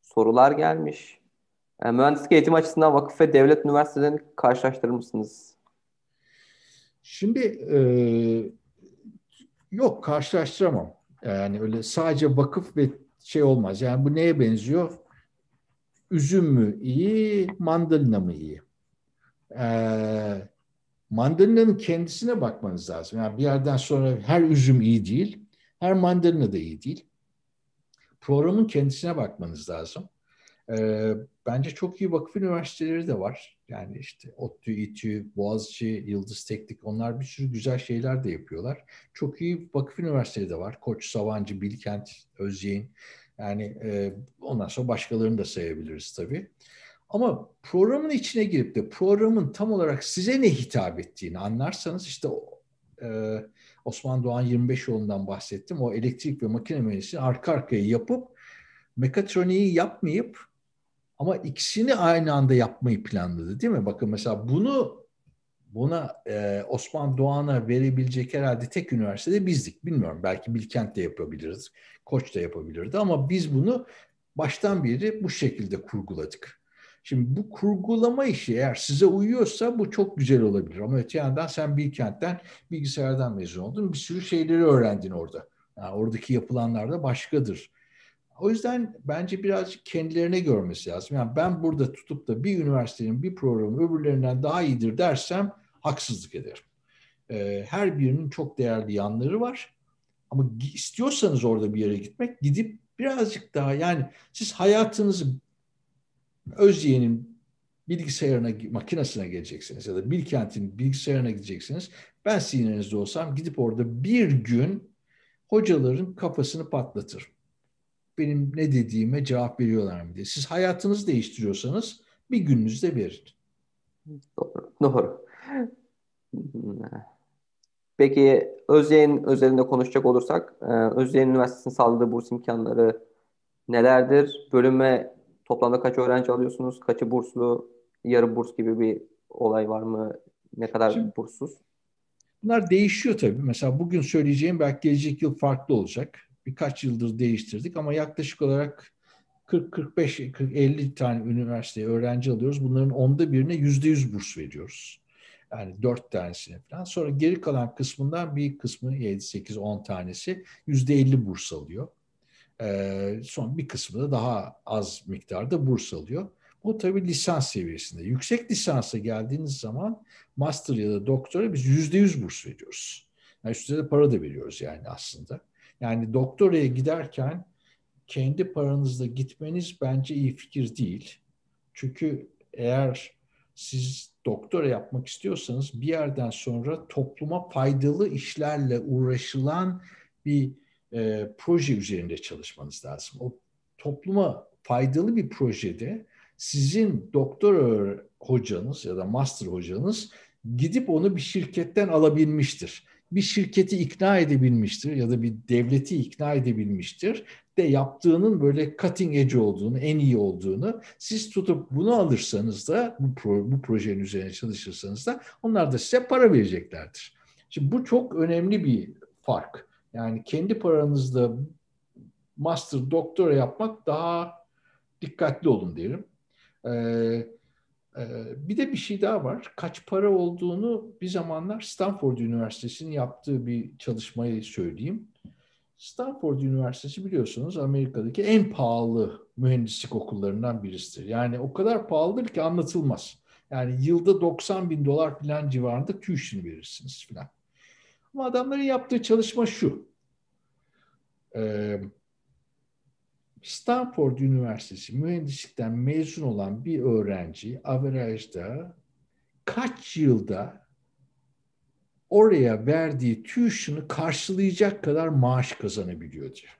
sorular gelmiş. Yani e, mühendislik eğitim açısından vakıf ve devlet üniversitelerini karşılaştırır mısınız? Şimdi e, yok karşılaştıramam. Yani öyle sadece vakıf ve şey olmaz. Yani bu neye benziyor? Üzüm mü iyi, mandalina mı iyi? Ee, mandalina'nın kendisine bakmanız lazım. Yani bir yerden sonra her üzüm iyi değil, her mandalina da iyi değil programın kendisine bakmanız lazım. E, bence çok iyi vakıf üniversiteleri de var. Yani işte ODTÜ, İTÜ, Boğaziçi, Yıldız Teknik onlar bir sürü güzel şeyler de yapıyorlar. Çok iyi vakıf üniversiteleri de var. Koç, Sabancı, Bilkent, Özyeğin. Yani e, ondan sonra başkalarını da sayabiliriz tabii. Ama programın içine girip de programın tam olarak size ne hitap ettiğini anlarsanız işte e, Osman Doğan 25 yolundan bahsettim. O elektrik ve makine mühendisliğini arka arkaya yapıp mekatroniği yapmayıp Ama ikisini aynı anda yapmayı planladı değil mi? Bakın mesela bunu buna e, Osman Doğan'a verebilecek herhalde tek üniversitede bizdik. Bilmiyorum belki Bilkent de yapabiliriz, Koç da yapabilirdi ama biz bunu baştan beri bu şekilde kurguladık. Şimdi bu kurgulama işi eğer size uyuyorsa bu çok güzel olabilir. Ama öte yandan sen Bilkent'ten bilgisayardan mezun oldun. Bir sürü şeyleri öğrendin orada. Yani oradaki yapılanlar da başkadır. O yüzden bence birazcık kendilerine görmesi lazım. Yani ben burada tutup da bir üniversitenin bir programı öbürlerinden daha iyidir dersem haksızlık ederim. Ee, her birinin çok değerli yanları var. Ama istiyorsanız orada bir yere gitmek, gidip birazcık daha yani siz hayatınızı Özyeğin'in bilgisayarına, makinesine geleceksiniz ya da Bilkent'in bilgisayarına gideceksiniz. Ben sizin yerinizde olsam gidip orada bir gün hocaların kafasını patlatır. Benim ne dediğime cevap veriyorlar mı diye. Siz hayatınızı değiştiriyorsanız bir gününüzde verin. Doğru. Doğru. Peki Özyeğin özelinde konuşacak olursak, e, Özyeğin Üniversitesi'nin sağladığı burs imkanları nelerdir? Bölüme toplamda kaç öğrenci alıyorsunuz? Kaçı burslu, yarı burs gibi bir olay var mı? Ne kadar Şimdi, burssuz? Bunlar değişiyor tabii. Mesela bugün söyleyeceğim belki gelecek yıl farklı olacak. Birkaç yıldır değiştirdik ama yaklaşık olarak 40-45, 40-50 tane üniversiteye öğrenci alıyoruz. Bunların onda birine yüzde yüz burs veriyoruz. Yani dört tanesine falan. Sonra geri kalan kısmından bir kısmı 7, 8, 10 tanesi yüzde elli burs alıyor. Ee, son bir kısmı da daha az miktarda burs alıyor. Bu tabii lisans seviyesinde. Yüksek lisansa geldiğiniz zaman master ya da doktora biz yüzde yüz burs veriyoruz. Yani üstüne de para da veriyoruz yani aslında. Yani doktoraya giderken kendi paranızla gitmeniz bence iyi fikir değil. Çünkü eğer siz doktora yapmak istiyorsanız bir yerden sonra topluma faydalı işlerle uğraşılan bir e, proje üzerinde çalışmanız lazım. O topluma faydalı bir projede sizin doktor hocanız ya da master hocanız gidip onu bir şirketten alabilmiştir. Bir şirketi ikna edebilmiştir ya da bir devleti ikna edebilmiştir de yaptığının böyle cutting edge olduğunu, en iyi olduğunu siz tutup bunu alırsanız da bu, pro, bu projenin üzerine çalışırsanız da onlar da size para vereceklerdir. Şimdi bu çok önemli bir fark. Yani kendi paranızda master, doktora yapmak daha dikkatli olun derim. Ee, e, bir de bir şey daha var. Kaç para olduğunu bir zamanlar Stanford Üniversitesi'nin yaptığı bir çalışmayı söyleyeyim. Stanford Üniversitesi biliyorsunuz Amerika'daki en pahalı mühendislik okullarından birisidir. Yani o kadar pahalıdır ki anlatılmaz. Yani yılda 90 bin dolar falan civarında tuition verirsiniz falan. Ama adamların yaptığı çalışma şu. Ee, Stanford Üniversitesi mühendislikten mezun olan bir öğrenci averajda kaç yılda oraya verdiği tuition'ı karşılayacak kadar maaş kazanabiliyor diyor.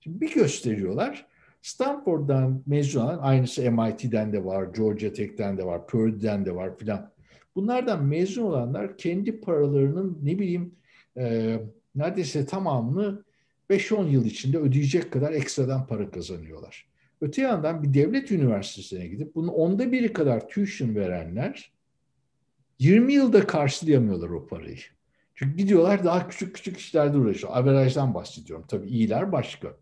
Şimdi bir gösteriyorlar. Stanford'dan mezun olan, aynısı MIT'den de var, Georgia Tech'ten de var, Purdue'den de var filan. Bunlardan mezun olanlar kendi paralarının ne bileyim e, neredeyse tamamını 5-10 yıl içinde ödeyecek kadar ekstradan para kazanıyorlar. Öte yandan bir devlet üniversitesine gidip bunun onda biri kadar tuition verenler 20 yılda karşılayamıyorlar o parayı. Çünkü gidiyorlar daha küçük küçük işlerde uğraşıyor. Averajdan bahsediyorum. Tabii iyiler başka.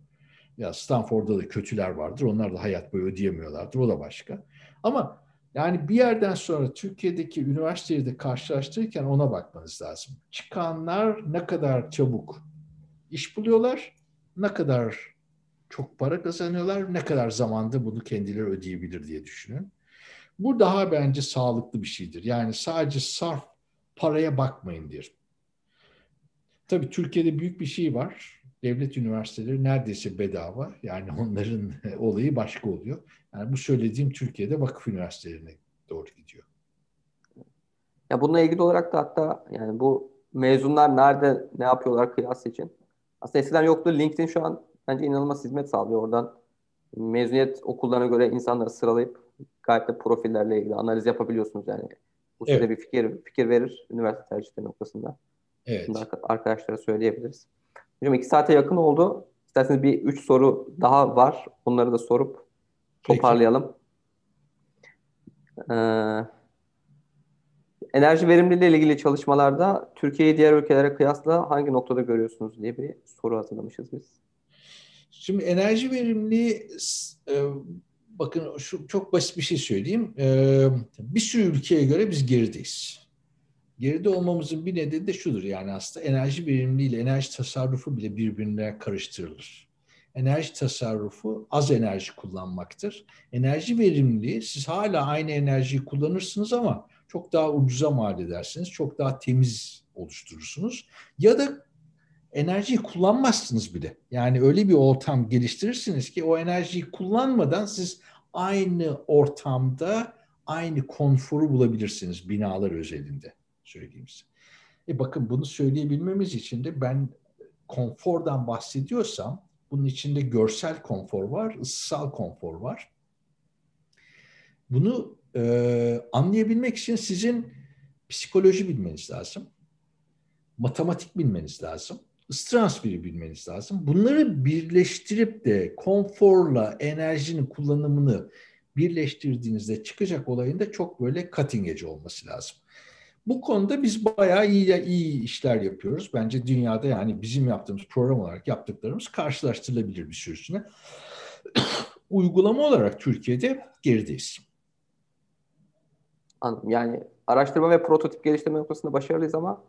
Ya Stanford'da da kötüler vardır. Onlar da hayat boyu ödeyemiyorlardır. O da başka. Ama yani bir yerden sonra Türkiye'deki üniversiteyi de karşılaştırırken ona bakmanız lazım. Çıkanlar ne kadar çabuk iş buluyorlar, ne kadar çok para kazanıyorlar, ne kadar zamanda bunu kendileri ödeyebilir diye düşünün. Bu daha bence sağlıklı bir şeydir. Yani sadece sarf paraya bakmayın diyor. Tabii Türkiye'de büyük bir şey var. Devlet üniversiteleri neredeyse bedava. Yani onların olayı başka oluyor. Yani bu söylediğim Türkiye'de vakıf üniversitelerine doğru gidiyor. Ya bununla ilgili olarak da hatta yani bu mezunlar nerede ne yapıyorlar kıyas için? Aslında eskiden yoktu. LinkedIn şu an bence inanılmaz hizmet sağlıyor. Oradan mezuniyet okullarına göre insanları sıralayıp gayet de profillerle ilgili analiz yapabiliyorsunuz yani. Bu size evet. bir fikir fikir verir üniversite tercihleri noktasında. Evet. Bunu arkadaşlara söyleyebiliriz. Hocam iki saate yakın oldu. İsterseniz bir üç soru daha var. Onları da sorup toparlayalım. Ee, enerji verimliliği ile ilgili çalışmalarda Türkiye'yi diğer ülkelere kıyasla hangi noktada görüyorsunuz diye bir soru hazırlamışız biz. Şimdi enerji verimliliği e, bakın şu çok basit bir şey söyleyeyim. E, bir sürü ülkeye göre biz gerideyiz. Geride olmamızın bir nedeni de şudur yani aslında enerji verimliliği ile enerji tasarrufu bile birbirine karıştırılır. Enerji tasarrufu az enerji kullanmaktır. Enerji verimliliği siz hala aynı enerjiyi kullanırsınız ama çok daha ucuza mal edersiniz, çok daha temiz oluşturursunuz. Ya da enerjiyi kullanmazsınız bile. Yani öyle bir ortam geliştirirsiniz ki o enerjiyi kullanmadan siz aynı ortamda aynı konforu bulabilirsiniz binalar özelinde söyleyeyim size. E bakın bunu söyleyebilmemiz için de ben konfordan bahsediyorsam bunun içinde görsel konfor var, ıssal konfor var. Bunu e, anlayabilmek için sizin psikoloji bilmeniz lazım. Matematik bilmeniz lazım. Isı transferi bilmeniz lazım. Bunları birleştirip de konforla enerjinin kullanımını birleştirdiğinizde çıkacak olayın da çok böyle cutting edge olması lazım. Bu konuda biz bayağı iyi iyi işler yapıyoruz. Bence dünyada yani bizim yaptığımız program olarak yaptıklarımız karşılaştırılabilir bir sürüsüne. Uygulama olarak Türkiye'de gerideyiz. Anladım. Yani araştırma ve prototip geliştirme noktasında başarılıyız ama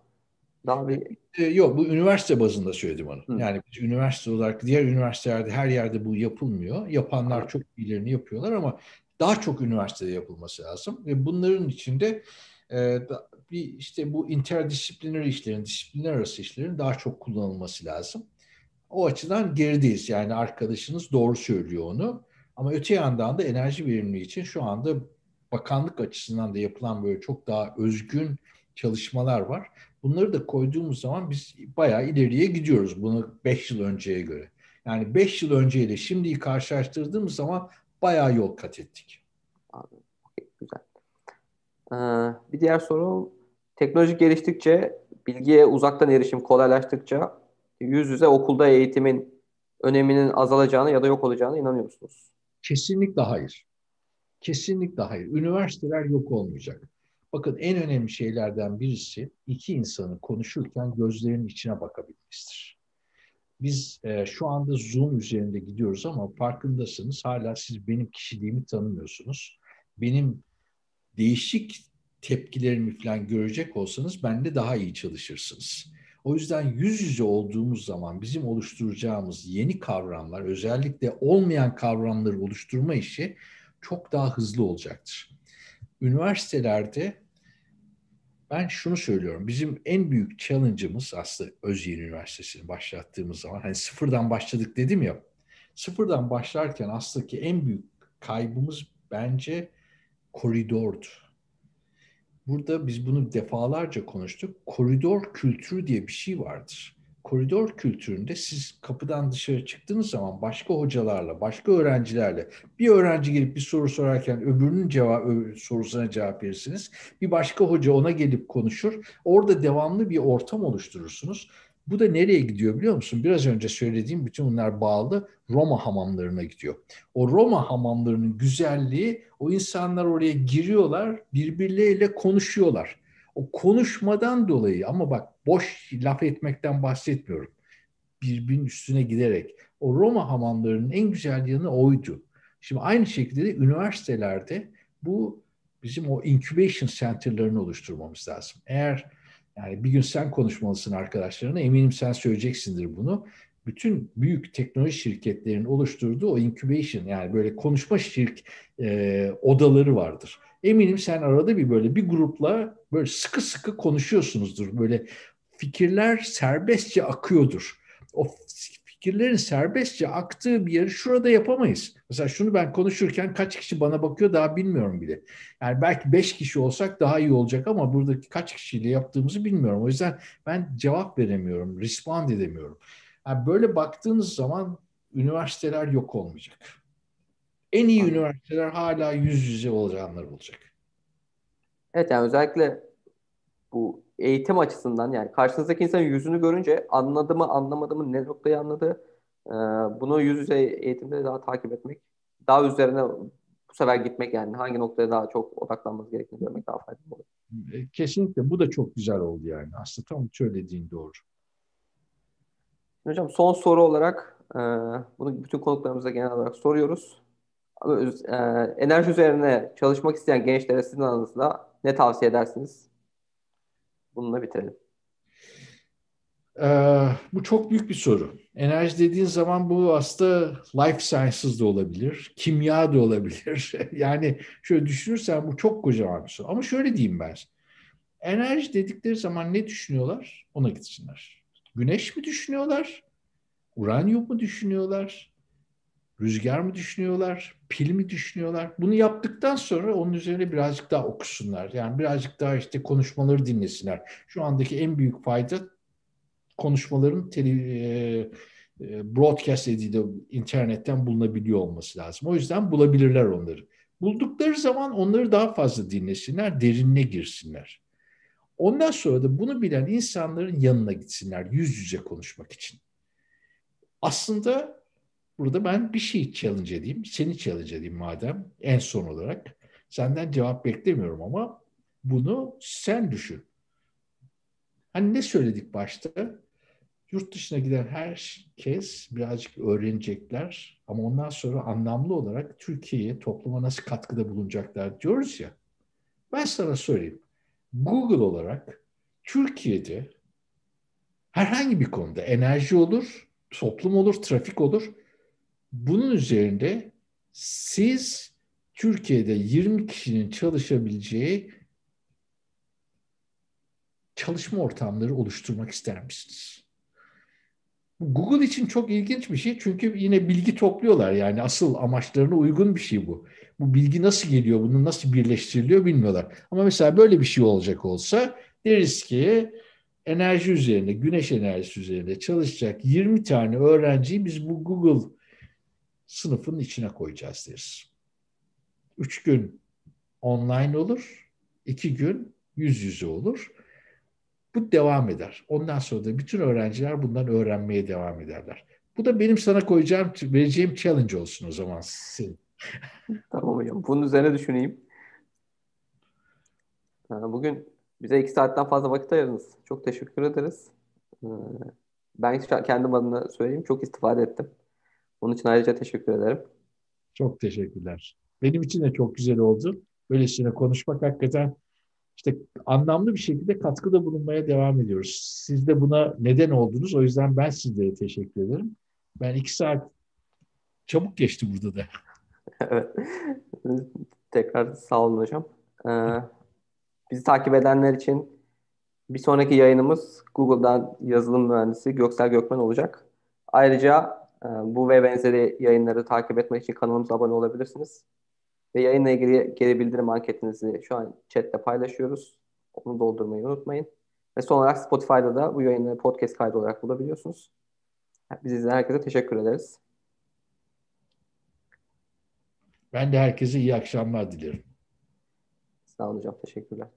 daha bir... E, yok bu üniversite bazında söyledim onu. Hı. Yani biz üniversite olarak diğer üniversitelerde her yerde bu yapılmıyor. Yapanlar Hı. çok iyilerini yapıyorlar ama daha çok üniversitede yapılması lazım. Ve bunların içinde e, bir işte bu interdisipliner işlerin, disiplinler arası işlerin daha çok kullanılması lazım. O açıdan gerideyiz. Yani arkadaşınız doğru söylüyor onu. Ama öte yandan da enerji verimliliği için şu anda bakanlık açısından da yapılan böyle çok daha özgün çalışmalar var. Bunları da koyduğumuz zaman biz bayağı ileriye gidiyoruz bunu 5 yıl önceye göre. Yani 5 yıl önceyle şimdiyi karşılaştırdığımız zaman bayağı yol kat ettik. Anladım. Güzel. Ee, bir diğer soru teknoloji geliştikçe bilgiye uzaktan erişim kolaylaştıkça yüz yüze okulda eğitimin öneminin azalacağını ya da yok olacağını inanıyor musunuz? Kesinlikle hayır. Kesinlikle hayır. Üniversiteler yok olmayacak. Bakın en önemli şeylerden birisi iki insanı konuşurken gözlerinin içine bakabilmesidir. Biz e, şu anda Zoom üzerinde gidiyoruz ama farkındasınız hala siz benim kişiliğimi tanımıyorsunuz. Benim değişik tepkilerimi falan görecek olsanız bende daha iyi çalışırsınız. O yüzden yüz yüze olduğumuz zaman bizim oluşturacağımız yeni kavramlar, özellikle olmayan kavramları oluşturma işi çok daha hızlı olacaktır. Üniversitelerde ben şunu söylüyorum. Bizim en büyük challenge'ımız aslında Özyeğin Üniversitesi'ni başlattığımız zaman hani sıfırdan başladık dedim ya. Sıfırdan başlarken aslında ki en büyük kaybımız bence koridordu. Burada biz bunu defalarca konuştuk. Koridor kültürü diye bir şey vardır koridor kültüründe siz kapıdan dışarı çıktığınız zaman başka hocalarla, başka öğrencilerle bir öğrenci gelip bir soru sorarken öbürünün cevap sorusuna cevap verirsiniz. Bir başka hoca ona gelip konuşur. Orada devamlı bir ortam oluşturursunuz. Bu da nereye gidiyor biliyor musun? Biraz önce söylediğim bütün bunlar bağlı Roma hamamlarına gidiyor. O Roma hamamlarının güzelliği o insanlar oraya giriyorlar, birbirleriyle konuşuyorlar. O konuşmadan dolayı ama bak boş laf etmekten bahsetmiyorum. Birbirinin üstüne giderek. O Roma hamamlarının en güzel yanı oydu. Şimdi aynı şekilde de üniversitelerde bu bizim o incubation center'larını oluşturmamız lazım. Eğer yani bir gün sen konuşmalısın arkadaşlarına eminim sen söyleyeceksindir bunu. Bütün büyük teknoloji şirketlerinin oluşturduğu o incubation yani böyle konuşma şirk e, odaları vardır. Eminim sen arada bir böyle bir grupla böyle sıkı sıkı konuşuyorsunuzdur. Böyle fikirler serbestçe akıyordur. O fikirlerin serbestçe aktığı bir yeri şurada yapamayız. Mesela şunu ben konuşurken kaç kişi bana bakıyor daha bilmiyorum bile. Yani belki beş kişi olsak daha iyi olacak ama buradaki kaç kişiyle yaptığımızı bilmiyorum. O yüzden ben cevap veremiyorum, respond edemiyorum. Yani böyle baktığınız zaman üniversiteler yok olmayacak. En iyi üniversiteler hala yüz yüze olacaklar olacak. Evet yani özellikle bu eğitim açısından yani karşınızdaki insanın yüzünü görünce anladı mı anlamadı mı ne noktayı anladı e, bunu yüz yüze eğitimde daha takip etmek daha üzerine bu sefer gitmek yani hangi noktaya daha çok odaklanmamız gerektiğini görmek daha faydalı olur. E, kesinlikle bu da çok güzel oldu yani. Aslında tam söylediğin doğru. Hocam son soru olarak e, bunu bütün konuklarımıza genel olarak soruyoruz. E, enerji üzerine çalışmak isteyen gençlere sizin aranızda ne tavsiye edersiniz? Bununla bitirelim. Ee, bu çok büyük bir soru. Enerji dediğin zaman bu aslında life sciences da olabilir, kimya da olabilir. yani şöyle düşünürsen bu çok kocaman bir soru. Ama şöyle diyeyim ben. Enerji dedikleri zaman ne düşünüyorlar? Ona gitsinler. Güneş mi düşünüyorlar? Uranyum mu düşünüyorlar? Rüzgar mı düşünüyorlar? Pil mi düşünüyorlar? Bunu yaptıktan sonra onun üzerine birazcık daha okusunlar. Yani birazcık daha işte konuşmaları dinlesinler. Şu andaki en büyük fayda konuşmaların tele, e, broadcast edildiği internetten bulunabiliyor olması lazım. O yüzden bulabilirler onları. Buldukları zaman onları daha fazla dinlesinler, derinine girsinler. Ondan sonra da bunu bilen insanların yanına gitsinler yüz yüze konuşmak için. Aslında burada ben bir şey challenge edeyim, seni challenge edeyim madem en son olarak. Senden cevap beklemiyorum ama bunu sen düşün. Hani ne söyledik başta? Yurt dışına giden herkes birazcık öğrenecekler ama ondan sonra anlamlı olarak Türkiye'ye, topluma nasıl katkıda bulunacaklar diyoruz ya. Ben sana söyleyeyim. Google olarak Türkiye'de herhangi bir konuda enerji olur, toplum olur, trafik olur. Bunun üzerinde siz Türkiye'de 20 kişinin çalışabileceği çalışma ortamları oluşturmak ister misiniz? Google için çok ilginç bir şey çünkü yine bilgi topluyorlar yani asıl amaçlarına uygun bir şey bu. Bu bilgi nasıl geliyor, bunu nasıl birleştiriliyor bilmiyorlar. Ama mesela böyle bir şey olacak olsa deriz ki enerji üzerine, güneş enerjisi üzerinde çalışacak 20 tane öğrenciyi biz bu Google sınıfının içine koyacağız deriz. Üç gün online olur, iki gün yüz yüze olur. Bu devam eder. Ondan sonra da bütün öğrenciler bundan öğrenmeye devam ederler. Bu da benim sana koyacağım, vereceğim challenge olsun o zaman senin. tamam hocam. Bunun üzerine düşüneyim. Bugün bize iki saatten fazla vakit ayırdınız. Çok teşekkür ederiz. Ee, ben kendim adına söyleyeyim. Çok istifade ettim. Onun için ayrıca teşekkür ederim. Çok teşekkürler. Benim için de çok güzel oldu. Böylesine konuşmak hakikaten işte anlamlı bir şekilde katkıda bulunmaya devam ediyoruz. Siz de buna neden oldunuz. O yüzden ben sizlere teşekkür ederim. Ben iki saat çabuk geçti burada da. evet. Tekrar sağ olun hocam. Ee, bizi takip edenler için bir sonraki yayınımız Google'dan yazılım mühendisi Göksel Gökmen olacak. Ayrıca bu ve benzeri yayınları takip etmek için kanalımıza abone olabilirsiniz. Ve yayınla ilgili geri bildirim anketinizi şu an chatte paylaşıyoruz. Onu doldurmayı unutmayın. Ve son olarak Spotify'da da bu yayını podcast kaydı olarak bulabiliyorsunuz. Biz izleyen herkese teşekkür ederiz. Ben de herkese iyi akşamlar dilerim. Sağ olun hocam. Teşekkürler.